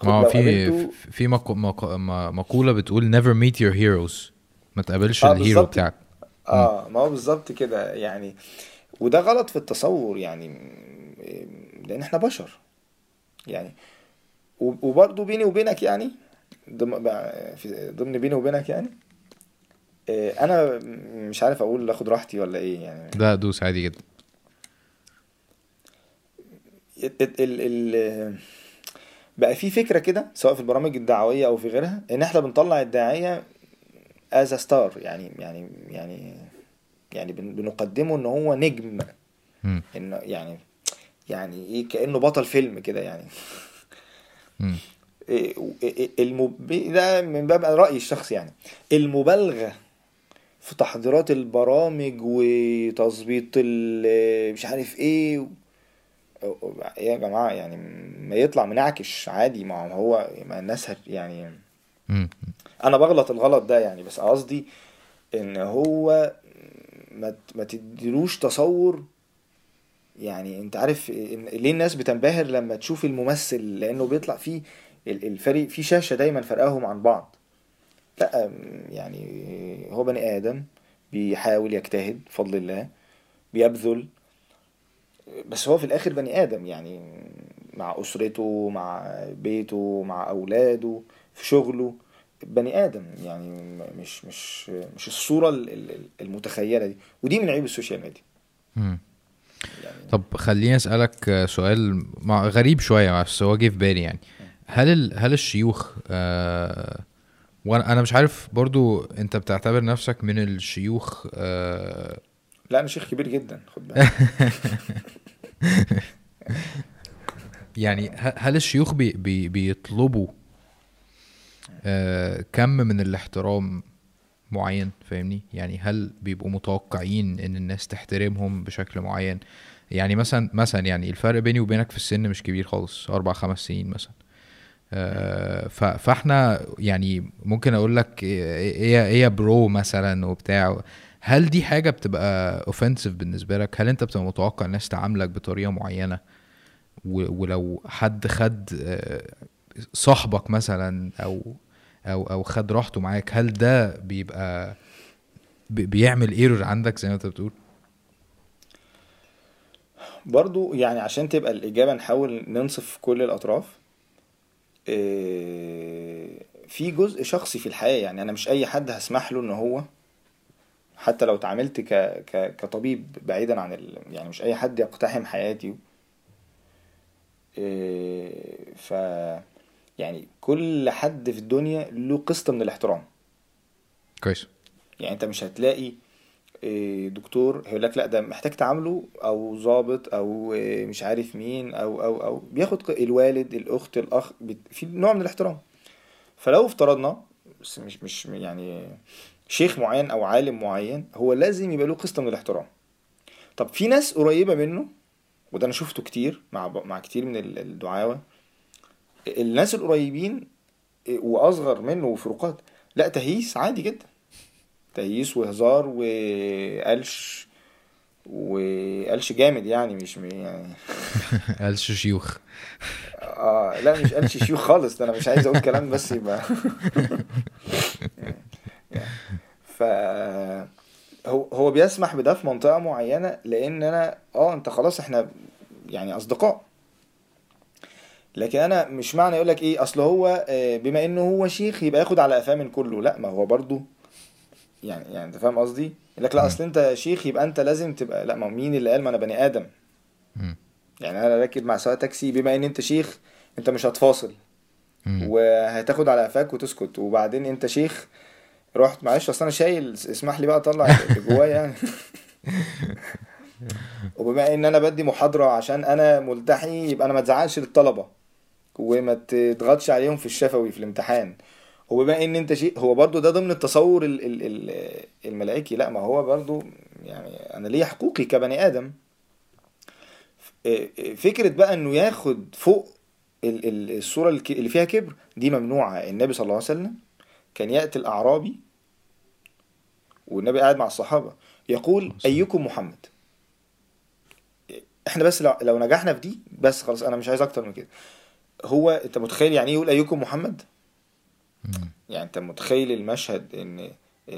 ما في في مق... مق... م- مقولة بتقول never meet your heroes ما تقابلش آه الهيرو بتاعك. آه ما هو بالظبط كده يعني. وده غلط في التصور يعني م- لأن إحنا بشر يعني. وبرضه بيني وبينك يعني ضمن بيني وبينك يعني؟ آه، أنا مش عارف أقول آخد راحتي ولا إيه يعني. ده دوس عادي جدا. ال ال بقى في فكرة كده سواء في البرامج الدعوية أو في غيرها إن إحنا بنطلع الداعية از ستار يعني يعني يعني يعني بن- بنقدمه إن هو نجم. مم. انه يعني يعني إيه كأنه بطل فيلم كده يعني. المب... ده من باب رأيي الشخصي يعني. المبالغة في تحضيرات البرامج وتظبيط ال- مش عارف إيه و- يا جماعة يعني ما يطلع منعكش عادي. ما هو ما الناس هت يعني. أنا بغلط الغلط ده يعني بس قصدي إن هو ما ما تديلوش تصور. يعني أنت عارف ليه الناس بتنبهر لما تشوف الممثل؟ لأنه بيطلع فيه الفريق في شاشة دايما فرقاهم عن بعض. لا يعني هو بني آدم بيحاول يجتهد بفضل الله بيبذل. بس هو في الآخر بني آدم يعني مع أسرته مع بيته مع أولاده في شغله. بني آدم يعني مش مش مش الصورة ال- ال- المتخيلة دي. ودي من عيوب السوشيال ميديا. يعني طب خليني أسألك سؤال غريب شوية بس هو جه في بالي يعني. هل ال... هل الشيوخ آه... وأنا أنا مش عارف برضو أنت بتعتبر نفسك من الشيوخ آه... لا أنا شيخ كبير جدا خد بالك. [laughs] يعني هل الشيوخ بي... بي... بيطلبوا آه... كم من الاحترام معين؟ فاهمني؟ يعني هل بيبقوا متوقعين إن الناس تحترمهم بشكل معين؟ يعني مثلا مثلا يعني الفرق بيني وبينك في السن مش كبير خالص أربع خمس سنين مثلا. فاحنا يعني ممكن أقول لك إيه إيه bro مثلا وبتاع. هل دي حاجة بتبقى offensive بالنسبة لك؟ هل انت بتبقى متوقع الناس تعاملك بطريقة معينة؟ ولو حد خد آه، صاحبك مثلا أو أو أو خد راحته معاك هل ده بيبقى بي- بيعمل ايرور عندك زي ما انت بتقول؟ برضو يعني عشان تبقى الإجابة نحاول ننصف كل الأطراف. في جزء شخصي في الحياة يعني أنا مش أي حد هسمح له إن هو حتى لو اتعاملت ك... ك... كطبيب بعيدا عن ال... يعني مش أي حد يقتحم حياتي إيه، ف يعني كل حد في الدنيا له قسط من الاحترام. كويس. يعني أنت مش هتلاقي دكتور هيقول لك لا ده محتاج تعامله أو ضابط أو إيه، مش عارف مين أو أو أو بياخد الوالد الأخت الأخ في نوع من الاحترام. فلو افترضنا بس مش مش يعني شيخ معين أو عالم معين هو لازم يبقى له قسط من الاحترام. طب في ناس قريبة منه وده أنا شفته كتير مع مع كتير من ال- الدعاوى الناس القريبين إيه، وأصغر منه وفروقات لا تهييس عادي جدا. تهييس وهزار وقلش وقلش جامد يعني مش م- يعني [laughs] قالش شيوخ. آه لا مش قلش شيوخ خالص ده أنا مش عايز أقول كلام بس يبقى [laughs] ف هو هو بيسمح بده في منطقة معينة لأن أنا آه أنت خلاص إحنا يعني أصدقاء. لكن أنا مش معنى يقول لك إيه أصل هو آه، بما إنه هو شيخ يبقى ياخد على قفاه من كله. لا ما هو برضو يعني يعني أنت فاهم قصدي؟ يقول لك لا مم. أصل أنت شيخ يبقى أنت لازم تبقى لا ما هو مين اللي قال ما أنا بني آدم مم. يعني أنا راكب مع سواق تاكسي بما إن أنت شيخ أنت مش هتفاصل. وهتاخد على قفاك وتسكت وبعدين أنت شيخ رحت معلش أصل أنا شايل اسمح لي بقى أطلع اللي جوايا يعني [laughs] وبما إن أنا بدي محاضرة عشان أنا ملتحي يبقى أنا ما تزعلش للطلبة وما تضغطش عليهم في الشفوي في الامتحان هو بما إن أنت شيء هو برضو ده ضمن التصور ال- ال- ال- الملائكي. لا ما هو برضو يعني أنا ليا حقوقي كبني آدم. فكرة بقى إنه ياخد فوق ال- ال- الصورة الك- اللي فيها كبر دي ممنوعة. النبي صلى الله عليه وسلم كان يأتي الأعرابي والنبي قاعد مع الصحابة يقول أيكم محمد؟ إحنا بس لو, لو نجحنا في دي بس خلاص أنا مش عايز أكتر من كده. هو أنت متخيل يعني إيه يقول أيكم محمد. يعني انت متخيل المشهد ان إن-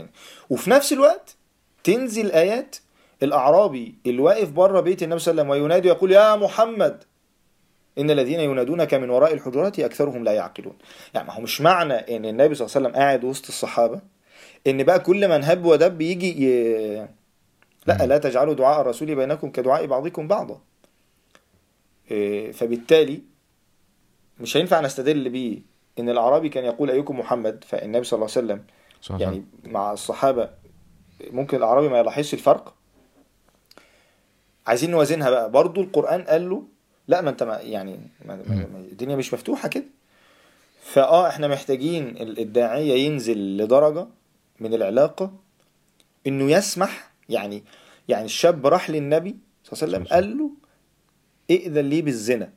وفي نفس الوقت تنزل آيات الأعرابي اللي واقف بره بيت النبي صلى الله عليه وسلم وينادي ويقول يا محمد! إن الذين ينادونك من وراء الحجرات أكثرهم لا يعقلون. يعني ما هو مش معنى إن النبي صلى الله عليه وسلم قاعد وسط الصحابة إن بقى كل من هب ودب يجي ي... لا لا تجعلوا دعاء الرسول بينكم كدعاء بعضكم بعضا. إيه، فبالتالي مش هينفع نستدل بيه إن الأعرابي كان يقول أيكم محمد فالنبي صلى الله عليه وسلم صح صح. يعني مع الصحابة ممكن الأعرابي ما يلاحظش الفرق؟ عايزين نوازنها بقى. برضو القرآن قال له لا ما أنت ما يعني ما الدنيا مش مفتوحة كده. فآه إحنا محتاجين ال- الداعية ينزل لدرجة من العلاقة إنه يسمح يعني يعني الشاب راح للنبي صلى الله عليه وسلم. قال له ائذن لي بالزنا.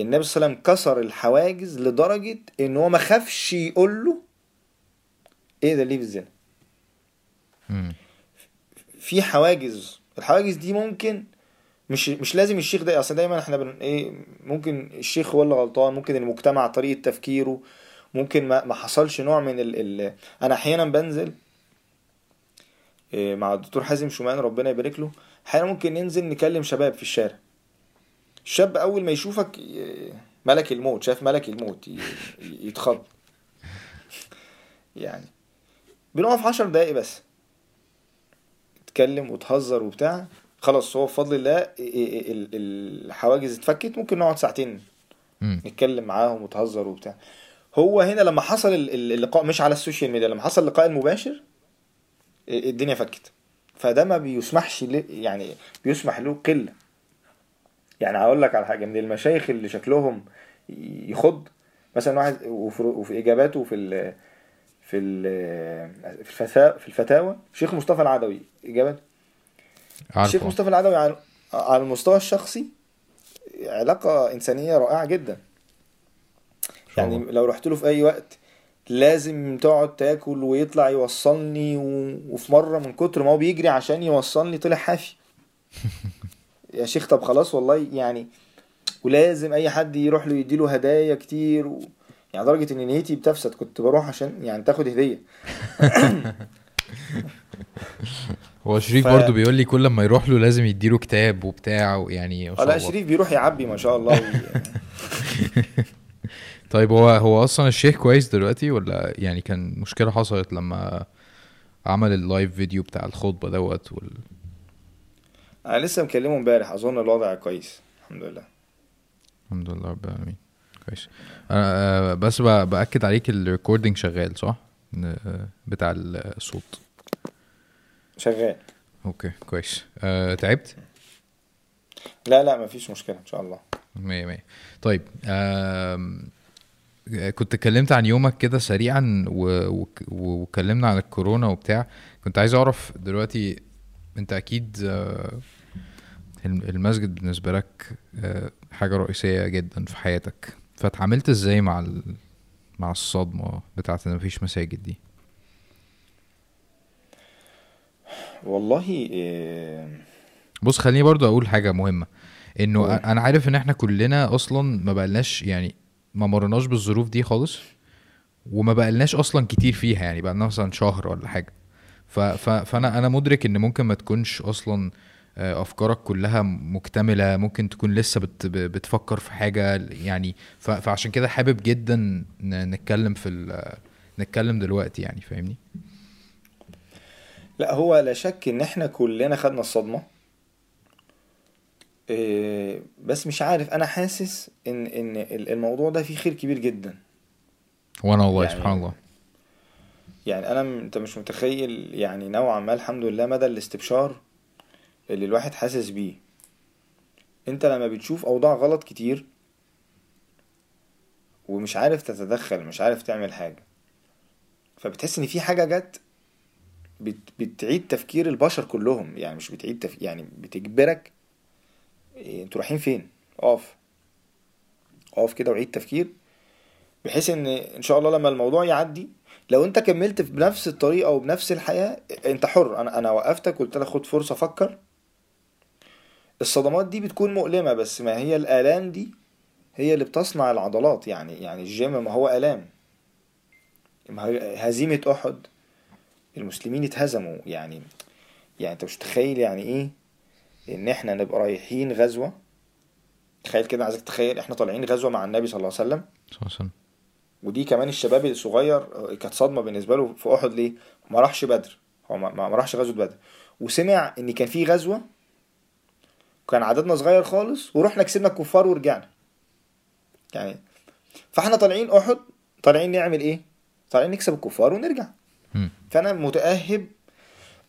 النبي صلى الله عليه وسلم كسر الحواجز لدرجة إن هو ما خافش يقول له ائذن لي بالزنا مم. في حواجز الحواجز دي ممكن مش مش لازم الشيخ ده أصل دايما إحنا بن إيه ممكن الشيخ هو اللي غلطان ممكن المجتمع طريقة تفكيره ممكن ما, ما حصلش نوع من ال ال أنا أحيانا بنزل إيه، مع الدكتور حازم شومان ربنا يبارك له أحيانا ممكن ننزل نكلم شباب في الشارع الشاب أول ما يشوفك ملك الموت شاف ملك الموت يتخض. يعني بنقف عشر دقايق بس. تتكلم وتهزر وبتاع. خلاص هو بفضل الله ال- ال- الحواجز اتفكت. ممكن نقعد ساعتين. نتكلم معاهم وتهزر وبتاع. هو هنا لما حصل ال- ال- اللقاء مش على السوشيال ميديا لما حصل اللقاء المباشر الدنيا فكت. فده ما بيسمحش يعني بيسمح له قلة. يعني هقول لك على حاجة من المشايخ اللي شكلهم يخض مثلا واحد وفي, وفي إجاباته في ال في ال في الفتاوى في الفتاوى شيخ مصطفى العدوي إجابات الشيخ مصطفى العدوي على على المستوى الشخصي علاقة إنسانية رائعة جدا. يعني. لو رحت له في أي وقت لازم تقعد تاكل ويطلع يوصلني و... وفي مرة من كتر ما هو بيجري عشان يوصلني طلع حافي. [laughs] يا شيخ طب خلاص والله يعني ولازم أي حد يروح له يديله هدايا كتير و... يعني لدرجة إن نيتي بتفسد كنت بروح عشان يعني تاخد هدية. [laughs] هو شريف ف- برضو بيقول لي كل ما يروح له لازم يديله كتاب وبتاع ويعني ما شاء لا الله. شريف بيروح يعبي ما شاء الله. وي... [laughs] طيب هو هو أصلا الشيخ كويس دلوقتي ولا يعني كان مشكلة حصلت لما عمل ال live video بتاع الخطبة دوت وال... أنا لسه مكلمه امبارح أظن الوضع كويس. الحمد لله. الحمد لله رب العالمين. كويس. أنا آه، بس بأكد عليك ال recording شغال صح؟ آه، بتاع الصوت شغال. أوكي كويس. أه تعبت؟ لا لا مفيش مشكلة إن شاء الله. مية مية. طيب آم، كنت اتكلمت عن يومك كده سريعا واتكلمنا عن الكورونا وبتاع. كنت عايز أعرف دلوقتي أنت أكيد آه، المسجد بالنسبة لك آه، حاجة رئيسية جدا في حياتك. فاتعاملت إزاي مع ال... مع الصدمة بتاعت إن مفيش مساجد دي؟ والله إيه... بص خليني برضو أقول حاجة مهمة. إنه قول. أنا عارف إن إحنا كلنا أصلا ما بقالناش يعني ما مرناش بالظروف دي خالص وما بقالناش أصلا كتير فيها يعني بقالنا مثلا شهر ولا حاجة. ف ف فانا أنا مدرك إن ممكن ما تكونش أصلا أفكارك كلها مكتملة ممكن تكون لسه بت بتفكر في حاجة يعني فعشان كده حابب جدا نتكلم في نتكلم دلوقتي يعني فاهمني؟ لا هو لا شك إن إحنا كلنا خدنا الصدمة. إيه... بس مش عارف أنا حاسس إن إن الموضوع ده فيه خير كبير جدا. وأنا والله يعني- سبحان الله. يعني أنا أنت مش متخيل يعني نوعا ما الحمد لله مدى الاستبشار اللي الواحد حاسس بيه. انت لما بتشوف اوضاع غلط كتير ومش عارف تتدخل مش عارف تعمل حاجة فبتحس ان في حاجة جت بت... بتعيد تفكير البشر كلهم. يعني مش بتعيد تف... يعني بتجبرك إيه، أنتوا رايحين فين؟ اقف. اقف كده وعيد تفكير. بحيث ان إن شاء الله لما الموضوع يعدي لو انت كملت بنفس الطريقة وبنفس الحياة انت حر. أنا أنا وقفتك قلت لك خد فرصة فكر. الصدمات دي بتكون مؤلمة بس ما هي الآلام دي هي اللي بتصنع العضلات يعني يعني الجيم ما هو آلام. هزيمة أحد. المسلمين اتهزموا يعني يعني أنت مش تخيل يعني إيه إن إحنا نبقى رايحين غزوة. تخيل كده عايزك تخيل إحنا طالعين غزوة مع النبي صلى الله عليه وسلم. صلى الله عليه وسلم. ودي كمان الشباب الصغير كانت صدمة بالنسبة له في أحد ليه؟ ما راحش بدر. هو ما راحش غزوة بدر. وسمع إن كان في غزوة كان عددنا صغير خالص ورحنا كسبنا الكفار ورجعنا. يعني فاحنا طالعين أحد طالعين نعمل إيه؟ طالعين نكسب الكفار ونرجع. فأنا متأهب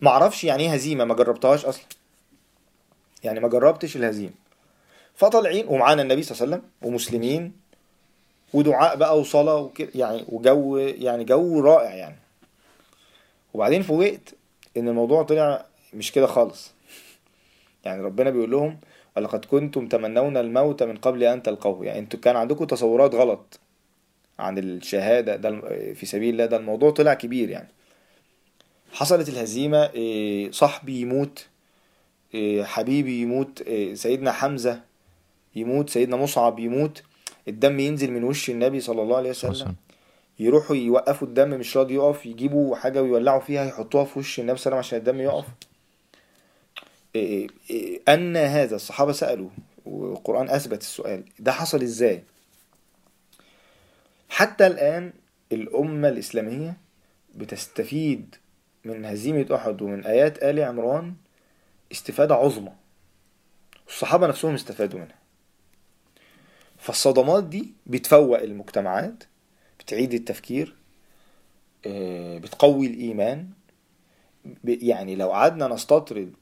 معرفش يعني إيه هزيمة ما جربتهاش أصلا. يعني ما جربتش الهزيمة. فطالعين ومعانا النبي صلى الله عليه وسلم ومسلمين ودعاء بقى وصلاة وكده يعني وجو يعني جو رائع يعني. وبعدين فوجئت إن الموضوع طلع مش كده خالص. يعني ربنا بيقول لهم ولقد كنتم تمنون الموت من قبل أن تلقوه. يعني أنتوا كان عندكم تصورات غلط عن الشهادة ده في سبيل الله. ده الموضوع طلع كبير يعني. حصلت الهزيمة إيه، صاحبي يموت إيه، حبيبي يموت إيه، سيدنا حمزة يموت سيدنا مصعب يموت. الدم ينزل من وش النبي صلى الله عليه وسلم. يروحوا يوقفوا الدم مش راضي يقف يجيبوا حاجة ويولعوا فيها يحطوها في وش النبي صلى الله عليه وسلم عشان الدم يقف. أن هذا الصحابة سألوا والقرآن أثبت السؤال ده حصل إزاي؟ حتى الآن الأمة الإسلامية بتستفيد من هزيمة أحد ومن آيات آل عمران استفادة عظمى الصحابة نفسهم استفادوا منها. فالصدمات دي بتفوق المجتمعات بتعيد التفكير آه، بتقوي الإيمان يعني لو قعدنا نستطرد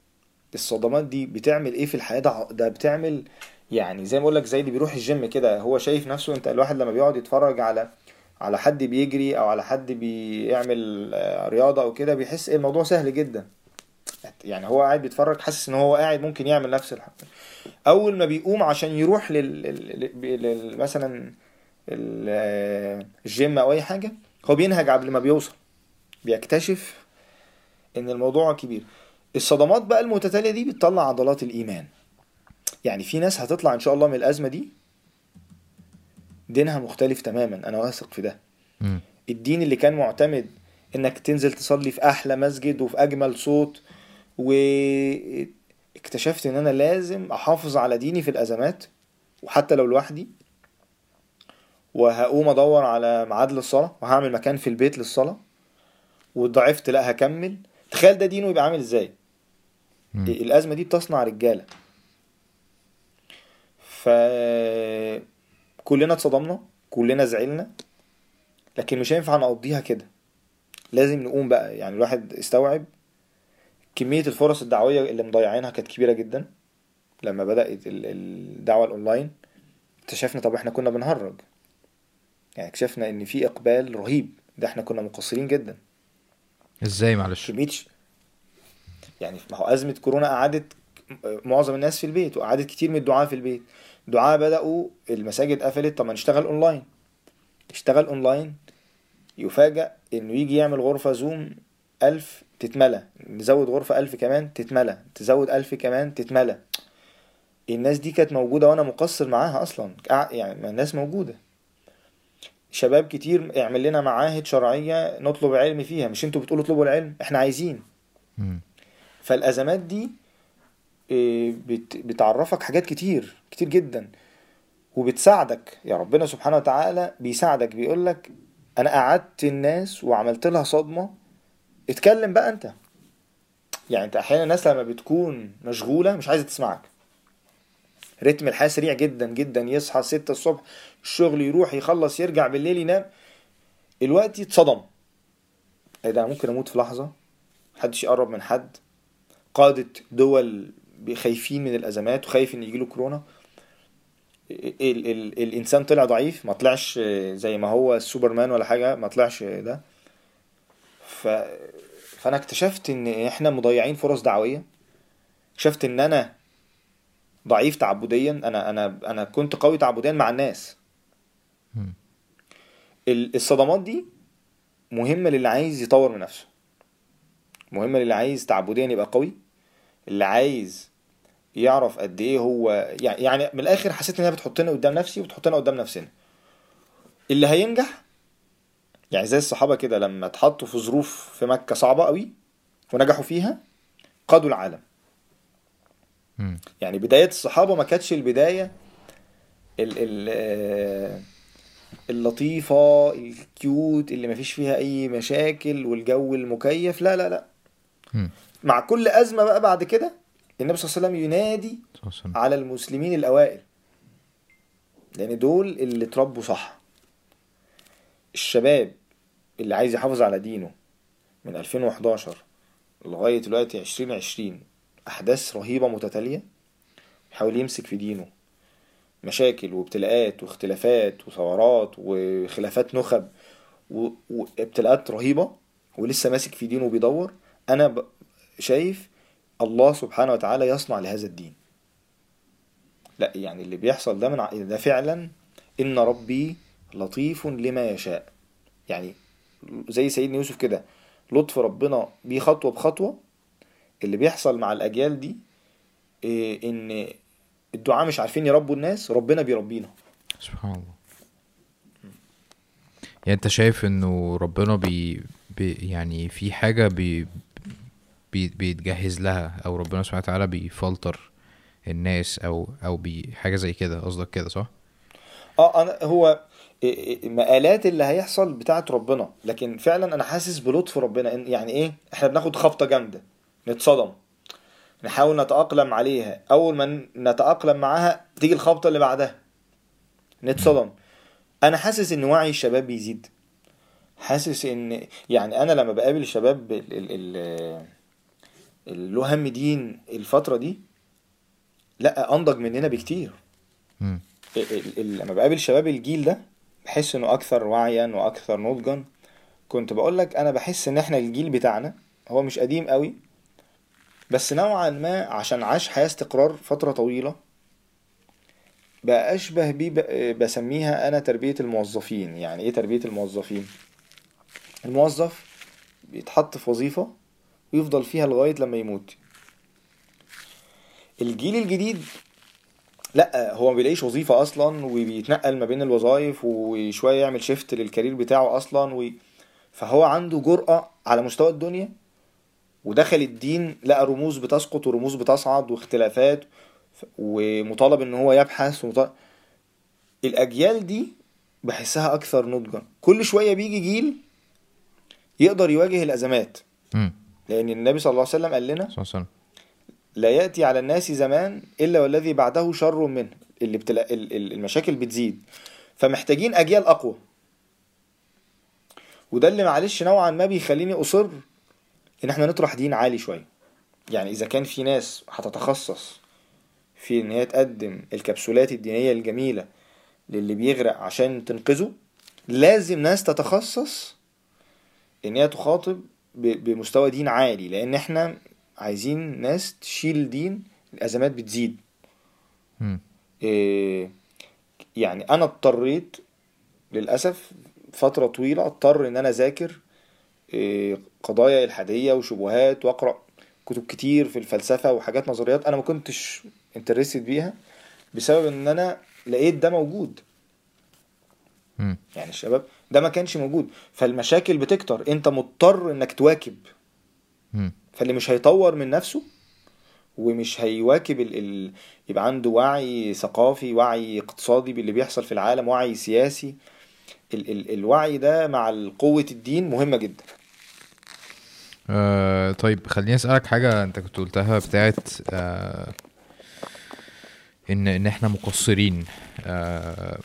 الصدمات دي بتعمل إيه في الحياة؟ ده ده بتعمل يعني زي ما بقول لك زي اللي بيروح الجيم كده هو شايف نفسه انت الواحد لما بيقعد يتفرج على على حد بيجري أو على حد بيعمل آه، رياضة أو كده بيحس إيه الموضوع سهل جدا. يعني هو قاعد بيتفرج حاسس إن هو قاعد ممكن يعمل نفس الحاجة أول ما بيقوم عشان يروح لل, لل... لل... مثلا آه، الجيم أو أي حاجة هو بينهج قبل ما بيوصل بيكتشف إن الموضوع كبير. الصدمات بقى المتتالية دي بتطلع عضلات الإيمان. يعني في ناس هتطلع إن شاء الله من الأزمة دي دينها مختلف تماما أنا واثق في ده. مم. الدين اللي كان معتمد إنك تنزل تصلي في أحلى مسجد وفي أجمل صوت واكتشفت إن أنا لازم أحافظ على ديني في الأزمات وحتى لو لوحدي وهقوم أدور على ميعاد للصلاة وهعمل مكان في البيت للصلاة وضعفت لأ هكمل. تخيل ده دينه يبقى عامل إزاي؟ مم. الأزمة دي بتصنع رجالة. ف كلنا اتصدمنا كلنا زعلنا لكن مش هينفع نقضيها كده. لازم نقوم بقى يعني الواحد استوعب كمية الفرص الدعوية اللي مضيعينها كانت كبيرة جدا. لما بدأت ال- الدعوة الأونلاين اكتشفنا طب إحنا كنا بنهرج. يعني اكتشفنا إن في إقبال رهيب ده إحنا كنا مقصرين جدا. إزاي معلش؟ كمية يعني ما هو أزمة كورونا قعدت معظم الناس في البيت وقعدت كتير من الدعاة في البيت. الدعاة بدأوا المساجد قفلت طب ما نشتغل أونلاين اشتغل أونلاين يفاجأ إنه يجي يعمل غرفة زوم ألف تتملى. نزود غرفة ألف كمان تتملى. تزود ألف كمان تتملى. الناس دي كانت موجودة وأنا مقصر معاها أصلا. يعني الناس موجودة. شباب كتير اعمل لنا معاهد شرعية نطلب علم فيها. مش أنتوا بتقولوا اطلبوا العلم إحنا عايزين. مم. فالأزمات دي بت- بتعرفك حاجات كتير كتير جدا وبتساعدك. يا ربنا سبحانه وتعالى بيساعدك بيقولك أنا قعدت الناس وعملت لها صدمة. اتكلم بقى أنت. يعني أنت أحيانا الناس لما بتكون مشغولة مش عايزة تسمعك. رتم الحياة سريع جدا جدا. يصحى ستة الصبح الشغل يروح يخلص يرجع بالليل ينام. الوقت يتصدم. إيه ده ممكن أموت في لحظة؟ محدش يقرب من حد. قادة دول خايفين من الأزمات وخايف إن يجيله كورونا ال ال الإنسان طلع ضعيف ما طلعش زي ما هو السوبرمان ولا حاجة ما طلعش ده. ف فأنا اكتشفت إن إحنا مضيعين فرص دعوية. اكتشفت إن أنا ضعيف تعبديا أنا أنا أنا كنت قوي تعبديا مع الناس. ال- الصدمات دي مهمة للي عايز يطور من نفسه. مهمة للي عايز تعبديا يبقى قوي. اللي عايز يعرف قد إيه هو يعني من الآخر حسيت إن هي بتحطنا قدام نفسي وبتحطنا قدام نفسنا اللي هينجح يعني زي الصحابة كده لما اتحطوا في ظروف في مكة صعبة قوي ونجحوا فيها قادوا العالم. يعني بداية الصحابة ما كانتش البداية ال ال اللطيفة الكيوت اللي ما فيش فيها أي مشاكل والجو المكيف لا لا لا. مع كل أزمة بقى بعد كده النبي صلى الله عليه وسلم ينادي. على المسلمين الأوائل. لأن دول اللي اتربوا صح. الشباب اللي عايز يحافظ على دينه من 2011 لغاية دلوقتي 2020 أحداث رهيبة متتالية يحاول يمسك في دينه. مشاكل وابتلاءات واختلافات وثورات وخلافات نخب وابتلاءات رهيبة ولسه ماسك في دينه وبيدور. أنا ب- شايف الله سبحانه وتعالى يصنع لهذا الدين. لا يعني اللي بيحصل ده من ع- ده فعلا إن ربي لطيف لما يشاء. يعني زي سيدنا يوسف كده لطف ربنا بيه خطوة بخطوة اللي بيحصل مع الأجيال دي إيه إن الدعاء مش عارفين يربوا الناس ربنا بيربينا. سبحان الله. يعني أنت شايف إنه ربنا بي, بي يعني في حاجة بي بي بيتجهز لها أو ربنا سبحانه وتعالى بيفلتر الناس أو أو بي حاجة زي كده قصدك كده صح؟ آه أنا هو مقالات اللي هيحصل بتاعت ربنا لكن فعلا أنا حاسس بلطف ربنا إن- يعني إيه إحنا بناخد خبطة جامدة نتصدم نحاول نتأقلم عليها أول ما نتأقلم معاها تيجي الخبطة اللي بعدها نتصدم أنا حاسس إن وعي الشباب بيزيد حاسس إن يعني أنا لما بقابل الشباب ال- ال- ال- اللي له هم دين الفترة دي لا أنضج مننا بكتير. لما بقابل شباب الجيل ده بحس إنه أكثر وعيا وأكثر نضجا. كنت بقول لك أنا بحس إن إحنا الجيل بتاعنا هو مش قديم قوي بس نوعا ما عشان عاش حياة استقرار فترة طويلة بقى أشبه بيه بسميها أنا تربية الموظفين. يعني إيه تربية الموظفين؟ الموظف بيتحط في وظيفة ويفضل فيها لغاية لما يموت. الجيل الجديد لا هو ما بيلاقيش وظيفة أصلا وبيتنقل ما بين الوظائف وشوية يعمل شيفت للكارير بتاعه أصلا و... فهو عنده جرأة على مستوى الدنيا ودخل الدين لقى رموز بتسقط ورموز بتصعد واختلافات ومطالب إن هو يبحث ومطالب... الأجيال دي بحسها أكثر نضجا. كل شوية بيجي جيل يقدر يواجه الأزمات. لأن النبي صلى الله عليه وسلم قال لنا صلى الله عليه وسلم. لا يأتي على الناس زمان إلا والذي بعده شر منه. اللي بتلا... ال- ال- المشاكل بتزيد. فمحتاجين أجيال أقوى. وده اللي معلش نوعا ما بيخليني أصر إن إحنا نطرح دين عالي شوية. يعني إذا كان في ناس هتتخصص في إن هي تقدم الكبسولات الدينية الجميلة للي بيغرق عشان تنقذه لازم ناس تتخصص إن هي تخاطب بمستوى دين عالي لأن إحنا عايزين ناس تشيل دين الأزمات بتزيد. إيه يعني أنا اضطريت للأسف فترة طويلة أضطر إن أنا أذاكر إيه قضايا إلحادية وشبهات وأقرأ كتب كتير في الفلسفة وحاجات نظريات أنا ما كنتش انترستد بيها بسبب إن أنا لقيت ده موجود. يعني الشباب ده ما كانش موجود. فالمشاكل بتكتر. أنت مضطر إنك تواكب. فاللي مش هيطور من نفسه ومش هيواكب ال... ال... يبقى عنده وعي ثقافي وعي اقتصادي باللي بيحصل في العالم وعي سياسي. ال... ال... الوعي ده مع قوة الدين مهمة جدا. آه طيب خليني أسألك حاجة أنت كنت قلتها بتاعت آه ان إن إحنا مقصرين. آه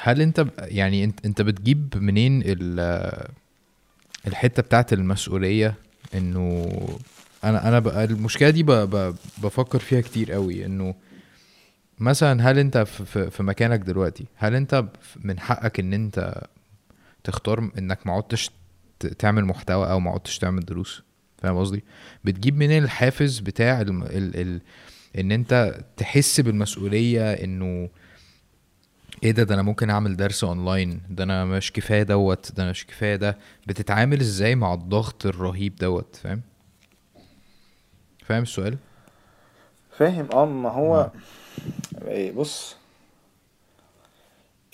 هل انت يعني انت انت بتجيب منين ال- الحتة بتاعت المسؤولية؟ انه أنا أنا المشكلة دي بفكر فيها كتير قوي. انه مثلا هل انت في, مكانك دلوقتي هل انت من حقك ان انت تختار انك ما عدتش تعمل محتوى أو ما عدتش تعمل دروس؟ فاهم قصدي؟ بتجيب منين الحافز بتاع ال ان انت تحس بالمسؤولية؟ انه إيه ده؟ ده أنا ممكن أعمل درس أونلاين. ده أنا مش كفاية دوت. ده أنا مش كفاية ده. بتتعامل إزاي مع الضغط الرهيب دوت؟ فاهم؟ فاهم السؤال؟ فاهم. آه ما هو إيه بص.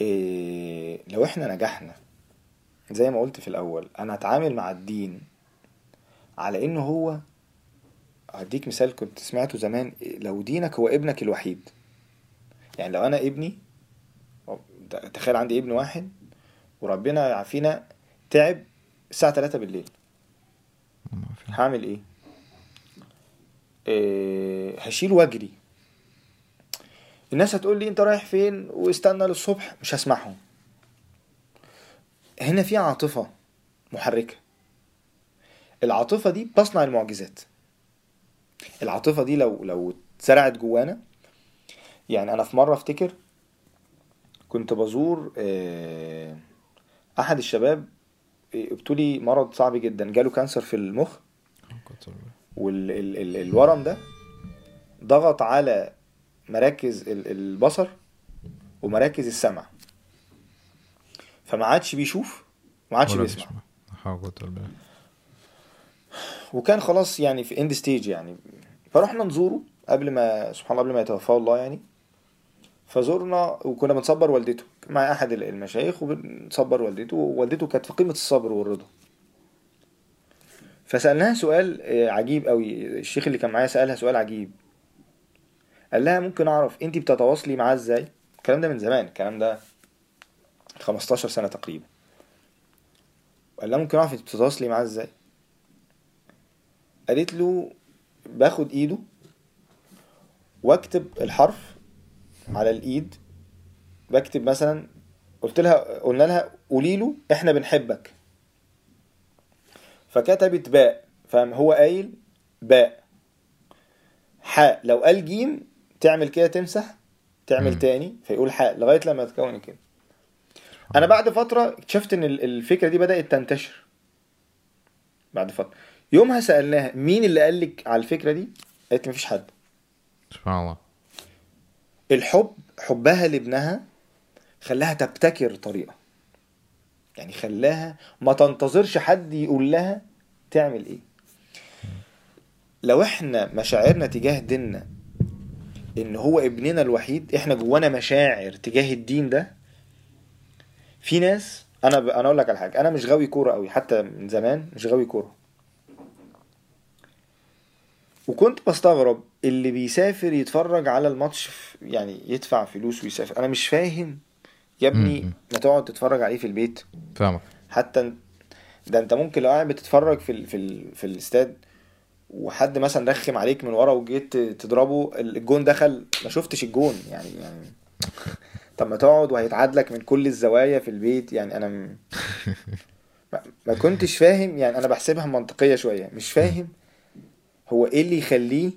إيه لو إحنا نجحنا زي ما قلت في الأول أنا هتعامل مع الدين على إنه هو هديك مثال كنت سمعته زمان إيه، لو دينك هو ابنك الوحيد. يعني لو أنا ابني تخيل عندي ابن واحد وربنا يعافينا تعب الساعة 3 بالليل. هعمل إيه؟ إيه هشيل واجري. الناس هتقول لي أنت رايح فين واستنى للصبح؟ مش هسمعهم. هنا في عاطفة محركة. العاطفة دي بتصنع المعجزات. العاطفة دي لو لو اتزرعت جوانا يعني أنا في مرة أفتكر كنت بزور آه، أحد الشباب آه، ابتلي مرض صعب جدا جاله cancer في المخ. والورم ده ضغط على مراكز ال- البصر ومراكز السمع. فما عادش بيشوف وما عادش بيسمع. وكان خلاص يعني في end stage يعني. فرحنا نزوره قبل ما سبحان الله قبل ما يتوفاه الله يعني. فزورنا وكنا بنصبر والدته. مع أحد المشايخ وبنصبر والدته ووالدته كانت في قمة الصبر والرضا. فسألناها سؤال آه، عجيب قوي الشيخ اللي كان معايا سألها سؤال عجيب. قال لها ممكن أعرف انت بتتواصلي معاه إزاي؟ الكلام ده من زمان الكلام ده 15 سنة تقريبا. قال لها ممكن أعرف انت بتتواصلي معاه إزاي؟ قالت له باخد إيده وأكتب الحرف على الإيد بكتب مثلا قلت لها قلنا لها قولي له إحنا بنحبك. فكتبت باء فاهم؟ هو قايل باء. حاء لو قال جيم تعمل كده تمسح تعمل. تاني فيقول حاء لغاية لما تكون كده. أنا بعد فترة اكتشفت إن ال- الفكرة دي بدأت تنتشر. بعد فترة. يومها سألناها مين اللي قال لك على الفكرة دي؟ قالت مفيش حد. سبحان الله. الحب حبها لابنها خلاها تبتكر طريقة. يعني خلاها ما تنتظرش حد يقول لها تعمل إيه. لو إحنا مشاعرنا تجاه ديننا إن هو ابننا الوحيد إحنا جوانا مشاعر تجاه الدين ده في ناس أنا ب... أنا أقول لك على حاجة أنا مش غاوي كورة قوي حتى من زمان مش غاوي كورة. وكنت بستغرب اللي بيسافر يتفرج على الماتش في- يعني يدفع فلوس ويسافر. أنا مش فاهم يا ابني. ما تقعد تتفرج عليه في البيت. فاهمك. حتى ده انت ممكن لو قاعد بتتفرج في ال... في ال... في الاستاد وحد مثلا رخم عليك من ورا وجيت تضربه الجون دخل. ما شفتش الجون. يعني يعني [laughs] طب ما تقعد وهيتعاد لك من كل الزوايا في البيت. يعني أنا م... [laughs] ما- كنتش فاهم. يعني أنا بحسبها منطقية شوية. مش فاهم هو إيه اللي يخليه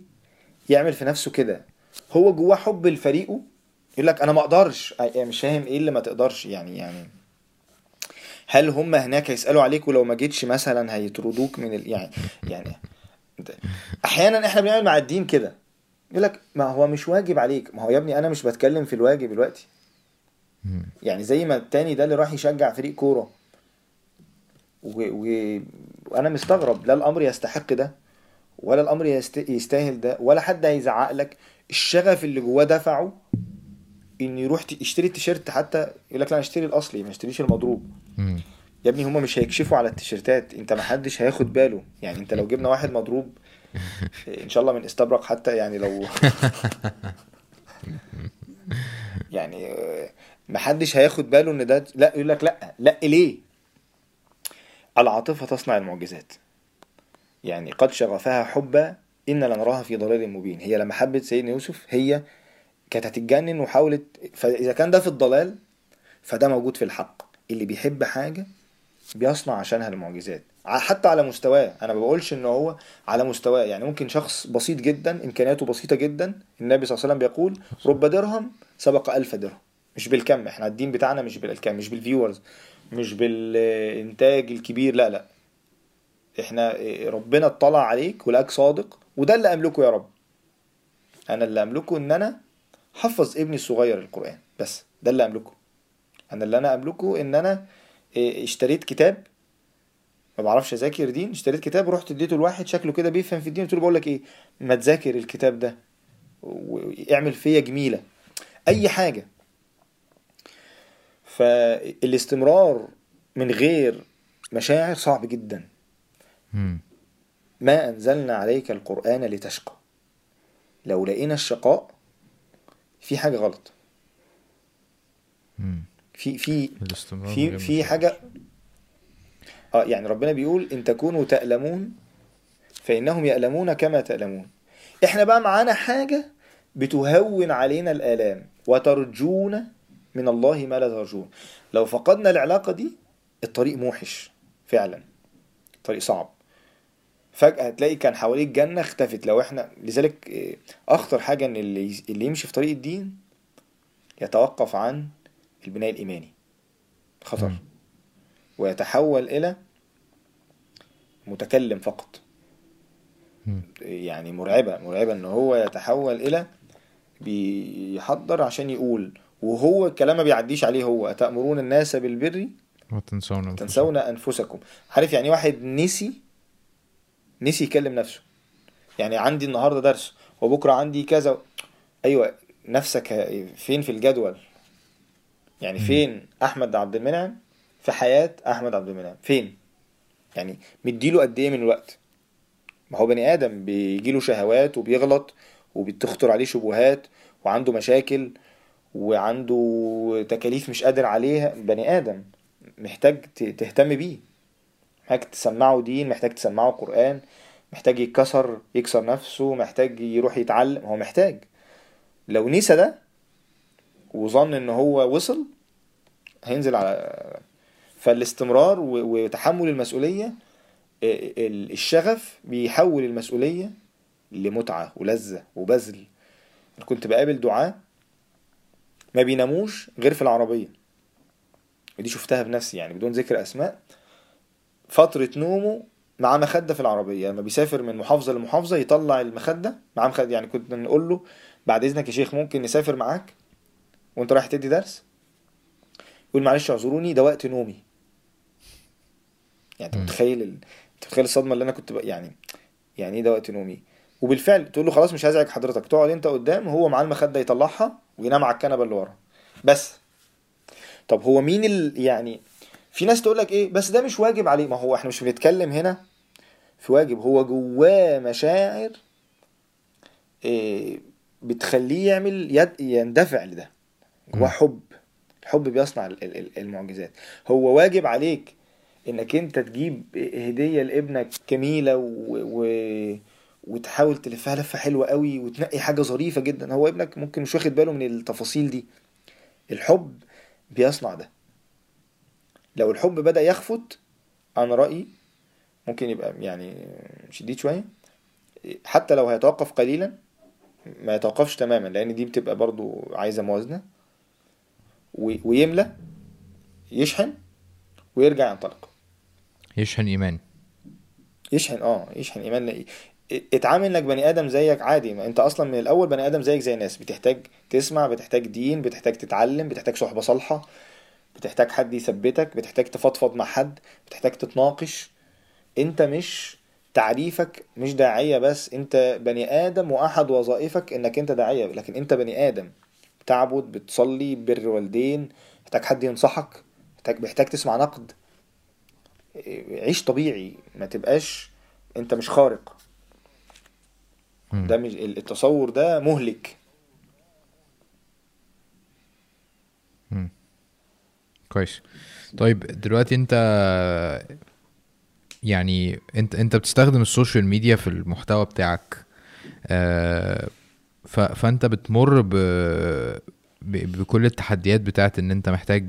يعمل في نفسه كده؟ هو جواه حب لفريقه يقول لك أنا ما أقدرش. يعني مش فاهم إيه اللي ما تقدرش. يعني يعني هل هم هناك هيسألوا عليك ولو ما جيتش مثلا هيطردوك من ال... يعني يعني أحيانا إحنا بنعمل مع الدين كده. يقول لك ما هو مش واجب عليك. ما هو يا ابني أنا مش بتكلم في الواجب دلوقتي. يعني زي ما التاني ده اللي راح يشجع فريق كورة. و... و... وأنا مستغرب. لا الأمر يستحق ده. ولا الأمر يست... يستاهل ده ولا حد هيزعق لك. الشغف اللي جواه دفعه إن يروح يشتري التيشيرت حتى يقول لك لا اشتري الأصلي ما اشتريش المضروب. مم. يا ابني هما مش هيكشفوا على التيشيرتات أنت ما حدش هياخد باله. يعني أنت لو جبنا واحد مضروب [laughs] إن شاء الله من استبرق حتى يعني لو [laughs] يعني آه، ما حدش هياخد باله إن ده لا يقول لك لا لا ليه؟ العاطفة تصنع المعجزات. يعني قد شغفها حبا إن لنراها في ضلال مبين. هي لما حبت سيدنا يوسف هي كانت هتتجنن وحاولت فإذا كان ده في الضلال فده موجود في الحق. اللي بيحب حاجة بيصنع عشانها المعجزات حتى على مستواه. أنا ما بقولش إن هو على مستواه. يعني ممكن شخص بسيط جدا إمكانياته بسيطة جدا. النبي صلى الله عليه وسلم بيقول رب درهم سبق ألف درهم. مش بالكم. إحنا الدين بتاعنا مش بالكم مش بالفيورز مش بالإنتاج الكبير. لا لا. إحنا ربنا اطلع عليك ولقاك صادق وده اللي أملكه يا رب. أنا اللي أملكه إن أنا حفظ ابني الصغير القرآن بس ده اللي أملكه. أنا اللي أنا أملكه إن أنا إيه، اشتريت كتاب. ما بعرفش أذاكر دين اشتريت كتاب ورحت اديته لواحد شكله كده بيفهم في الدين قلت له بقول لك إيه ما تذاكر الكتاب ده واعمل فيا جميلة. أي حاجة. فالاستمرار من غير مشاعر صعب جدا. ما أنزلنا عليك القرآن لتشقى. لو لقينا الشقاء في حاجة غلط. في في في في. حاجة آه يعني ربنا بيقول إن تكونوا تألمون فإنهم يألمون كما تألمون. إحنا بقى معانا حاجة بتهون علينا الآلام وترجون من الله ما لا ترجون. لو فقدنا العلاقة دي الطريق موحش فعلا. الطريق صعب. فجأة هتلاقي كان حواليك جنة اختفت. لو إحنا لذلك آه، أخطر حاجة إن اللي اللي يمشي في طريق الدين يتوقف عن البناء الإيماني. خطر. ويتحول إلى متكلم فقط. يعني مرعبة مرعبة إن هو يتحول إلى بيحضر عشان يقول. وهو الكلام ما بيعديش عليه هو. أتأمرون الناس بالبر؟ وتنسون أنفسكم. تنسون أنفسكم. عارف يعني واحد نسي نسي يكلم نفسه. يعني عندي النهاردة درس وبكرة عندي كذا. أيوة نفسك فين في الجدول؟ يعني. فين أحمد عبد المنعم في حياة أحمد عبد المنعم؟ فين؟ يعني مديله قد إيه من الوقت ما هو بني آدم بيجيله شهوات وبيغلط وبتخطر عليه شبهات وعنده مشاكل وعنده تكاليف مش قادر عليها. بني آدم محتاج تهتم بيه. محتاج تسمعه دين محتاج تسمعه قرآن محتاج يتكسر يكسر نفسه محتاج يروح يتعلم. هو محتاج. لو نسى ده وظن إن هو وصل هينزل على فالاستمرار وتحمل المسؤولية ال- الشغف بيحول المسؤولية لمتعة ولذة وبذل. كنت بقابل دعاة ما بيناموش غير في العربية. ودي شفتها بنفسي يعني بدون ذكر أسماء. فترة نومه مع مخدة في العربية. لما بيسافر من محافظة لمحافظة يطلع المخدة. مع مخدة يعني كنت نقول له بعد إذنك يا شيخ ممكن نسافر معاك وأنت رايح تدي درس؟ يقول معلش اعذروني ده وقت نومي. يعني أنت مم. متخيل ال... أنت متخيل الصدمة اللي أنا كنت بقى يعني يعني إيه ده وقت نومي؟ وبالفعل تقول له خلاص مش هزعج حضرتك. تقعد أنت قدام هو معاه المخدة يطلعها وينام على الكنبة اللي ورا. بس. طب هو مين ال... يعني في ناس تقول لك إيه بس ده مش واجب عليه. ما هو إحنا مش بنتكلم هنا في واجب هو جواه مشاعر إيه بتخليه يعمل يد... يندفع لده. جواه. حب الحب بيصنع ال- ال- ال- المعجزات. هو واجب عليك إنك أنت تجيب هدية لابنك جميلة و... و... وتحاول تلفها لفة حلوة قوي وتنقي حاجة ظريفة جدا. هو ابنك ممكن مش واخد باله من التفاصيل دي. الحب بيصنع ده. لو الحب بدأ يخفت أنا رأيي ممكن يبقى يعني شديد شوية. حتى لو هيتوقف قليلا ما يتوقفش تماما لأن دي بتبقى برضو عايزة موازنة. ويملى يشحن ويرجع ينطلق. يشحن إيمان. يشحن آه يشحن إيمان. لا- اتعامل إنك بني آدم زيك عادي. ما أنت أصلا من الأول بني آدم زيك زي الناس. بتحتاج تسمع بتحتاج دين بتحتاج تتعلم بتحتاج صحبة صالحة. بتحتاج حد يثبتك بتحتاج تفضفض مع حد بتحتاج تتناقش. انت مش تعريفك مش داعية بس انت بني آدم وأحد وظائفك إنك انت داعية لكن انت بني آدم. بتعبد بتصلي بر والدين محتاج حد ينصحك محتاج محتاج تسمع نقد. عيش طبيعي ما تبقاش انت مش خارق. ده مش التصور ده مهلك. كويس. طيب دلوقتي انت يعني انت انت بتستخدم السوشيال ميديا في المحتوى بتاعك آه، فانت بتمر ب بكل التحديات بتاعت ان انت محتاج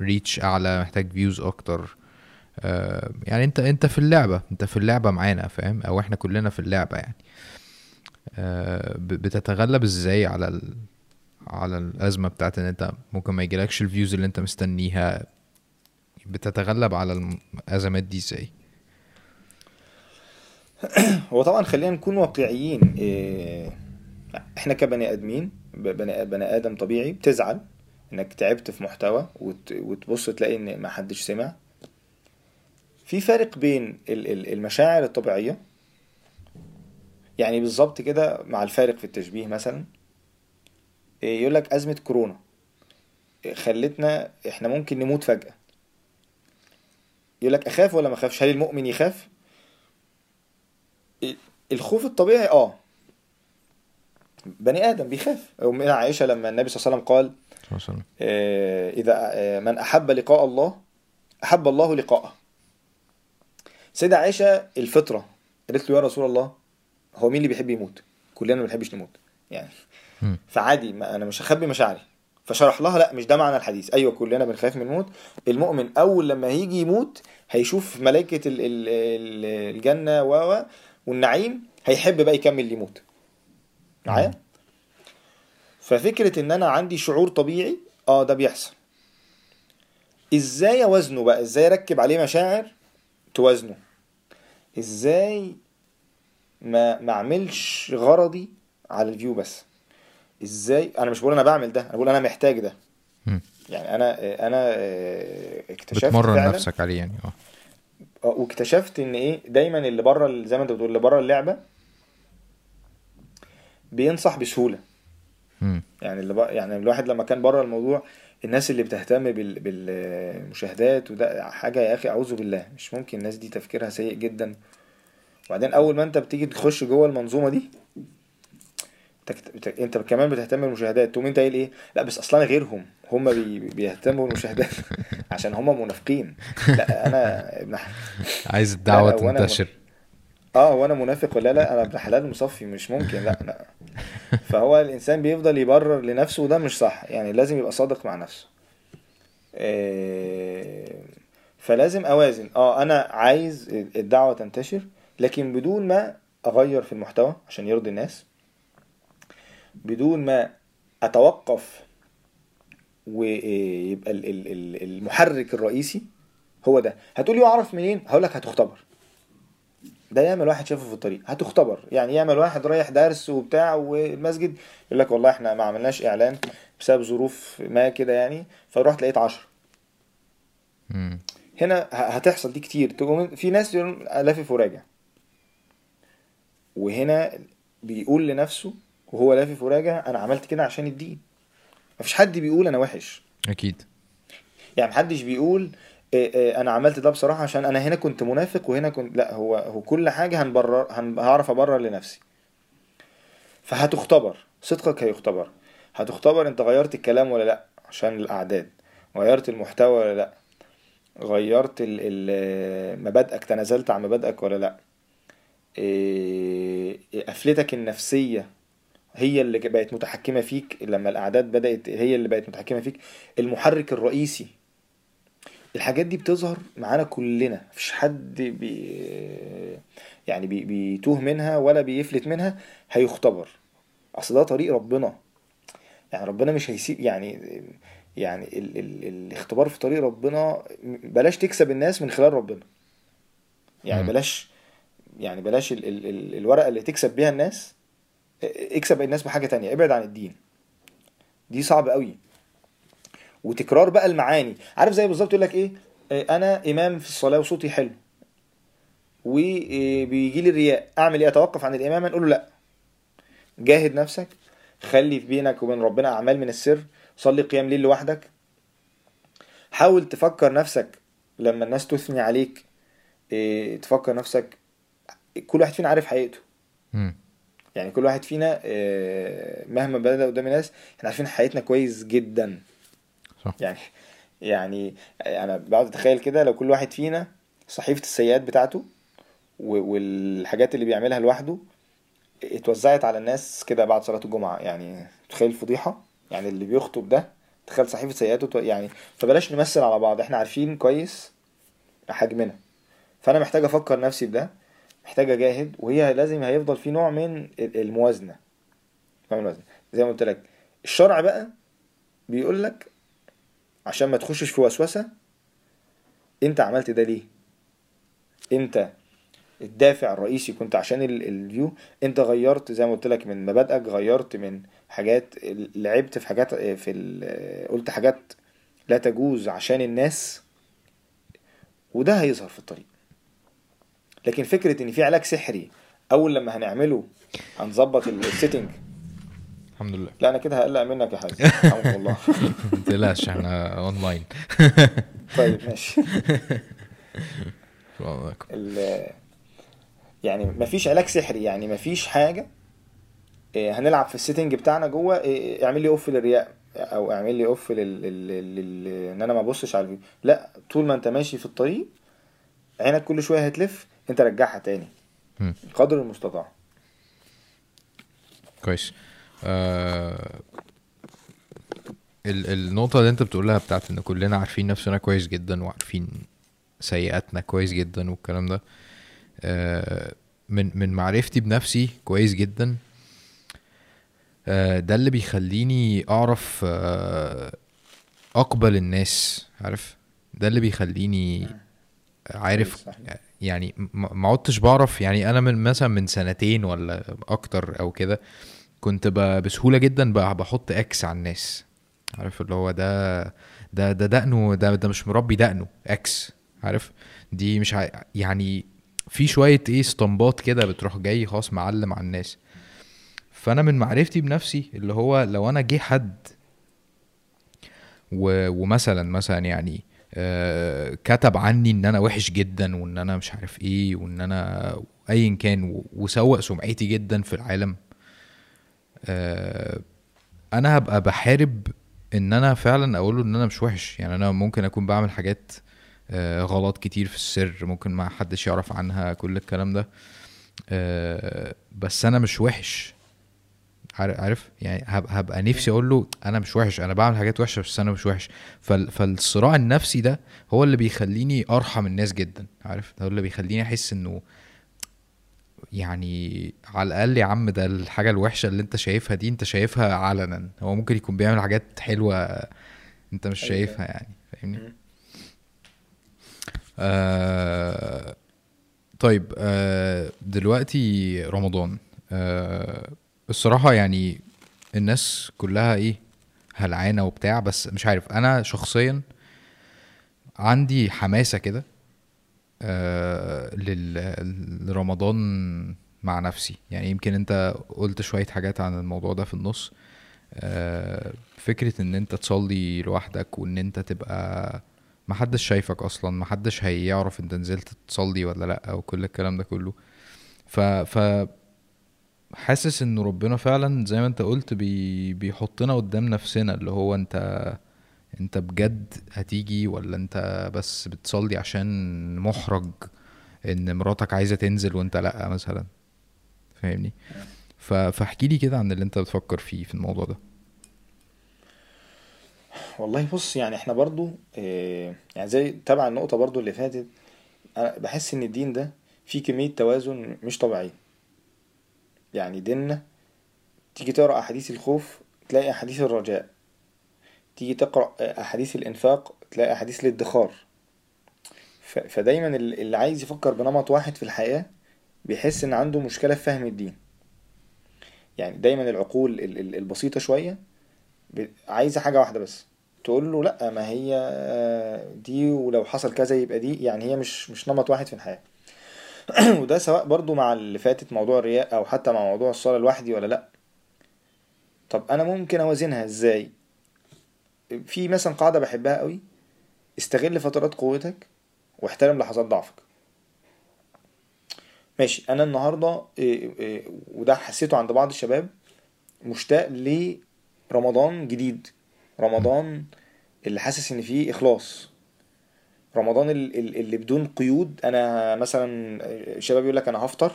reach اعلى محتاج views أكتر آه يعني انت انت في اللعبة انت في اللعبة معانا فاهم؟ أو إحنا كلنا في اللعبة يعني. آه بتتغلب إزاي على ال... على الأزمة بتاعت إن أنت ممكن ما يجيلكش ال views اللي أنت مستنيها. بتتغلب على الأزمات دي إزاي؟ هو طبعا خلينا نكون واقعيين إيه، إحنا كبني آدمين بني آدم طبيعي بتزعل إنك تعبت في محتوى وت- وتبص تلاقي إن ما حدش سمع. في فرق بين ال- ال- المشاعر الطبيعية يعني بالظبط كده مع الفارق في التشبيه مثلا. يقول لك أزمة كورونا. إيه، خلتنا إحنا ممكن نموت فجأة. يقول لك أخاف ولا ما أخافش؟ هل المؤمن يخاف؟ إيه، الخوف الطبيعي آه. بني آدم بيخاف. أمنا عائشة لما النبي صلى الله عليه وسلم قال آه، إذا آه، من أحب لقاء الله أحب الله لقاءه. سيدة عائشة الفطرة قالت له يا رسول الله هو مين اللي بيحب يموت؟ كلنا ما بنحبش نموت. يعني فعادي ما أنا مش هخبي مشاعري. فشرح لها لأ مش ده معنى الحديث. أيوه كلنا بنخاف من الموت. المؤمن أول لما هيجي يموت هيشوف ملائكة ال- ال- ال- الجنة و والنعيم هيحب بقى يكمل يموت. معايا؟ ففكرة إن أنا عندي شعور طبيعي آه ده بيحصل. إزاي اوزنه بقى؟ إزاي أركب عليه مشاعر توازنه؟ إزاي ما ما أعملش غرضي على الفيو بس؟ إزاي؟ أنا مش بقول أنا بعمل ده أنا بقول أنا محتاج ده. مم. يعني أنا أنا آه، اكتشفت بتمرن فعلا نفسك عليه يعني آه. آه، واكتشفت إن إيه؟ دايما اللي بره زي ما أنت بتقول اللي بره اللعبة بينصح بسهولة. مم. يعني اللي بقى يعني الواحد لما كان بره الموضوع الناس اللي بتهتم بال... بالمشاهدات وده حاجة يا أخي أعوذ بالله مش ممكن الناس دي تفكيرها سيء جدا. وبعدين أول ما أنت بتيجي تخش جوه المنظومة دي تكت... بت... انت كمان بتهتم بالمشاهدات تقوم انت قايل إيه؟ لا بس أصلا غيرهم هم بي... بيهتموا بالمشاهدات [laughs] عشان هم منافقين. لا أنا ابن ح- عايز الدعوة تنتشر. آه وأنا منافق ولا لا؟ أنا ابن حلال مصفي مش ممكن لا لا [laughs] فهو الإنسان بيفضل يبرر لنفسه وده مش صح يعني لازم يبقى صادق مع نفسه. آه، فلازم أوازن. آه أنا عايز الدعوة تنتشر لكن بدون ما أغير في المحتوى عشان يرضي الناس. بدون ما أتوقف ويبقى ال- ال- ال- المحرك الرئيسي هو ده. هتقولي أعرف منين؟ هقول لك هتختبر. ده يعمل واحد شافه في الطريق. هتختبر. يعني يعمل واحد رايح درس وبتاع والمسجد يقول لك والله إحنا ما عملناش إعلان بسبب ظروف ما كده يعني. فرحت لقيت عشرة. هنا هتحصل دي كتير. في ناس يقول لافف وراجع وهنا بيقول لنفسه وهو لافف وراجع أنا عملت كده عشان الدين. مفيش حد بيقول أنا وحش. أكيد. يعني محدش بيقول إيه إيه أنا عملت ده بصراحة عشان أنا هنا كنت منافق وهنا كنت لا هو هو كل حاجة هنبرر هن- هعرف أبرر لنفسي. فهتختبر. صدقك هيختبر. هتختبر أنت غيرت الكلام ولا لا؟ عشان الأعداد. غيرت المحتوى ولا لا؟ غيرت ال ال مبادئك؟ تنازلت عن مبادئك ولا لا؟ إيه قفلتك النفسية هي اللي بقت متحكمة فيك لما الأعداد بدأت هي اللي بقت متحكمة فيك. المحرك الرئيسي. الحاجات دي بتظهر معانا كلنا. مفيش حد بي يعني بي بيتوه منها ولا بيفلت منها هيختبر. أصل ده طريق ربنا. يعني ربنا مش هيسيب يعني يعني ال ال الاختبار في طريق ربنا بلاش تكسب الناس من خلال ربنا. يعني. بلاش يعني بلاش ال ال ال الورقة اللي تكسب بيها الناس اكسب الناس بحاجة تانية ابعد عن الدين. دي صعب قوي. وتكرار بقى المعاني. عارف زي بالظبط يقول لك إيه؟ آه، أنا إمام في الصلاة وصوتي حلو. وبيجي لي الرياء. أعمل إيه؟ أتوقف عن الإمامة؟ نقول له لأ. جاهد نفسك. خلي في بينك وبين ربنا أعمال من السر. صلي قيام ليل لوحدك. حاول تفكر نفسك لما الناس تثني عليك إيه، تفكر نفسك. كل واحد فينا عارف حقيقته. يعني كل واحد فينا آه، مهما بدأ قدام الناس إحنا عارفين حياتنا كويس جدا. صح. يعني يعني أنا بقعد أتخيل كده لو كل واحد فينا صحيفة السيئات بتاعته والحاجات اللي بيعملها لوحده اتوزعت على الناس كده بعد صلاة الجمعة. يعني تخيل الفضيحة يعني اللي بيخطب ده تخيل صحيفة سيئاته يعني فبلاش نمثل على بعض. إحنا عارفين كويس حجمنا. فأنا محتاج أفكر نفسي بده محتاج اجاهد وهي لازم هيفضل في نوع من ال- الموازنة. فاهم الموازنة. زي ما قلت لك الشرع بقى بيقول لك عشان ما تخشش في وسوسة انت عملت ده ليه؟ انت الدافع الرئيسي كنت عشان ال- الفيو انت غيرت زي ما قلت لك من مبادئك غيرت من حاجات لعبت في حاجات في ال- قلت حاجات لا تجوز عشان الناس وده هيظهر في الطريق. لكن فكرة إن في علاج سحري أول لما هنعمله هنظبط ال setting الحمد لله. لا أنا كده هقلق منك يا حازم [laughs] رحمه الله. ما تقلقش إحنا اونلاين [laughs] طيب ماشي. [laughs] يعني مفيش علاج سحري يعني مفيش حاجة. إيه، هنلعب في ال setting بتاعنا جوه. إيه، اعمل لي off للرياء أو اعمل لي off لل... لل... لل... إن أنا ما أبصش على الفيديو. لا طول ما أنت ماشي في الطريق عينك كل شوية هتلف. انت رجعها تاني. قدر المستطاع. كويس. آه ال النقطة اللي انت بتقولها بتاعت ان كلنا عارفين نفسنا كويس جدا وعارفين سيئاتنا كويس جدا والكلام ده. آه من من معرفتي بنفسي كويس جدا. آه ده اللي بيخليني أعرف آه أقبل الناس عارف؟ ده اللي بيخليني عارف. يعني ما عدتش بعرف يعني أنا من مثلا من سنتين ولا أكتر أو كده كنت بسهولة جدا ب- بحط X على الناس. عارف اللي هو ده ده ده دقنه ده ده مش مربي دقنه X عارف؟ دي مش ع... يعني في شوية إيه اسطمبات كده بتروح جاي خلاص معلم على الناس. فأنا من معرفتي بنفسي اللي هو لو أنا جه حد و... ومثلا مثلا يعني كتب عني إن أنا وحش جدا وإن أنا مش عارف إيه وإن أنا ايا كان وسوق سمعتي جدا في العالم. آه، أنا هبقى بحارب إن أنا فعلا أقول له إن أنا مش وحش. يعني أنا ممكن أكون بعمل حاجات آه، غلط كتير في السر ممكن ما حدش يعرف عنها كل الكلام ده. آه، بس أنا مش وحش. عارف يعني هب- هبقى نفسي أقول له أنا مش وحش أنا بعمل حاجات وحشة بس أنا مش وحش. فال فالصراع النفسي ده هو اللي بيخليني أرحم الناس جدا عارف؟ ده هو اللي بيخليني أحس إنه يعني على الأقل يا عم ده الحاجة الوحشة اللي أنت شايفها دي أنت شايفها علنا. هو ممكن يكون بيعمل حاجات حلوة أنت مش أيوة. شايفها يعني فاهمني. آه طيب آه دلوقتي رمضان. آه الصراحة يعني الناس كلها إيه هلعانة وبتاع بس مش عارف. أنا شخصيا عندي حماسة كده آه لرمضان مع نفسي. يعني يمكن أنت قلت شوية حاجات عن الموضوع ده في النص. آه فكرة إن أنت تصلي لوحدك وإن أنت تبقى محدش شايفك أصلا محدش هيعرف أنت نزلت تصلي ولا لأ وكل الكلام ده كله. ف ف حاسس إن ربنا فعلا زي ما أنت قلت بي بيحطنا قدام نفسنا اللي هو أنت أنت بجد هتيجي ولا أنت بس بتصلي عشان محرج إن مراتك عايزة تنزل وأنت لأ مثلا؟ فاهمني. فاحكي لي كده عن اللي أنت بتفكر فيه في الموضوع ده. والله بص يعني إحنا برضو آه يعني زي تبع النقطة برضو اللي فاتت أنا بحس إن الدين ده فيه كمية توازن مش طبيعية. يعني ديننا تيجي تقرأ أحاديث الخوف تلاقي أحاديث الرجاء تيجي تقرأ أحاديث الإنفاق تلاقي أحاديث الادخار. فدايما ال- اللي عايز يفكر بنمط واحد في الحياة بيحس إن عنده مشكلة في فهم الدين. يعني دايما العقول ال- ال- البسيطة شوية عايزة حاجة واحدة بس تقول له لأ ما هي دي ولو حصل كذا يبقى دي يعني هي مش مش نمط واحد في الحياة. [clears throat] وده سواء برضو مع اللي فاتت موضوع الرياء أو حتى مع موضوع الصلاة لوحدي ولا لأ. طب أنا ممكن أوازنها إزاي؟ في مثلا قاعدة بحبها قوي استغل فترات قوتك واحترم لحظات ضعفك. ماشي أنا النهارده إيه إيه وده حسيته عند بعض الشباب مشتاق لرمضان جديد رمضان اللي حاسس إن فيه إخلاص. رمضان ال- ال- اللي بدون قيود أنا مثلا الشباب يقول لك أنا هفطر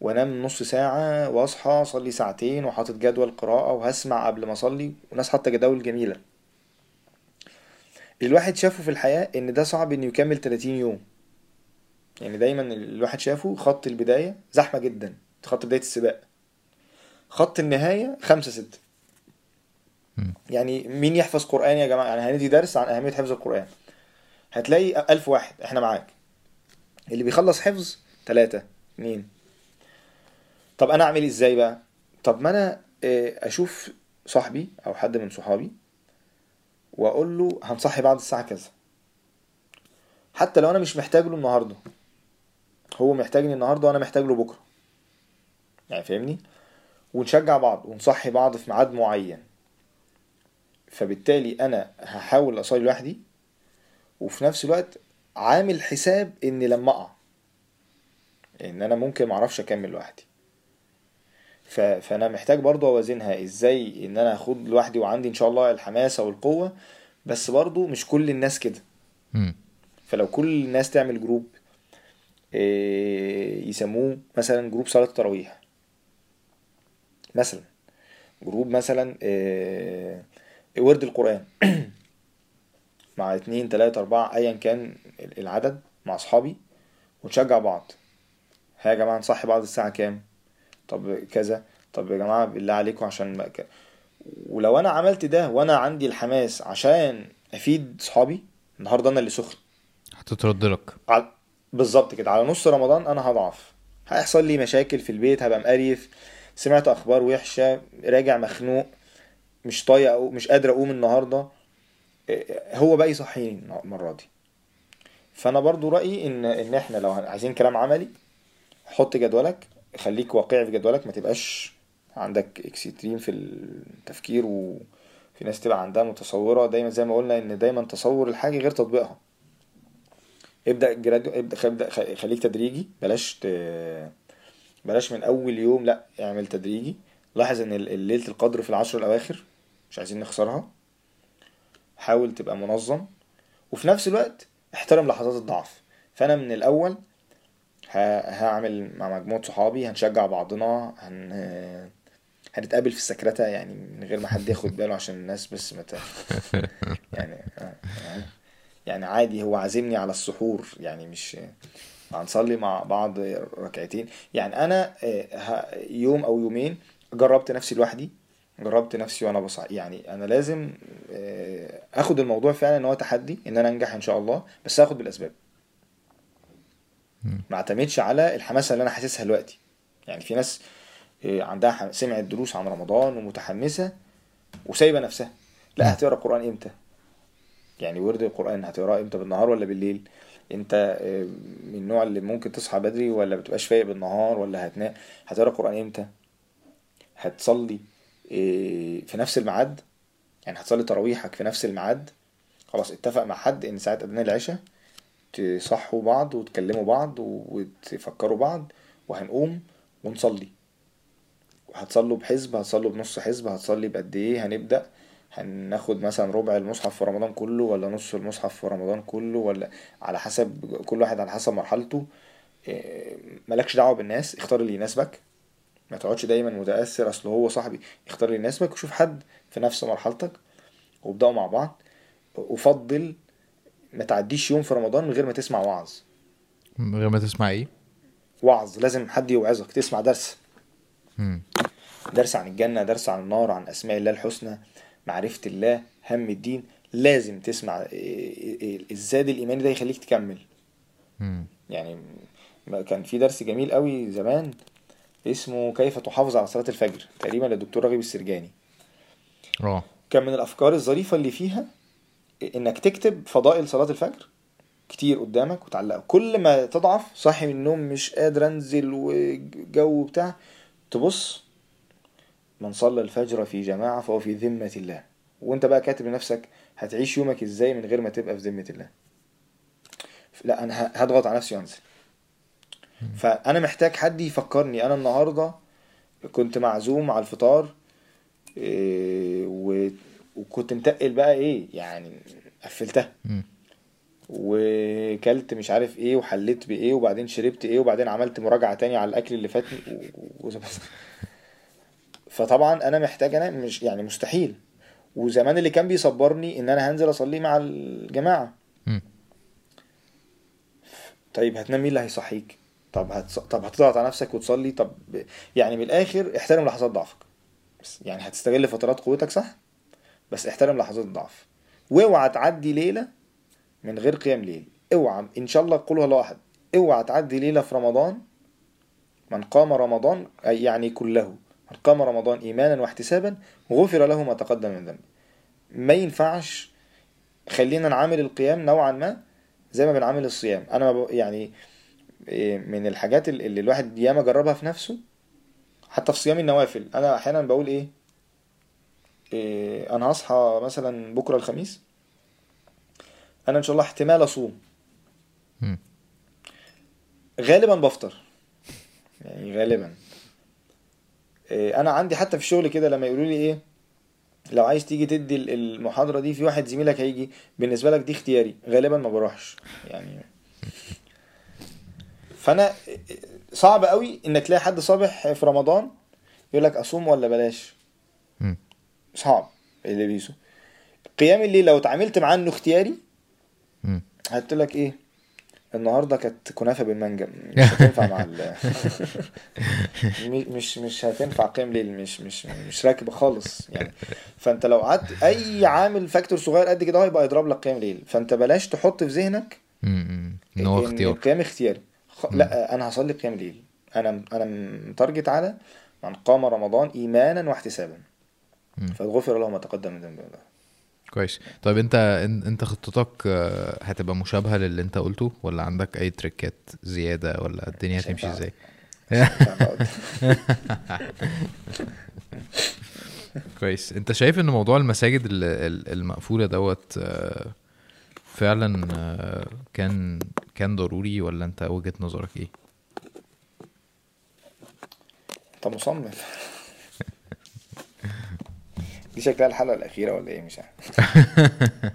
وأنام نص ساعة وأصحى أصلي ساعتين وحاطط جدول قراءة وهسمع قبل ما أصلي وناس حاطة جداول جميلة. الواحد شافه في الحياة إن ده صعب إنه يكمل 30 يوم. يعني دايما الواحد شافه خط البداية زحمة جدا. خط بداية السباق. خط النهاية خمسة ستة. يعني مين يحفظ قرآن يا جماعة؟ يعني هندي درس عن أهمية حفظ القرآن. هتلاقي ألف واحد. إحنا معاك. اللي بيخلص حفظ ثلاثة اتنين طب أنا أعمل إزاي بقى؟ طب ما أنا آه، أشوف صاحبي أو حد من صحابي وأقول له هنصحي بعد الساعة كذا. حتى لو أنا مش محتاج له النهاردة. هو محتاجني النهاردة وأنا محتاج له بكرة. يعني فاهمني؟ ونشجع بعض ونصحي بعض في ميعاد معين. فبالتالي أنا هحاول أصلي لوحدي. وفي نفس الوقت عامل حساب ان لما أقع. إن أنا ممكن معرفش أكمل لوحدي. ف... فأنا محتاج برضو أوازنها إزاي إن أنا اخد لوحدي وعندي إن شاء الله الحماسة والقوة بس برضو مش كل الناس كده. فلو كل الناس تعمل group إيه، يسموه مثلا group صلاة التراويح. مثلا جروب مثلا ورد القرآن. [clears throat] مع اتنين تلاتة أربعة أيا كان العدد مع أصحابي ونشجع بعض. ها يا جماعة نصحي بعض الساعة كام؟ طب كذا. طب يا جماعة بالله عليكم عشان ما ك... ولو أنا عملت ده وأنا عندي الحماس عشان أفيد صحابي النهاردة أنا اللي سخن. هتترد لك. على بالظبط كده. على نص رمضان أنا هضعف. هيحصل لي مشاكل في البيت هبقى مقريف سمعت أخبار وحشة راجع مخنوق مش طايق أو مش قادر أقوم النهارده. هو بقى يصحيني المرة دي. فأنا برضو رأيي إن إن إحنا لو عايزين كلام عملي حط جدولك خليك واقعي في جدولك ما تبقاش عندك اكستريم في التفكير وفي ناس تبقى عندها متصورة. دايما زي ما قلنا إن دايما تصور الحاجة غير تطبيقها. ابدأ جرادو ابدأ خليك تدريجي. بلاش ت... بلاش من أول يوم لأ اعمل تدريجي. لاحظ إن ليلة القدر في العشر الأواخر مش عايزين نخسرها. حاول تبقى منظم وفي نفس الوقت احترم لحظات الضعف فأنا من الأول. هعمل مع مجموعة صحابي هنشجع بعضنا هن... هنتقابل في السكرتة يعني من غير ما حد ياخد باله عشان الناس بس مت... يعني آه، يعني عادي هو عازمني على السحور يعني مش هنصلي مع بعض ركعتين يعني أنا آه، يوم أو يومين جربت نفسي لوحدي جربت نفسي وأنا بصع يعني أنا لازم آه، آخد الموضوع فعلا إن هو تحدي إن أنا أنجح إن شاء الله بس آخد بالأسباب. ما اعتمدش على الحماسة اللي أنا حاسسها دلوقتي. يعني في ناس آه، عندها سمعت دروس عن رمضان ومتحمسة وسايبة نفسها. لا هتقرأ القرآن إمتى؟ يعني ورد القرآن هتقرأه إمتى؟ بالنهار ولا بالليل؟ أنت آه، من النوع اللي ممكن تصحى بدري ولا بتبقاش فايق بالنهار ولا هتنام؟ هتقرأ القرآن إمتى؟ هتصلي؟ في نفس الميعاد يعني هتصلي تراويحك في نفس الميعاد. خلاص اتفق مع حد إن ساعة أذان العشاء تصحوا بعض وتكلموا بعض وتفكروا بعض وهنقوم ونصلي. وهتصلوا بحزب هتصلوا بنص حزب هتصلي بقد إيه هنبدأ؟ هناخد مثلا ربع المصحف في رمضان كله ولا نص المصحف في رمضان كله ولا على حسب كل واحد على حسب مرحلته. إيه، مالكش دعوة بالناس اختار اللي يناسبك. ما تقعدش دايما متأثر أصل هو صاحبي. اختار اللي يناسبك وشوف حد في نفس مرحلتك وابدأوا مع بعض. وفضل ما تعديش يوم في رمضان من غير ما تسمع وعظ. من غير ما تسمع إيه؟ وعظ. لازم حد يوعظك تسمع درس. مم. درس عن الجنة درس عن النار عن أسماء الله الحسنى معرفة الله هم الدين. لازم تسمع. إيه- إيه- الزاد الإيماني ده يخليك تكمل. مم. يعني كان في درس جميل قوي زمان اسمه كيف تحافظ على صلاة الفجر. تقريبا للدكتور راغب السرجاني. آه. كان من الأفكار الظريفة اللي فيها إنك تكتب فضائل صلاة الفجر كتير قدامك وتعلقه كل ما تضعف صاحي من النوم مش قادر أنزل وجو بتاع تبص من صلى الفجر في جماعة فهو في ذمة الله. وأنت بقى كاتب لنفسك هتعيش يومك إزاي من غير ما تبقى في ذمة الله؟ لا أنا هضغط على نفسي وأنزل. فأنا محتاج حد يفكرني. أنا النهاردة كنت معزوم على الفطار إيه، و- وكنت متقل بقى إيه يعني قفلتها. وكلت مش عارف إيه وحليت بإيه وبعدين شربت إيه وبعدين عملت مراجعة تانية على الأكل اللي فاتني و... و... فطبعا أنا محتاج أنا مش يعني مستحيل. وزمان اللي كان بيصبرني إن أنا هنزل أصلي مع الجماعة. طيب هتنام مين اللي هيصحيك؟ طب هتص... طب هتضغط على نفسك وتصلي طب يعني من الآخر احترم لحظات ضعفك. بس يعني هتستغل فترات قوتك صح بس احترم لحظات الضعف واوعى تعدي ليلة من غير قيام ليل. اوعى إن شاء الله قل هو الله احد اوعى تعدي ليلة في رمضان من قام رمضان أي يعني كله. من قام رمضان إيمانا واحتسابا غفر له ما تقدم من ذنبه ما ينفعش خلينا نعامل القيام نوعا ما زي ما بنعامل الصيام. أنا يعني من الحاجات اللي الواحد ياما جربها في نفسه حتى في صيام النوافل. أنا أحيانا بقول إيه, إيه أنا هصحى مثلا بكرة الخميس أنا إن شاء الله احتمال أصوم. غالبا بفطر. يعني غالبا. إيه أنا عندي حتى في الشغل كده لما يقولوا لي إيه لو عايز تيجي تدي ال- المحاضرة دي في واحد زميلك هيجي بالنسبة لك دي اختياري. غالبا ما بروحش. يعني فأنا صعب قوي إنك تلاقي حد صابح في رمضان يقول لك أصوم ولا بلاش. مم. صعب اللي بيسو قيام الليل لو اتعاملت معاه إنه اختياري. هقول لك إيه؟ النهارده كانت كنافة بالمانجا. مش [laughs] هتنفع مع ال [laughs] مش مش هتنفع قيام ليل. مش مش مش راكبه خالص. يعني فأنت لو قعدت أي عامل factor صغير قد كده هو يبقى يضرب لك قيام ليل. فأنت بلاش تحط في ذهنك. إن هو اختيار. القيام اختياري. خ... لا أنا هصلي قيام ليل أنا أنا متارجت على من قام رمضان إيمانا واحتسابا. فغفر له ما تقدم من ذنبه. كويس. طيب أنت إن- أنت خطتك آه، هتبقى مشابهة للي أنت قلته ولا عندك أي تريكات زيادة ولا الدنيا مش هتمشي. إزاي؟ [laughs] كويس. أنت شايف إن موضوع المساجد ال- ال- المقفولة دوت آه، فعلا آه، كان كان ضروري ولا انت وجهة نظرك إيه انت مصمم [laughs] دي شكلها الحلقة الأخيرة ولا إيه مش عارف [laughs]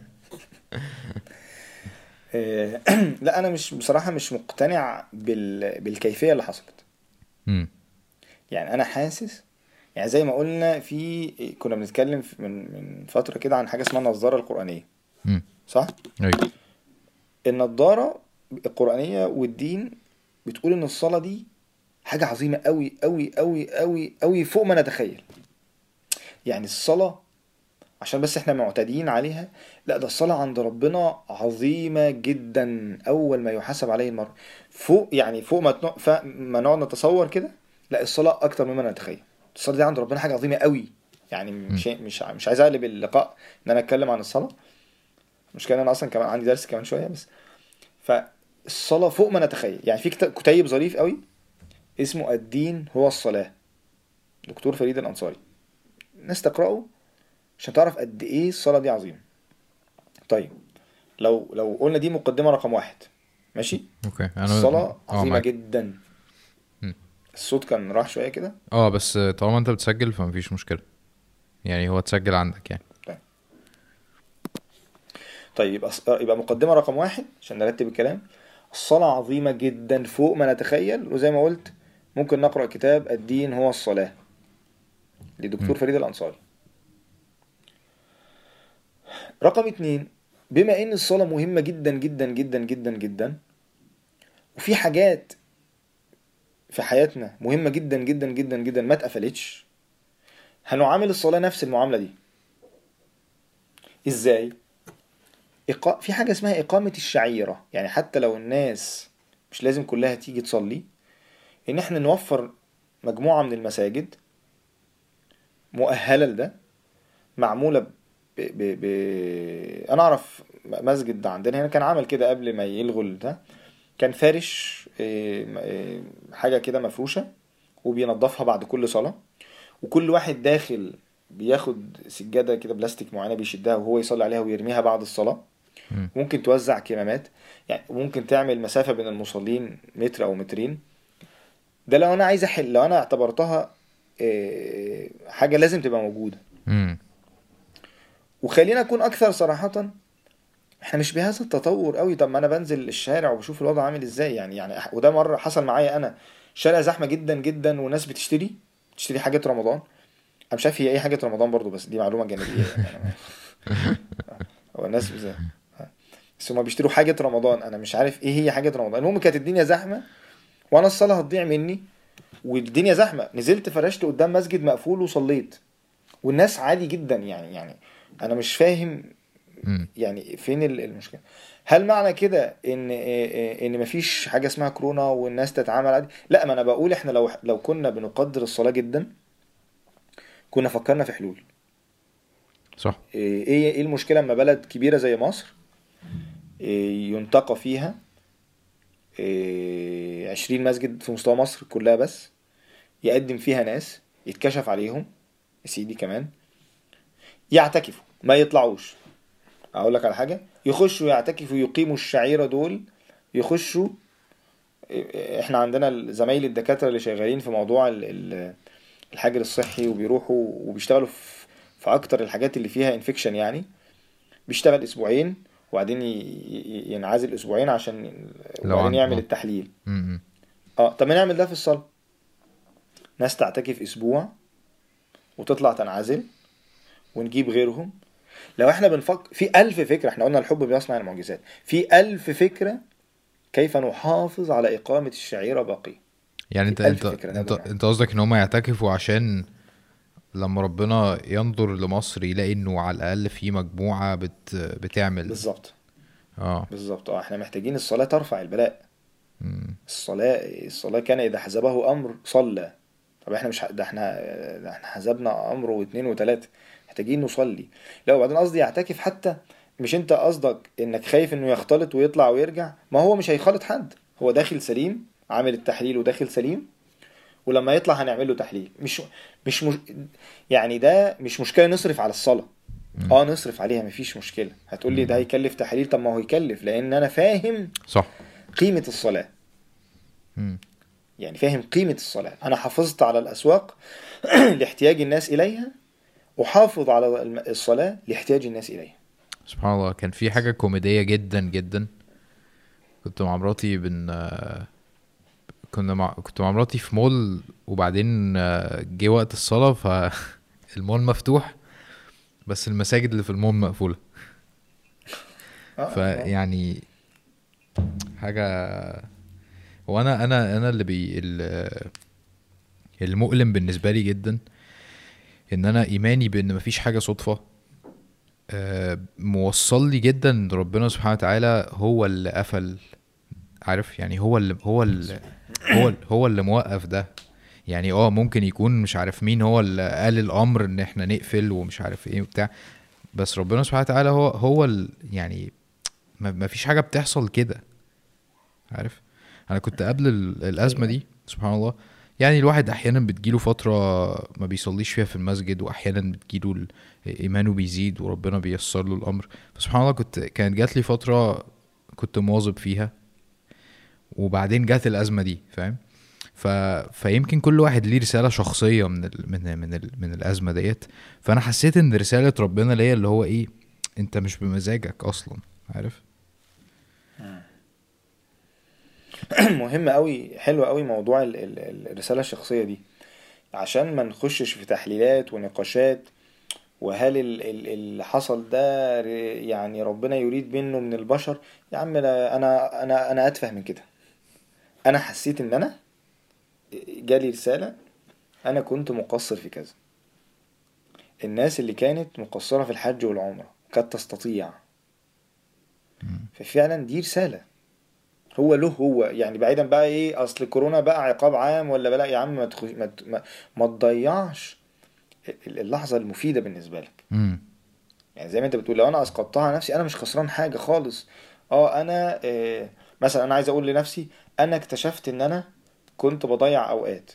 إيه، [clears throat] لا أنا مش بصراحة مش مقتنع بال... بالكيفية اللي حصلت مم. يعني أنا حاسس يعني زي ما قلنا في كنا بنتكلم من من فترة كده عن حاجة اسمها النظارة القرآنية مم. صح؟ أيوه النضارة القرآنية والدين بتقول إن الصلاة دي حاجة عظيمة أوي أوي أوي أوي أوي فوق ما نتخيل. يعني الصلاة عشان بس إحنا معتادين عليها لا ده الصلاة عند ربنا عظيمة جدا أول ما يحاسب عليه المرء. فوق يعني فوق ما تنق... ف... ما نقعد نتصور كده لا الصلاة أكتر مما نتخيل. الصلاة دي عند ربنا حاجة عظيمة أوي. يعني مش مش مش عايز أقلب اللقاء إن أنا أتكلم عن الصلاة. مش كأن أنا أصلا كمان عندي درس كمان شوية بس. فالصلاة فوق ما نتخيل. يعني في كتيب ظريف قوي اسمه الدين هو الصلاة. دكتور فريد الأنصاري. الناس تقرأه عشان تعرف قد إيه الصلاة دي عظيمة. طيب لو لو قلنا دي مقدمة رقم واحد. ماشي؟ أوكي أنا الصلاة عظيمة. جدا. الصوت كان راح شوية كده؟ آه بس طالما أنت بتسجل فمفيش مشكلة. يعني هو تسجل عندك يعني. طيب. يبقى يبقى مقدمة رقم واحد عشان نرتب الكلام. الصلاة عظيمة جدا فوق ما نتخيل وزي ما قلت ممكن نقرأ كتاب الدين هو الصلاة لدكتور. فريد الأنصاري رقم اتنين بما إن الصلاة مهمة جدا جدا جدا جدا جدا وفي حاجات في حياتنا مهمة جدا جدا جدا جدا ما اتقفلتش هنعامل الصلاة نفس المعاملة دي إزاي؟ إقا... في حاجة اسمها إقامة الشعيرة يعني حتى لو الناس مش لازم كلها تيجي تصلي إن إحنا نوفر مجموعة من المساجد مؤهلة لده معمولة ب... ب... ب... أنا أعرف مسجد عندنا هنا كان عمل كده قبل ما يلغوا ده كان فارش إيه، إيه، حاجة كده مفروشة وبينضفها بعد كل صلاة وكل واحد داخل بياخد سجادة كده بلاستيك معينة بيشدها وهو يصلي عليها ويرميها بعد الصلاة. ممكن توزع كمامات. يعني ممكن تعمل مسافة بين المصلين متر أو مترين. ده لو أنا عايز أحل لو أنا اعتبرتها آه، حاجة لازم تبقى موجودة. وخلينا أكون أكثر صراحة إحنا مش بهذا التطور قوي طب ما أنا بنزل الشارع وبشوف الوضع عامل إزاي. يعني يعني وده مرة حصل معايا أنا. شارع زحمة جدا جدا وناس بتشتري بتشتري حاجات رمضان. مش عارف هي إيه حاجة رمضان برضو بس دي معلومة جانبية. [laughs] يعني. هو الناس بز- بس هما بيشتروا حاجة رمضان. أنا مش عارف إيه هي حاجة رمضان. المهم كانت الدنيا زحمة وأنا الصلاة هتضيع مني والدنيا زحمة. نزلت فرشت قدام مسجد مقفول وصليت. والناس عادي جدا يعني يعني أنا مش فاهم. يعني فين ال- المشكلة. هل معنى كده إن إن مفيش حاجة اسمها كورونا والناس تتعامل عادي؟ لا ما أنا بقول إحنا لو لو كنا بنقدر الصلاة جدا كنا فكرنا في حلول. صح. إيه إيه إيه المشكلة لما بلد كبيرة زي مصر؟ ينتقى فيها إيه 20 مسجد في مستوى مصر كلها بس يقدم فيها ناس يتكشف عليهم يا سيدي كمان يعتكفوا ما يطلعوش. أقول لك على حاجة يخشوا يعتكفوا يقيموا الشعيرة دول يخشوا إيه، إحنا عندنا زمايل الدكاترة اللي شغالين في موضوع ال- ال- الحجر الصحي وبيروحوا وبيشتغلوا في أكتر الحاجات اللي فيها انفكشن يعني بيشتغل أسبوعين وبعدين ينعزل أسبوعين عشان لو وبعدين يعمل آه. التحليل. آه طب ما نعمل ده في الصلاة ناس تعتكف أسبوع وتطلع تنعزل ونجيب غيرهم لو إحنا بنفكر في ألف فكرة إحنا قلنا الحب بيصنع المعجزات في ألف فكرة كيف نحافظ على إقامة الشعيرة باقية يعني انت انت. أنت قصدك إن هم يعتكفوا عشان لما ربنا ينظر لمصر يلاقي إنه على الأقل في مجموعة بت بتعمل. بالظبط. آه. بالظبط. آه إحنا محتاجين الصلاة ترفع البلاء. مم. الصلاة الصلاة كان إذا حزبه أمر صلى. طب إحنا مش ح- ده إحنا ده إحنا حزبنا أمر واثنين وثلاثة. محتاجين نصلي. لا وبعدين قصدي يعتكف حتى مش أنت قصدك إنك خايف إنه يختلط ويطلع ويرجع؟ ما هو مش هيخالط حد. هو داخل سليم عامل التحليل وداخل سليم. ولما يطلع هنعمل له تحليل. مش مش مش يعني ده مش مشكلة نصرف على الصلاة. آه نصرف عليها مفيش مشكلة. هتقول لي ده هيكلف تحليل؟ طب ما هو يكلف لأن أنا فاهم صح. قيمة الصلاة. مم. يعني فاهم قيمة الصلاة. أنا حافظت على الأسواق [clears throat] لاحتياج الناس إليها وحافظ على الصلاة لاحتياج الناس إليها. سبحان الله. كان في حاجة كوميدية جدا جدا. كنت مع مراتي بن كنا مع كنت مع مراتي في مول وبعدين آه، جه وقت الصلاة فالمول [laughs] مفتوح بس المساجد اللي في المول مقفولة. آه، فيعني حاجة وأنا أنا أنا اللي بي ال- المؤلم بالنسبة لي جدا إن أنا إيماني بأن مفيش حاجة صدفة آه، موصل لي جدا ربنا سبحانه وتعالى هو اللي قفل عارف؟ يعني هو اللي هو اللي هو هو اللي موقف ده. يعني آه ممكن يكون مش عارف مين هو اللي قال الأمر إن إحنا نقفل ومش عارف إيه وبتاع. بس ربنا سبحانه وتعالى هو هو يعني ما فيش حاجة بتحصل كده. عارف؟ أنا كنت قبل ال- الأزمة دي سبحان الله يعني الواحد أحيانا بتجيله فترة ما بيصليش فيها في المسجد واحيانا بتجيله إيمانه بيزيد وربنا بيسر له الأمر. فسبحان الله كنت كانت جات لي فترة كنت مواظب فيها. وبعدين جات الأزمة دي فاهم؟ ف... فيمكن كل واحد ليه رسالة شخصية من ال... من من ال... من الأزمة ديت. فأنا حسيت إن رسالة ربنا ليا اللي هو إيه أنت مش بمزاجك أصلا عارف؟ [clears throat] مهم قوي حلو قوي موضوع ال- ال- ال- الرسالة الشخصية دي. عشان ما نخشش في تحليلات ونقاشات وهل ال- ال- اللي حصل ده يعني ربنا يريد منه من البشر؟ يا عم أنا أنا أنا أتفه من كده. أنا حسيت إن أنا جالي رسالة أنا كنت مقصر في كذا. الناس اللي كانت مقصرة في الحج والعمرة كانت تستطيع. ففعلا دي رسالة. هو له هو يعني بعيدا بقى إيه أصل كورونا بقى عقاب عام ولا بقى لا يا عم ما تخش ما, ما, ما تضيعش ال- اللحظة المفيدة بالنسبة لك. يعني زي ما أنت بتقول لو أنا أسقطتها على نفسي أنا مش خسران حاجة خالص. آه أنا آه مثلا أنا عايز أقول لنفسي أنا اكتشفت إن أنا كنت بضيع أوقات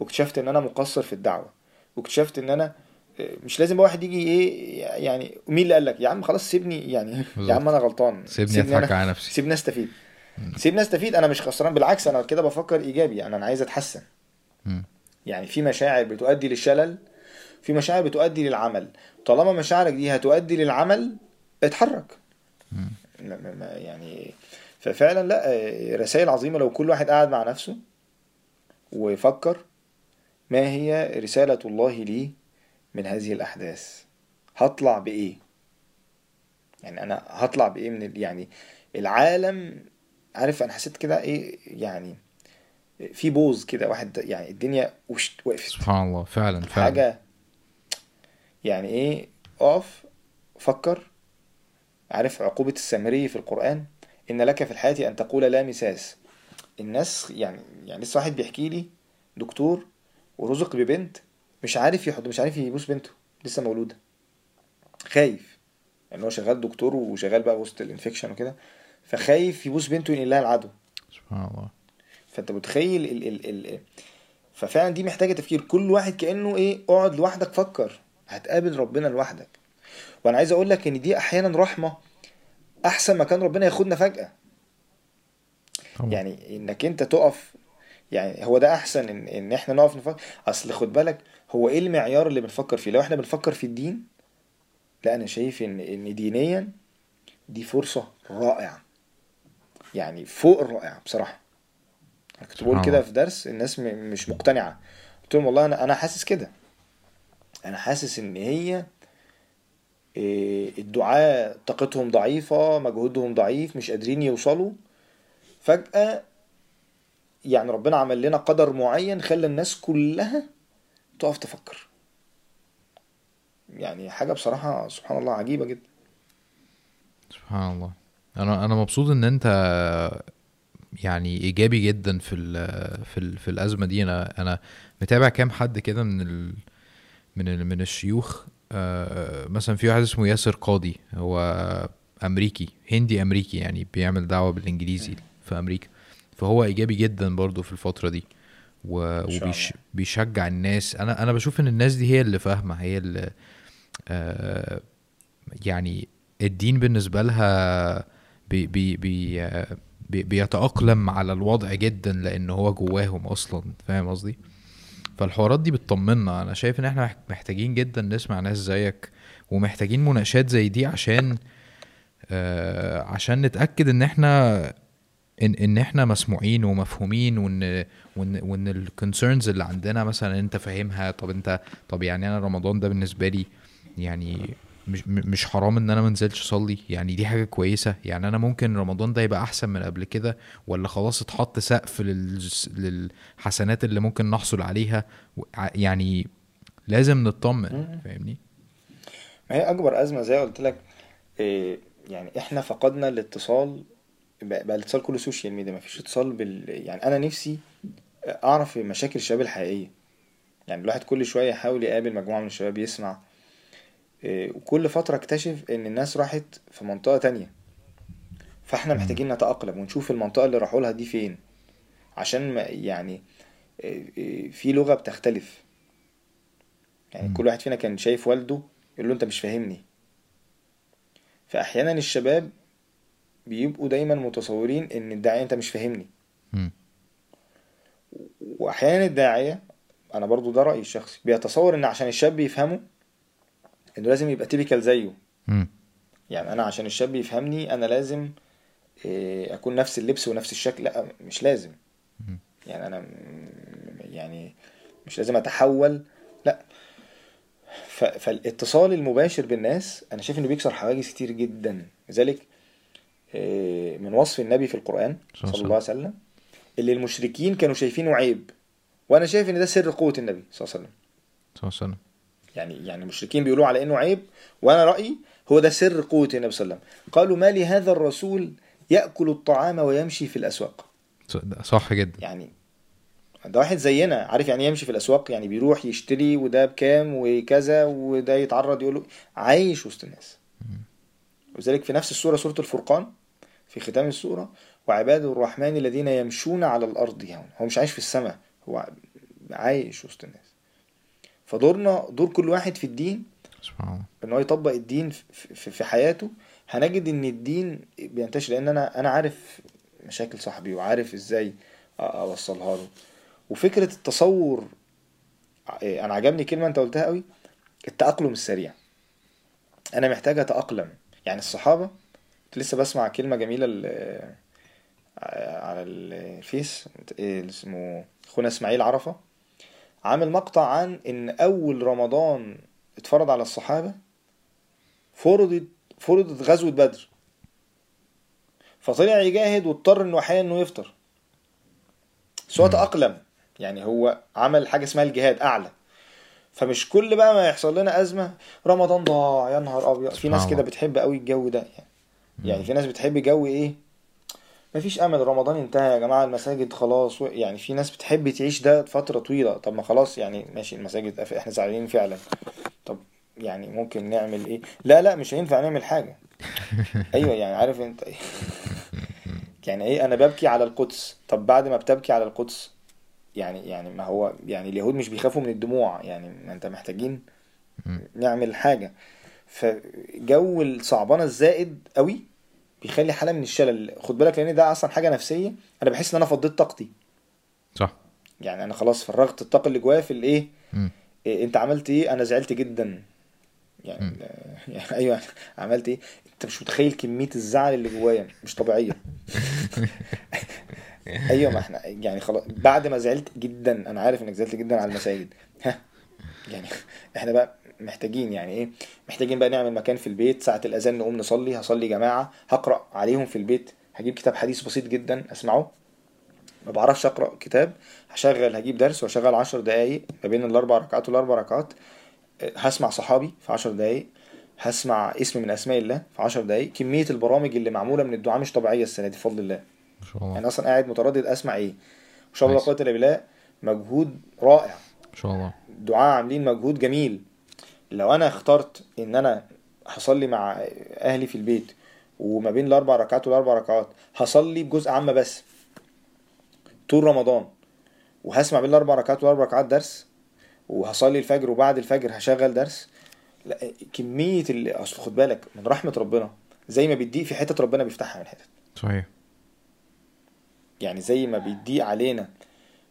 واكتشفت إن أنا مقصر في الدعوة واكتشفت إن أنا آه، مش لازم واحد يجي إيه يعني مين اللي قال لك؟ يا عم خلاص سيبني يعني يا عم أنا غلطان. سيبني أنا- أضحك على نفسي. سيبني أستفيد. سيبني أستفيد أنا مش خسران. بالعكس أنا كده بفكر إيجابي يعني أنا عايز أتحسن. مم. يعني في مشاعر بتؤدي للشلل في مشاعر بتؤدي للعمل. طالما مشاعرك دي هتؤدي للعمل اتحرك. ما- يعني ففعلا لا آه، رسائل عظيمة لو كل واحد قاعد مع نفسه ويفكر ما هي رسالة الله لي من هذه الأحداث؟ هطلع بإيه؟ يعني أنا هطلع بإيه من. يعني العالم عارف أنا حسيت كده إيه يعني في بوز كده واحد يعني الدنيا وش وقفت. سبحان الله. فعلا فعلا. حاجة يعني إيه أقف فكر عارف عقوبة السامري في القرآن؟ إن لك في الحياة أن تقول لا مساس. الناس يعني يعني لسه واحد بيحكي لي دكتور ورزق ببنت مش عارف يحض مش عارف يبوس بنته لسه مولودة. خايف. يعني هو شغال دكتور وشغال بقى وسط الانفكشن وكده فخايف يبوس بنته ينقل لها العدوى سبحان الله. فأنت متخيل ال ال ال ففعلا دي محتاجة تفكير. كل واحد كأنه إيه اقعد لوحدك فكر. هتقابل ربنا لوحدك. وأنا عايز أقول لك إن دي أحيانا رحمة أحسن ما كان ربنا ياخدنا فجأة. طبعا. يعني إنك أنت تقف يعني هو ده أحسن إن, إن إحنا نقف نفكر. أصل خد بالك هو إيه المعيار اللي بنفكر فيه؟ لو إحنا بنفكر في الدين لا أنا شايف إن إن دينيا دي فرصة رائعة. يعني فوق الرائعة بصراحة. أنا كنت بقول كده في درس الناس مش مقتنعة. قلت لهم والله أنا أنا حاسس كده. أنا حاسس إن هي الدعاة طاقتهم ضعيفة مجهودهم ضعيف مش قادرين يوصلوا. فجأة يعني ربنا عمل لنا قدر معين خلى الناس كلها تقف تفكر. يعني حاجة بصراحة سبحان الله عجيبة جدا. سبحان الله. أنا أنا مبسوط إن أنت يعني إيجابي جدا في ال في ال في الأزمة دي. أنا أنا متابع كام حد كده من من من الشيوخ مثلا في واحد اسمه ياسر قاضي هو أمريكي هندي أمريكي يعني بيعمل دعوة بالإنجليزي في أمريكا. فهو إيجابي جدا برضو في الفترة دي وبيشجع الناس. أنا أنا بشوف إن الناس دي هي اللي فاهمة هي اللي آه، يعني الدين بالنسبة لها بي بي بي آه، بي بيتأقلم على الوضع جدا لأن هو جواهم أصلا. فاهم قصدي؟ فالحوارات دي بتطمنا أنا شايف إن إحنا مح- محتاجين جدا نسمع ناس زيك ومحتاجين مناقشات زي دي عشان آه عشان نتأكد إن إحنا ان إن إحنا مسموعين ومفهومين وان وان وإن الكونسيرنز اللي عندنا مثلا أنت فاهمها. طب أنت طب يعني أنا رمضان ده بالنسبة لي يعني مش مش حرام إن أنا منزلش أصلي. يعني دي حاجة كويسة. يعني أنا ممكن رمضان ده يبقى أحسن من قبل كده ولا خلاص اتحط سقف لل- للحسنات اللي ممكن نحصل عليها؟ يعني لازم نطمن. فاهمني؟ ما هي أكبر أزمة زي ما قلت لك إيه، يعني إحنا فقدنا الاتصال. بقى الاتصال كله social media مفيش اتصال بال يعني أنا نفسي أعرف مشاكل الشباب الحقيقية. يعني الواحد كل شوية يحاول يقابل مجموعة من الشباب يسمع وكل فترة اكتشف إن الناس راحت في منطقة تانية فإحنا. محتاجين نتأقلم ونشوف المنطقة اللي راحوا لها دي فين عشان ما يعني إيه، إيه، في لغة بتختلف يعني. كل واحد فينا كان شايف والده يقول له أنت مش فاهمني فأحيانا الشباب بيبقوا دايما متصورين إن الداعية أنت مش فاهمني. وأحيانا الداعية أنا برضو ده رأيي الشخصي بيتصور إن عشان الشاب يفهمه إنه لازم يبقى تيبيكال زيه. يعني أنا عشان الشاب يفهمني أنا لازم إيه، أكون نفس اللبس ونفس الشكل لأ مش لازم. يعني أنا يعني مش لازم أتحول لأ. فالاتصال المباشر بالناس أنا شايف إنه بيكسر حواجز كتير جدا. لذلك إيه، من وصف النبي في القرآن صلى الله عليه وسلم اللي المشركين كانوا شايفينه عيب. وأنا شايف إن ده سر قوة النبي صلى الله عليه وسلم. صلى الله عليه وسلم. يعني يعني المشركين بيقولوا على إنه عيب وأنا رأيي هو ده سر قوة النبي صلى الله عليه وسلم. قالوا ما لهذا الرسول يأكل الطعام ويمشي في ده صح جدا. يعني ده واحد زينا عارف يعني إيه يمشي في الأسواق؟ يعني بيروح يشتري وده بكام وكذا وده يتعرض يقول له عايش وسط الناس. وذلك في نفس السورة سورة الفرقان في ختام السورة وعباد الرحمن الذين يمشون على الأرض هون هو مش عايش في السماء هو عايش وسط الناس. فدورنا دور كل واحد في الدين إن هو يطبق الدين في, حياته. هنجد إن الدين بينتشر لأن أنا أنا عارف مشاكل صاحبي وعارف إزاي أوصلها له. وفكرة التصور إيه، أنا عجبني كلمة أنت قلتها قوي التأقلم السريع. أنا محتاج أتأقلم. يعني الصحابة كنت لسه بسمع كلمة جميلة ال- على الفيس إيه اسمه اخونا إسماعيل عرفة. عامل مقطع عن إن أول رمضان اتفرض على الصحابة فرضت فرضت غزوة بدر. فطلع يجاهد واضطر إنه أحيانا إنه يفطر. بس هو مم. تأقلم يعني هو عمل حاجة اسمها الجهاد أعلى. فمش كل بقى ما يحصل لنا أزمة رمضان ضاع يا نهار أبيض. في ناس كده. بتحب قوي الجو ده. يعني يعني. في ناس بتحب جو إيه؟ مفيش أمل رمضان انتهى يا جماعة المساجد خلاص يعني في ناس بتحب تعيش ده فترة طويلة. طب ما خلاص يعني ماشي المساجد إحنا زعلانين فعلا. طب يعني ممكن نعمل إيه؟ لا لا مش هينفع نعمل حاجة. [laughs] أيوه يعني عارف أنت يعني إيه؟ أنا ببكي على القدس. طب بعد ما بتبكي على القدس يعني يعني ما هو يعني اليهود مش بيخافوا من الدموع. يعني ما أنت محتاجين. نعمل حاجة. فجو الصعبانة الزائد قوي بيخلي حالة من الشلل. خد بالك لأن ده أصلا حاجة نفسية. أنا بحس إن أنا فضيت طاقتي. صح. يعني أنا خلاص فرغت الطاقة اللي جوايا في الإيه. إيه أنت عملت إيه؟ أنا زعلت جدا. يعني. [laughs] يعني أيوه عملت إيه؟ أنت مش متخيل كمية الزعل اللي جوايا. مش طبيعية. [laughs] أيوه ما إحنا يعني خلاص بعد ما زعلت جدا أنا عارف إنك زعلت جدا على المساجد. ها يعني إحنا بقى محتاجين يعني إيه؟ محتاجين بقى نعمل مكان في البيت. ساعة الأذان نقوم نصلي. هصلي جماعة. هقرأ عليهم في البيت. هجيب كتاب حديث بسيط جدا أسمعه. ما بعرفش أقرأ كتاب. هشغل هجيب درس وأشغل عشر دقايق ما بين الأربع ركعات والأربع ركعات. أه، هسمع صحابي في عشر دقايق. هسمع اسم من أسماء الله في عشر دقايق. كمية البرامج اللي معمولة من الدعاء مش طبيعية السنة دي بفضل الله. ما شاء الله. يعني أصلا قاعد متردد أسمع إيه؟ ما شاء الله لا كويس. قوه الا بالله مجهود رائع. ما شاء الله. دعاء عاملين مجهود جميل. لو أنا اخترت إن أنا هصلي مع أهلي في البيت وما بين الأربع ركعات والأربع ركعات هصلي بجزء عامة بس طول رمضان وهسمع بين الأربع ركعات والأربع ركعات درس وهصلي الفجر وبعد الفجر هشغل درس لا كمية اللي أصل خد بالك من رحمة ربنا زي ما بيضيق في حتت ربنا بيفتحها من حتت صحيح. يعني زي ما بيضيق علينا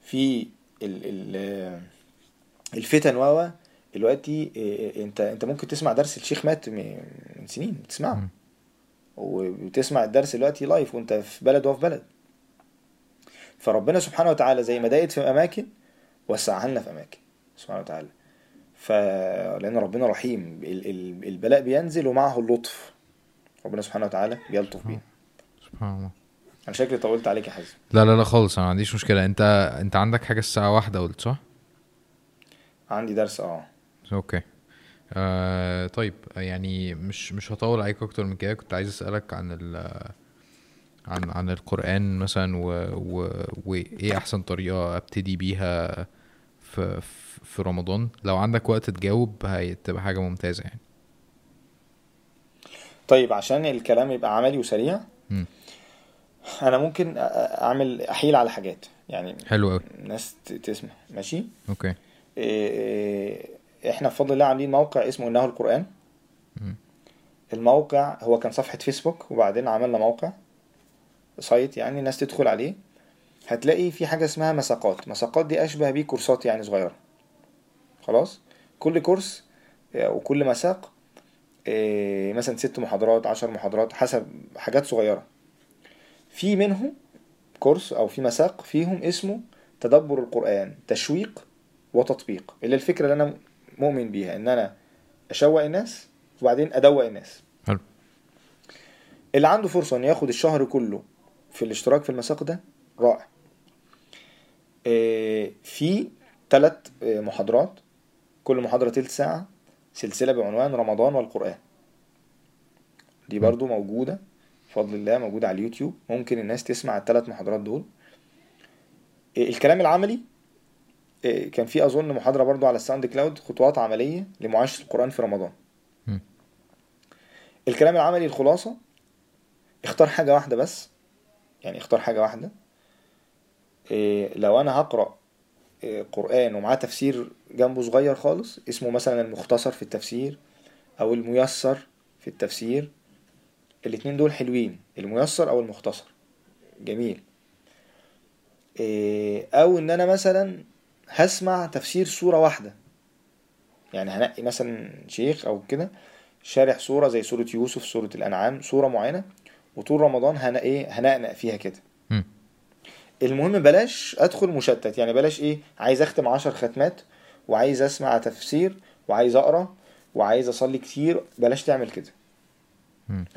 في ال ال الفتن واوا دلوقتي إيه، انت انت ممكن تسمع درس الشيخ مات من سنين بتسمعه مم. وبتسمع الدرس دلوقتي لايف وانت في بلد وهو في بلد. فربنا سبحانه وتعالى زي ما ضاقت في أماكن وسعها لنا في أماكن سبحانه وتعالى. ف لأن ربنا رحيم. ال- ال- البلاء بينزل ومعه اللطف. ربنا سبحانه وتعالى بيلطف بيه سبحان الله. أنا شكلي طولت عليك يا حازم. لا لا لا خالص أنا ما عنديش مشكلة. أنت أنت عندك حاجة الساعة واحدة قلت صح؟ عندي درس آه. أوكي. آه طيب يعني مش مش هطول عليك أكتر من كده. كنت عايز أسألك عن ال عن عن القرآن مثلا و و وإيه أحسن طريقة أبتدي بيها في في- رمضان؟ لو عندك وقت تجاوب هتبقى حاجة ممتازة يعني. طيب عشان الكلام يبقى عملي وسريع مم. أنا ممكن أعمل أحيل على حاجات. يعني حلو قوي الناس تسمع. ماشي؟ okay. إيه، إحنا بفضل الله عاملين موقع اسمه إنه القرآن. مم. الموقع هو كان صفحة فيسبوك وبعدين عملنا موقع site يعني الناس تدخل عليه. هتلاقي في حاجة اسمها مساقات. مساقات دي أشبه بيه كورسات يعني صغيرة. خلاص؟ كل كورس آه، وكل مساق آه، مثلا ست محاضرات عشر محاضرات حسب حاجات صغيرة. في منهم كورس أو في مساق فيهم اسمه تدبر القرآن تشويق وتطبيق. اللي الفكرة اللي أنا مؤمن بيها إن أنا أشوق الناس وبعدين أدوق الناس. حلو. اللي عنده فرصة إنه ياخد الشهر كله في الاشتراك في المساق ده رائع. آه، في ثلاث محاضرات. كل محاضرة تلت ساعة سلسلة بعنوان رمضان والقرآن. دي برضو موجودة بفضل الله موجودة على اليوتيوب. ممكن الناس تسمع الثلاث محاضرات دول. آه، الكلام العملي آه، كان في أظن محاضرة برضو على الساوند كلاود خطوات عملية لمعايشة القرآن في رمضان. مم. الكلام العملي الخلاصة اختار حاجة واحدة بس يعني اختار حاجة واحدة. إيه لو أنا هقرأ إيه قرآن ومعاه تفسير جنبه صغير خالص اسمه مثلا المختصر في التفسير أو الميسر في التفسير الاتنين دول حلوين الميسر أو المختصر. جميل. إيه أو إن أنا مثلا هسمع تفسير سورة واحدة. يعني هنقي مثلا شيخ أو كده شارح سورة زي سورة يوسف سورة الأنعام سورة معينة وطول رمضان هنا إيه؟ هنقنق فيها كده. المهم بلاش أدخل مشتت. يعني بلاش إيه؟ عايز أختم عشر ختمات وعايز أسمع تفسير وعايز أقرأ وعايز أصلي كتير. بلاش تعمل كده.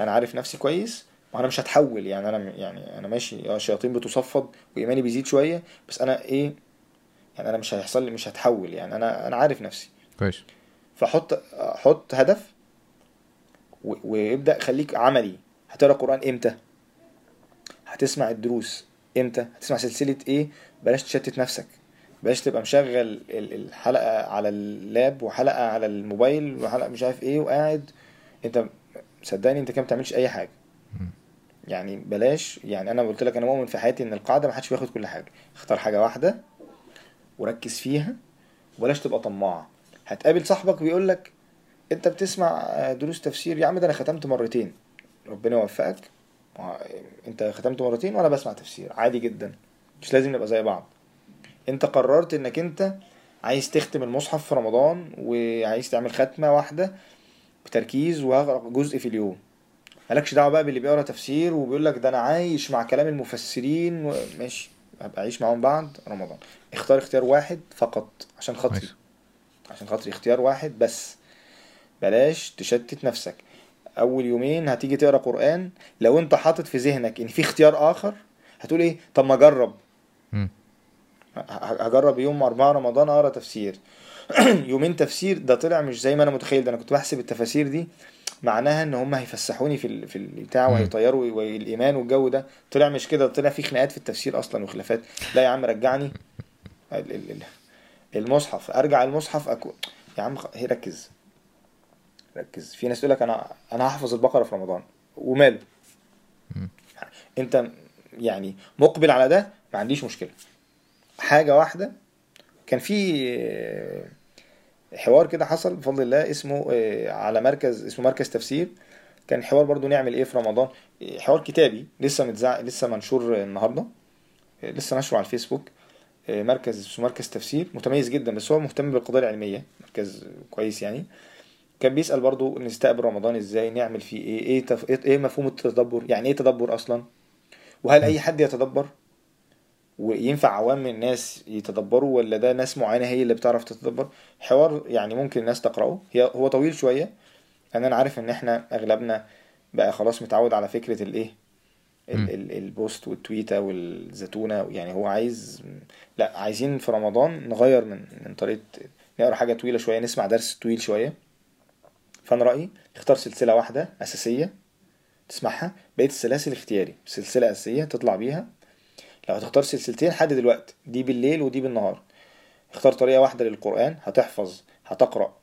أنا عارف نفسي كويس وأنا مش هتحول. يعني أنا يعني أنا ماشي آه الشياطين بتصفد وإيماني بيزيد شوية بس أنا إيه؟ يعني أنا مش هيحصل لي مش هتحول يعني. أنا أنا عارف نفسي. كويس. فحط حط هدف و- وابدأ خليك عملي. هتقرأ قرآن إمتى؟ هتسمع الدروس إمتى؟ هتسمع سلسلة إيه؟ بلاش تشتت نفسك. بلاش تبقى مشغل ال- الحلقة على اللاب وحلقة على الموبايل وحلقة مش عارف إيه وقاعد. أنت صدقني أنت كده ما بتعملش أي حاجة. يعني بلاش يعني أنا قلت لك أنا مؤمن في حياتي إن القاعدة ما حدش بياخد كل حاجة. اختار حاجة واحدة وركز فيها وبلاش تبقى طماع هتقابل صاحبك بيقول لك أنت بتسمع دروس تفسير. يا عم ده أنا ختمت مرتين. ربنا يوفقك. ما- أنت ختمت مرتين وأنا بسمع تفسير. عادي جدا. مش لازم نبقى زي بعض. أنت قررت إنك أنت عايز تختم المصحف في رمضان وعايز تعمل ختمة واحدة بتركيز وهقرا جزء في اليوم. مالكش دعوة بقى باللي بيقرأ تفسير وبيقول لك ده أنا عايش مع كلام المفسرين. ماشي. هبقى عايش معاهم بعد رمضان. اختار اختيار واحد فقط عشان خاطري. عشان خاطري اختيار واحد بس. بلاش تشتت نفسك. أول يومين هتيجي تقرأ قرآن لو أنت حاطط في ذهنك إن في اختيار آخر هتقول إيه؟ طب ما أجرب. هجرب يوم أربعة رمضان أقرأ تفسير. [clears throat] يومين تفسير ده طلع مش زي ما أنا متخيل ده أنا كنت بحسب التفاسير دي. معناها إن هم هيفسحوني في ال- في البتاع. وهيطيروا والايمان والجو ده. طلع مش كده طلع في خناقات في التفسير أصلا وخلافات. لا يا عم رجعني. المصحف. أرجع المصحف أكو... يا عم هي ركز. ركز. في ناس تقول لك أنا أنا هحفظ البقرة في رمضان. وماله. مم. أنت يعني مقبل على ده ما عنديش مشكلة. حاجة واحدة كان في آه، حوار كده حصل بفضل الله اسمه آه، على مركز اسمه مركز تفسير. كان حوار برضو نعمل إيه في رمضان؟ آه، حوار كتابي لسه متزع... لسه منشور النهارده. لسه نشره على الفيسبوك. مركز اسمه مركز تفسير متميز جدا بس هو مهتم بالقضايا العلمية مركز كويس يعني. كان بيسأل برضو نستقبل رمضان إزاي نعمل فيه إيه إيه, تف... إيه مفهوم التدبر يعني إيه تدبر أصلا؟ وهل أي حد يتدبر؟ وينفع عوام الناس يتدبروا ولا ده ناس معينة هي اللي بتعرف تتدبر؟ حوار يعني ممكن الناس تقرأه. هي هو طويل شوية لأن أنا عارف إن إحنا أغلبنا بقى خلاص متعود على فكرة الإيه مم. ال- ال- البوست والتويتة والزتونة يعني هو عايز لأ عايزين في رمضان نغير من من طريقة نقرأ حاجة طويلة شوية نسمع درس طويل شوية. فأنا رأيي اختار سلسلة واحدة أساسية تسمعها بقية السلاسل اختياري سلسلة أساسية تطلع بيها. لو هتختار سلسلتين حدد الوقت دي بالليل ودي بالنهار. اختار طريقة واحدة للقرآن هتحفظ هتقرأ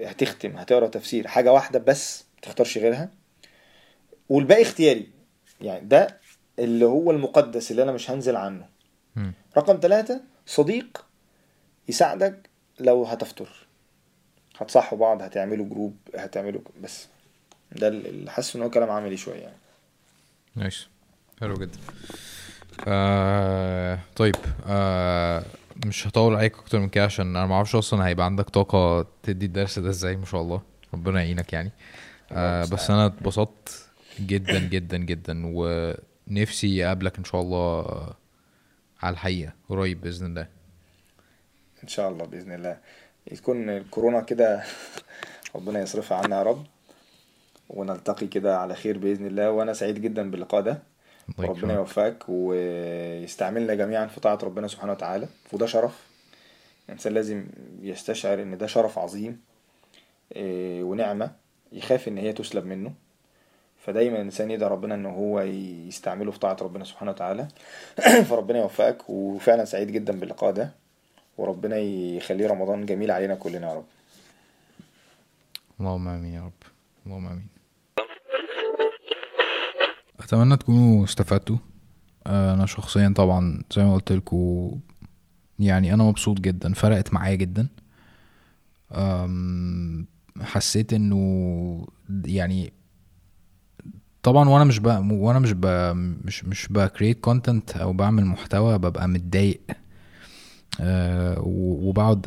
هتختم هتقرأ تفسير حاجة واحدة بس متختارش غيرها. والباقي اختياري يعني ده اللي هو المقدس اللي أنا مش هنزل عنه. رقم ثلاثة صديق يساعدك لو هتفطر. هتصحوا بعض هتعملوا group هتعملوا بس ده اللي حاسس إن هو كلام عملي شوية يعني. nice حلو جدا. آه طيب آه مش هطول عليك أكتر من كده عشان أنا ما أعرفش أصلا هيبقى عندك طاقة تدي الدرس ده إزاي ما شاء الله. ربنا يعينك يعني. آه بس أنا اتبسطت جدا جدا جدا. ونفسي اقابلك إن شاء الله على الحقيقة قريب بإذن الله. إن شاء الله بإذن الله. تكون الكورونا كده [laughs] ربنا يصرفها عنا يا رب. ونلتقي كده على خير بإذن الله. وأنا سعيد جدا باللقاء ده. يكرمك. يوفقك ويستعملنا جميعا في طاعة ربنا سبحانه وتعالى. وده شرف. الإنسان لازم يستشعر إن ده شرف عظيم إيه، ونعمة يخاف إن هي تسلب منه. فدايما الإنسان يدعي ربنا إن هو يستعمله في طاعة ربنا سبحانه وتعالى. [clears throat] فربنا يوفقك وفعلا سعيد جدا باللقاء ده. وربنا يخليه رمضان جميل علينا كلنا يا رب. اللهم آمين يا رب. اللهم آمين. أتمنى تكونوا استفدتوا. آه، أنا شخصيا طبعا زي ما قلت لكم يعني أنا مبسوط جدا فرقت معايا جدا. حسيت إنه يعني طبعا وأنا مش بقى وأنا مش بقى مش مش بكريت كونتنت أو بعمل محتوى ببقى متضايق. و- وبقعد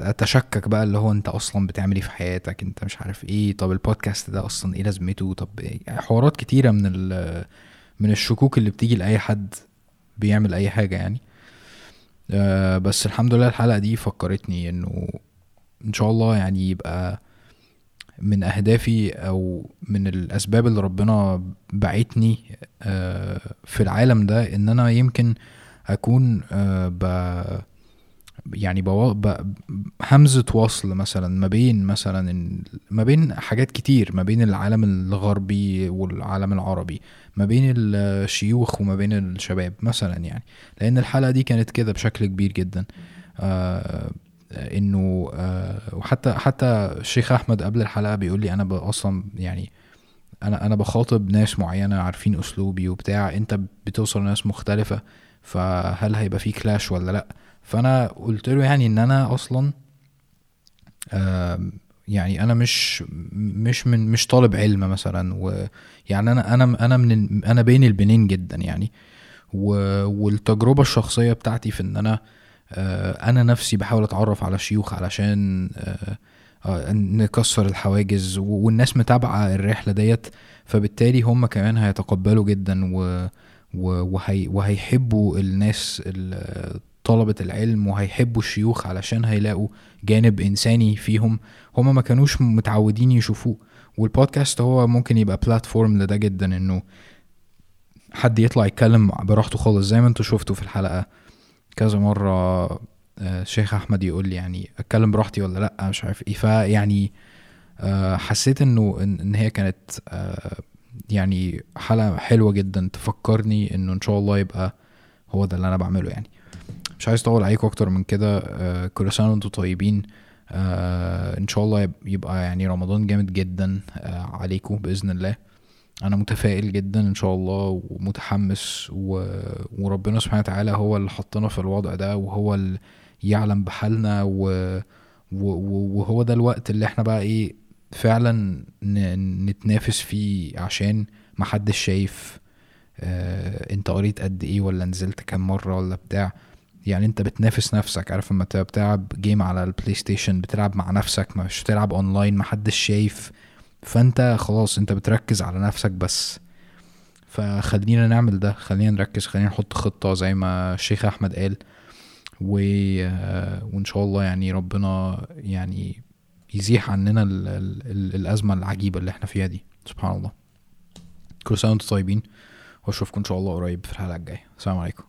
أتشكك بقى اللي هو أنت أصلا بتعمل إيه في حياتك؟ أنت مش عارف إيه؟ طب البودكاست ده أصلا إيه لازمته؟ طب إيه؟ حوارات كتيرة من من الشكوك اللي بتيجي لأي حد بيعمل أي حاجة يعني. آه، بس الحمد لله الحلقة دي فكرتني إنه إن شاء الله يعني يبقى من أهدافي أو من الأسباب اللي ربنا بعتني آه، في العالم ده إن أنا يمكن أكون آه، ب يعني بوا... ب... همزة وصل مثلا ما بين مثلا ما بين حاجات كتير ما بين العالم الغربي والعالم العربي ما بين الشيوخ وما بين الشباب مثلا يعني. لأن الحلقة دي كانت كده بشكل كبير جدا. آه إنه آه وحتى حتى الشيخ أحمد قبل الحلقة بيقول لي أنا أصلا يعني أنا أنا بخاطب ناس معينة عارفين أسلوبي وبتاع أنت بتوصل لناس مختلفة فهل هيبقى في كلاش ولا لأ؟ فأنا قلت له يعني إن أنا أصلا يعني أنا مش مش من مش طالب علم مثلا ويعني أنا أنا أنا من أنا بين البنين جدا يعني والتجربة الشخصية بتاعتي في إن أنا آه، أنا نفسي بحاول أتعرف على شيوخ علشان آه، آه، نكسر الحواجز والناس متابعة الرحلة ديت فبالتالي هم كمان هيتقبلوا جدا و وهي وهيحبوا الناس ال- طلبة العلم وهيحبوا الشيوخ علشان هيلاقوا جانب إنساني فيهم. هما ما كانوش متعودين يشوفوه. والبودكاست هو ممكن يبقى بلاتفورم لده جدا إنه حد يطلع يتكلم براحته خالص زي ما أنتوا شفتوا في الحلقة. كذا مرة آه، شيخ أحمد يقول لي يعني أتكلم براحتي ولا لأ؟ مش عارف إيه. فيعني آه، حسيت إنه ان هي كانت آه، يعني حلقة حلوة جدا تفكرني إنه إن شاء الله يبقى هو ده اللي أنا بعمله يعني. مش عايز أطول عليكم أكتر من كده كل سنة وأنتم طيبين. إن شاء الله يب- يبقى يعني رمضان جامد جدا عليكم بإذن الله. أنا متفائل جدا إن شاء الله ومتحمس و... وربنا سبحانه وتعالى هو اللي حطنا في الوضع ده وهو اللي يعلم بحالنا و... و... وهو ده الوقت اللي إحنا بقى إيه فعلا ن... نتنافس فيه عشان محدش شايف آه أنت قريت قد إيه ولا نزلت كام مرة ولا بتاع. يعني أنت بتنافس نفسك عارف لما بتلعب game على البلاي ستيشن بتلعب مع نفسك مش بتلعب اونلاين محدش شايف فانت خلاص انت بتركز على نفسك بس. فخلينا نعمل ده خلينا نركز خلينا نحط خطة زي ما الشيخ أحمد قال. و... آه، وإن شاء الله يعني ربنا يعني يزيح عننا ال... ال... ال... الأزمة العجيبة اللي إحنا فيها دي. سبحان الله. كل سنة وأنتم طيبين. وأشوفكم إن شاء الله قريب في الحلقة الجاية. السلام عليكم.